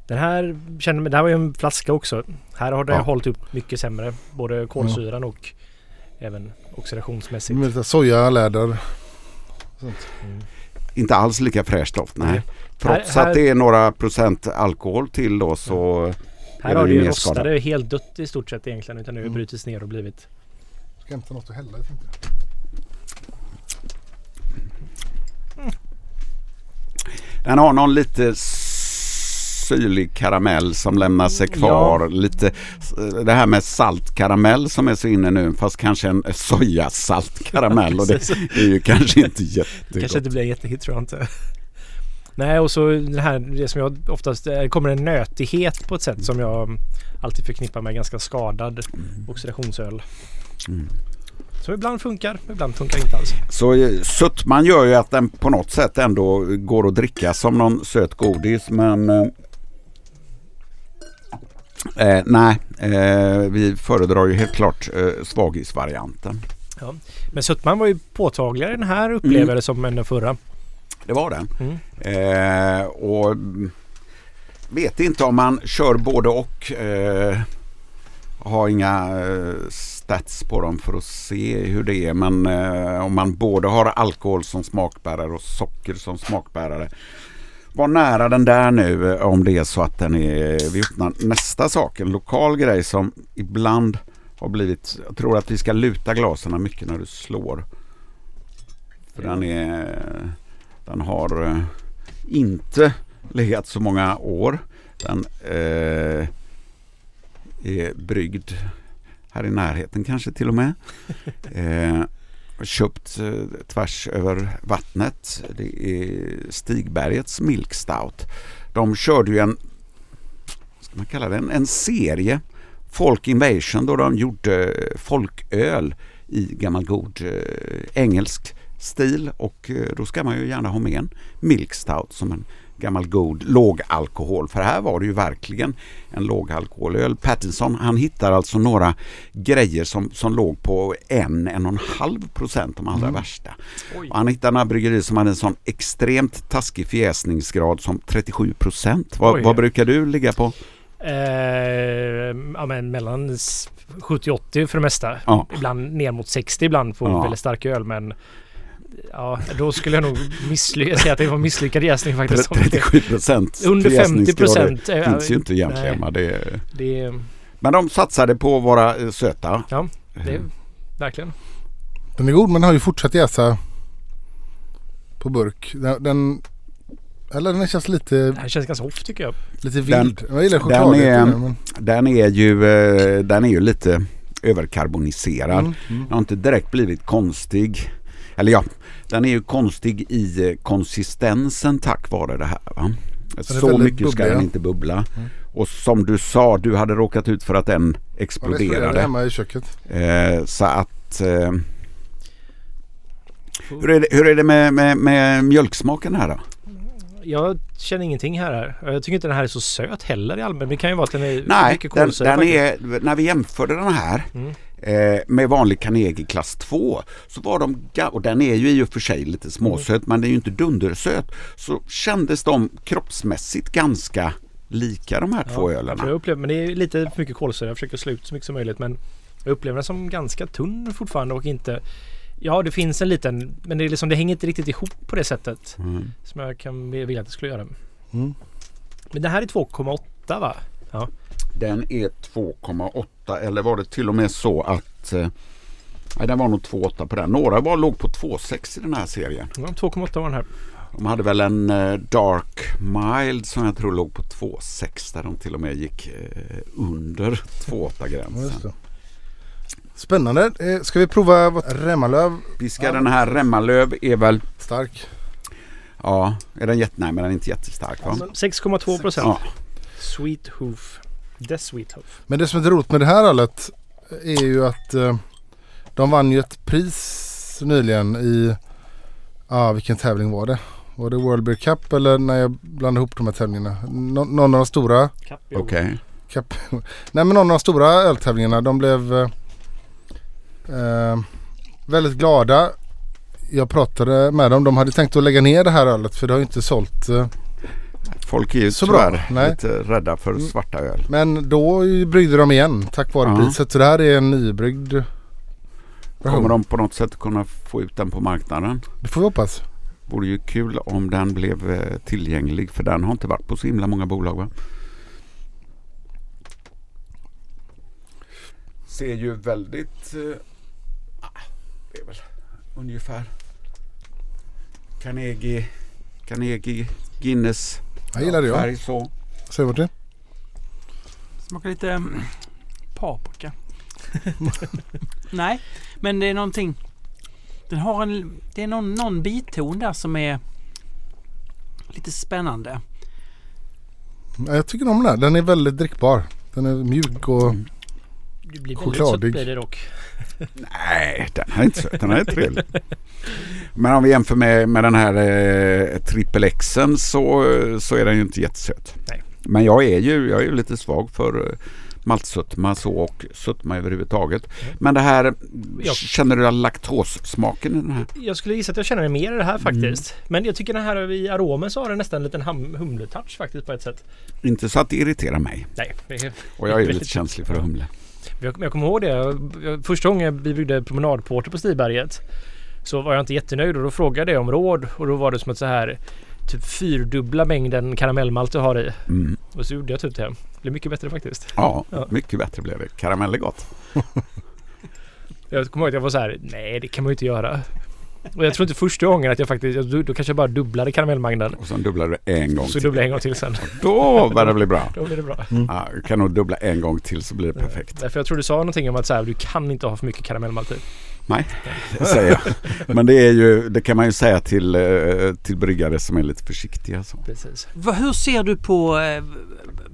Den här känner det här var ju en flaska också. Här har det Ja. hållit upp mycket sämre. Både kolsyran och även oxidationsmässigt. Med lite soja, läder. Inte alls lika fräscht doft, nej. Nej. Trots Här- att det är några procent alkohol till då så Här är har det det ju mer skada. rostade helt dött i stort sett egentligen. Utan nu har det Mm. brutits ner och blivit Ska hämta något att hälla i tänkte Den har någon lite syrlig karamell som lämnar sig kvar. Lite det här med saltkaramell som är så inne nu fast kanske en sojasaltkaramell och det är ju kanske inte Det kanske jättegott. inte blir en jättehit tror jag inte. Nej och så det här det som jag oftast det kommer en nötighet på ett sätt som jag alltid förknippar med ganska skadad oxidationsöl. Mm. Så ibland funkar, ibland funkar inte alls. Så eh, sötman gör ju att den på något sätt ändå går att dricka som någon söt godis men eh, eh, nej, eh, vi föredrar ju helt klart eh, svagisvarianten. Men sötman var ju påtagligare den här upplever det som än den förra. Det var den. Mm. Eh, och mm, vet inte om man kör både och. Eh, har inga stats på dem för att se hur det är. Men eh, om man både har alkohol som smakbärare och socker som smakbärare. Var nära den där nu eh, om det är så att den är... Vi öppnar nästa sak. En lokal grej som ibland har blivit... Jag tror att vi ska luta glasen mycket när du slår. För den är... Den har eh, inte legat så många år. Den eh, är bryggd här i närheten kanske till och med. Eh, köpt eh, tvärs över vattnet. Det är Stigbergets Milk Stout. De körde ju en, ska man kalla det, en, en serie Folk Invasion då de gjorde folköl i gammal god eh, engelsk stil och eh, då ska man ju gärna ha med en Milk Stout som en gammal god lågalkohol. För här var det ju verkligen en lågalkoholöl. Pattinson han hittar alltså några grejer som, som låg på en, en och en halv procent de allra värsta. Och han hittade några bryggerier som hade en sån extremt taskig fjäsningsgrad som 37 procent. Vad, vad brukar du ligga på? Eh, ja men mellan s- 70-80 för det mesta. Ja. Ibland ner mot 60 ibland på Ja. väldigt stark öl men Ja, då skulle jag nog missly- säga att det var misslyckad jäsning faktiskt. 37 procent Under 50 procent. eh, finns ju inte egentligen. nej. Det, Det, men de satsade på att vara eh, söta. ja, det verkligen. Den är god men den har ju fortsatt jäsa på burk. Den, den eller den känns lite, Det här känns ganska off tycker jag. lite Den- vild. jag gillar den chokladet. är- men, Den är ju, eh, den är ju lite överkarboniserad. mm, mm. Den har inte direkt blivit konstig. Eller ja, den är ju konstig i eh, konsistensen tack vare det här. Va? Så mycket ska bubblig, den ja. inte bubbla. Och som du sa, du hade råkat ut för att den Ja, det exploderade exploderade. hemma i köket. Eh, så att... Eh, hur är det, hur är det med, med, med mjölksmaken här då? Jag känner ingenting här. Jag tycker inte den här är så söt heller i allmänhet. Det kan ju vara att den är Nej, mycket kolsyra den är, när vi jämförde den här Mm. Eh, med vanlig Carnegie klass 2 så var de, och den är ju i och för sig lite småsöt men den är ju inte dundersöt, så kändes de kroppsmässigt ganska lika de här två för ölerna. jag upplever, men det är lite för mycket kolsyra. Jag försöker slå ut så mycket som möjligt. Men jag upplever den som ganska tunn fortfarande och inte... Ja, det finns en liten... Men det, är liksom, det hänger inte riktigt ihop på det sättet Mm. som jag kan vilja att det skulle göra. Mm. Men det här är 2,8 va? Den är 2,8 eller var det till och med så att eh, Nej, den var nog 2,8 på den. Några var, låg på 2,6 i den här serien. Ja, 2,8 var den här. De hade väl en eh, Dark Mild som jag tror låg på 2,6 där de till och med gick eh, under 2,8 Ja, just gränsen. det. Spännande. Eh, Ska vi prova vad Remmalöv? Vi ska den här Remmalöv är väl, Stark. ja, är den jätte, nej men den är inte jättestark va? 6,2 procent. Ja, Sweet Hoof. The Sweet Hoof. Men det som är roligt med det här ölet är ju att eh, de vann ju ett pris nyligen i, ah, vilken tävling var det? Var det World Beer Cup eller när jag blandade ihop de här tävlingarna? Nå- någon av de stora okej. Cup. Nej men någon av de stora öltävlingarna. De blev eh, eh, väldigt glada. Jag pratade med dem. De hade tänkt att lägga ner det här ölet för det har ju inte sålt. Eh, Folk är ju Så bra. tyvärr Nej. lite rädda för Mm. svarta öl. men då bryggde de igen tack vare Ja. priset. Så det här är en nybryggd Kommer version. de på något sätt kunna få ut den på marknaden? Det får vi hoppas. Vore ju kul om den blev eh, tillgänglig för den har inte varit på så himla många bolag va? Ser ju väldigt... Eh, ah, det är väl ungefär Carnegie, Carnegie Guinness Jag gillar det jag. färg så. Säg vart det Smakar lite mm, paprika. Nej, men det är någonting. Den har en... Det är någon, någon biton där som är lite spännande. Ja, Jag tycker om den här. Den är väldigt drickbar. Den är mjuk och Mm. Det blir väldigt Chokladig. sött blir det dock. Nej, den här är inte söt. Den här är trevlig. Men om vi jämför med, med den här eh, trippel Xen så, så är den ju inte jättesöt. Nej. Men jag är ju, jag är ju lite svag för eh, maltsötma så och sötma överhuvudtaget. Men det här, Ja. känner du laktossmaken i den här? Jag skulle gissa att jag känner mer i det här faktiskt. Men jag tycker den här i aromen så har den nästan en liten hum- humletouch faktiskt på ett sätt. Inte så att det irriterar mig. Nej, det Och jag är ju lite känslig för humle. Jag, jag kommer ihåg det. Jag, jag, första gången vi byggde promenadporter på Stiberget så var jag inte jättenöjd och då frågade jag om råd och då var det som att så här typ fyrdubbla mängden karamellmalt du har i. Mm. Och så gjorde jag typ det. Det blev mycket bättre faktiskt. Ja, Ja. mycket bättre blev det. Karamell är gott. Jag kommer ihåg att jag var så här, nej det kan man ju inte göra. Och jag tror inte första gången att jag faktiskt, jag- då kanske jag bara dubblade karamellmängden. Och sen dubblar du en gång Så till. dubblade jag en gång till sen. Då börjar det bli bra. Då blir det bra. Ja, du kan nog dubbla en gång till så blir det perfekt. Därför jag tror du sa någonting om att så här, du kan inte ha för mycket karamellmalt i. Nej, det säger jag. Men det, är ju, det kan man ju säga till, eh, till bryggare som är lite försiktiga. Så. Precis. Hur ser du på eh,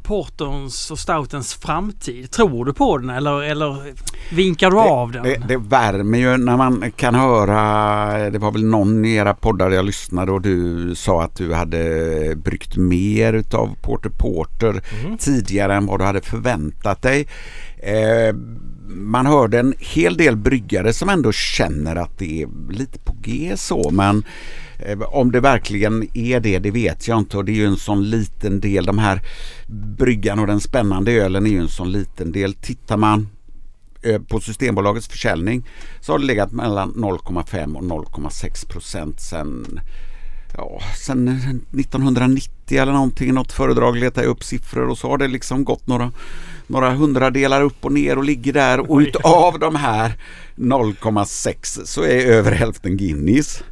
porterns och stoutens framtid? Tror du på den eller, eller vinkar du av den? Det, det värmer ju när man kan höra, det var väl någon i era poddar jag lyssnade och du sa att du hade bryggt mer utav Porter Porter Mm. tidigare än vad du hade förväntat dig. Eh, man hörde en hel del bryggare som ändå känner att det är lite på G så men Eh, om det verkligen är det, det vet jag inte och det är ju en sån liten del. De här bryggan och den spännande ölen är ju en sån liten del. Tittar man eh, på Systembolagets försäljning så har det legat mellan 0,5 och 0,6 procent sen, ja, sen 1990 eller någonting. Något föredrag letade jag upp siffror och så har det liksom gått några, några hundradelar upp och ner och ligger där och Oj. utav de här 0,6 så är över hälften Guinness.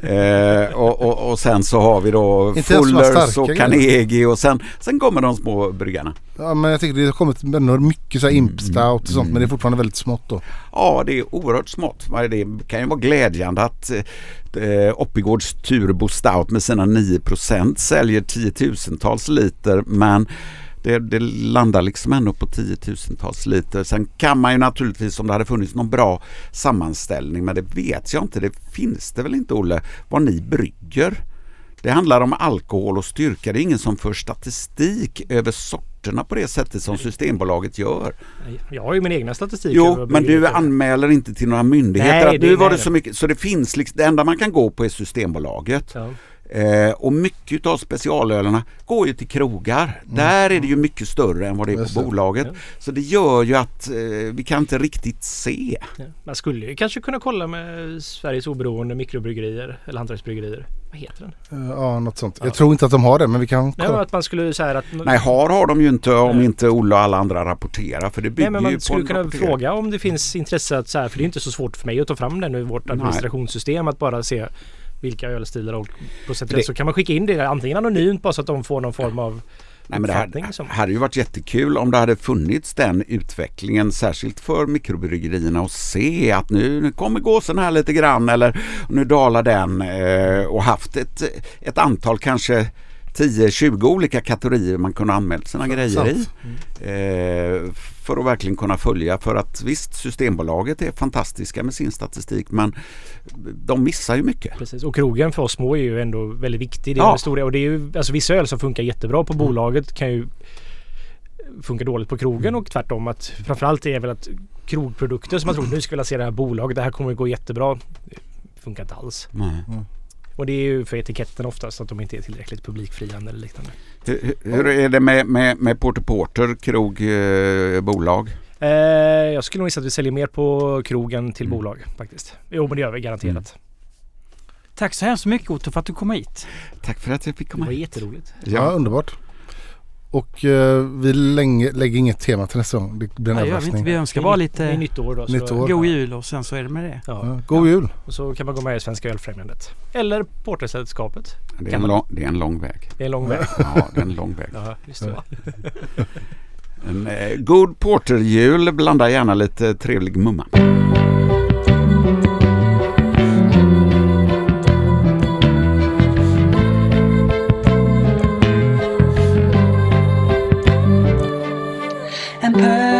Eh, och, och, och sen så har vi då Fullers och Carnegie och sen, sen kommer de små bryggarna. Ja men jag tycker det har kommit mycket så här imp stout och sånt men det är fortfarande väldigt smått då. Ja, det är oerhört smått. Det kan ju vara glädjande att eh, Oppigårds Turbo Stout med sina 9% säljer tiotusentals liter men det, det landar liksom ändå på tiotusentals liter. Sen kan man ju naturligtvis om det hade funnits någon bra sammanställning men det vet jag inte. Det finns det väl inte Olle vad ni brygger? Det handlar om alkohol och styrka. Det är ingen som för statistik över sorterna på det sättet som Systembolaget gör. Jag har ju min egna statistik. Jo, men du anmäler inte till några myndigheter Nej, att nu var det så mycket. Så det finns liksom, det enda man kan gå på är Systembolaget. Ja. Eh, och mycket av specialölerna går ju till krogar. Där är det ju mycket större än vad det är på bolaget. Ja. Så det gör ju att eh, vi kan inte riktigt se. Ja. Man skulle ju kanske kunna kolla med Sveriges oberoende mikrobryggerier eller hantverksbryggerier. Vad heter den? Eh, Ja, något sånt. Ja. Jag tror inte att de har det men vi kan Nej, kolla. att man skulle säga att... Nej, har har de ju inte om Nej. inte Olle och alla andra rapporterar. För det bygger Nej, men ju man på skulle kunna rapportering. fråga om det finns intresse att så här, för det är inte så svårt för mig att ta fram det nu i vårt Nej. administrationssystem att bara se vilka ölstilar och procentuellt Det- så kan man skicka in det antingen anonymt bara så att de får någon form av Nej, men det här, uppfattning som- hade ju varit jättekul om det hade funnits den utvecklingen särskilt för mikrobryggerierna och se att nu, nu kommer gåsen här lite grann eller nu dalar den eh, och haft ett, ett antal kanske 10-20 olika kategorier man kunde anmält sina grejer Sant. i. Eh, för att verkligen kunna följa för att visst Systembolaget är fantastiska med sin statistik men de missar ju mycket. Precis. Och krogen för oss små är ju ändå väldigt viktig. Det är Ja. en historia. Och det är ju, alltså vissa öl som funkar jättebra på bolaget kan ju funka dåligt på krogen och tvärtom. Att framförallt är det väl att krogprodukter som man tror nu ska vi lansera det här bolaget. Det här kommer att gå jättebra. Det funkar inte alls. Nej. Och det är ju för etiketten oftast att de inte är tillräckligt publikfriande eller liknande. Hur, hur är det med, med, med Porter Porter, krog, eh, bolag? Eh, jag skulle nog gissa att vi säljer mer på krogen till Mm. bolag faktiskt. Jo men det gör vi garanterat. Tack så hemskt mycket Otto för att du kom hit. Tack för att jag fick Det komma var hit. jätteroligt. Ja, underbart. Och eh, vi länge, lägger inget tema till nästa gång. Det blir en Nej, vi, överraskning. vi önskar bara Det lite nytt år då. så Nytt år. god jul och sen så är det med det. Ja. Ja, god jul! Och så kan man gå med i Svenska Ölfrämjandet. Eller Portersällskapet. Det är, en lång, det är en lång väg. Det är en lång väg. Ja, det är en lång väg. Ja, just det. En eh, god porterjul, blanda gärna lite trevlig mumma. purpose.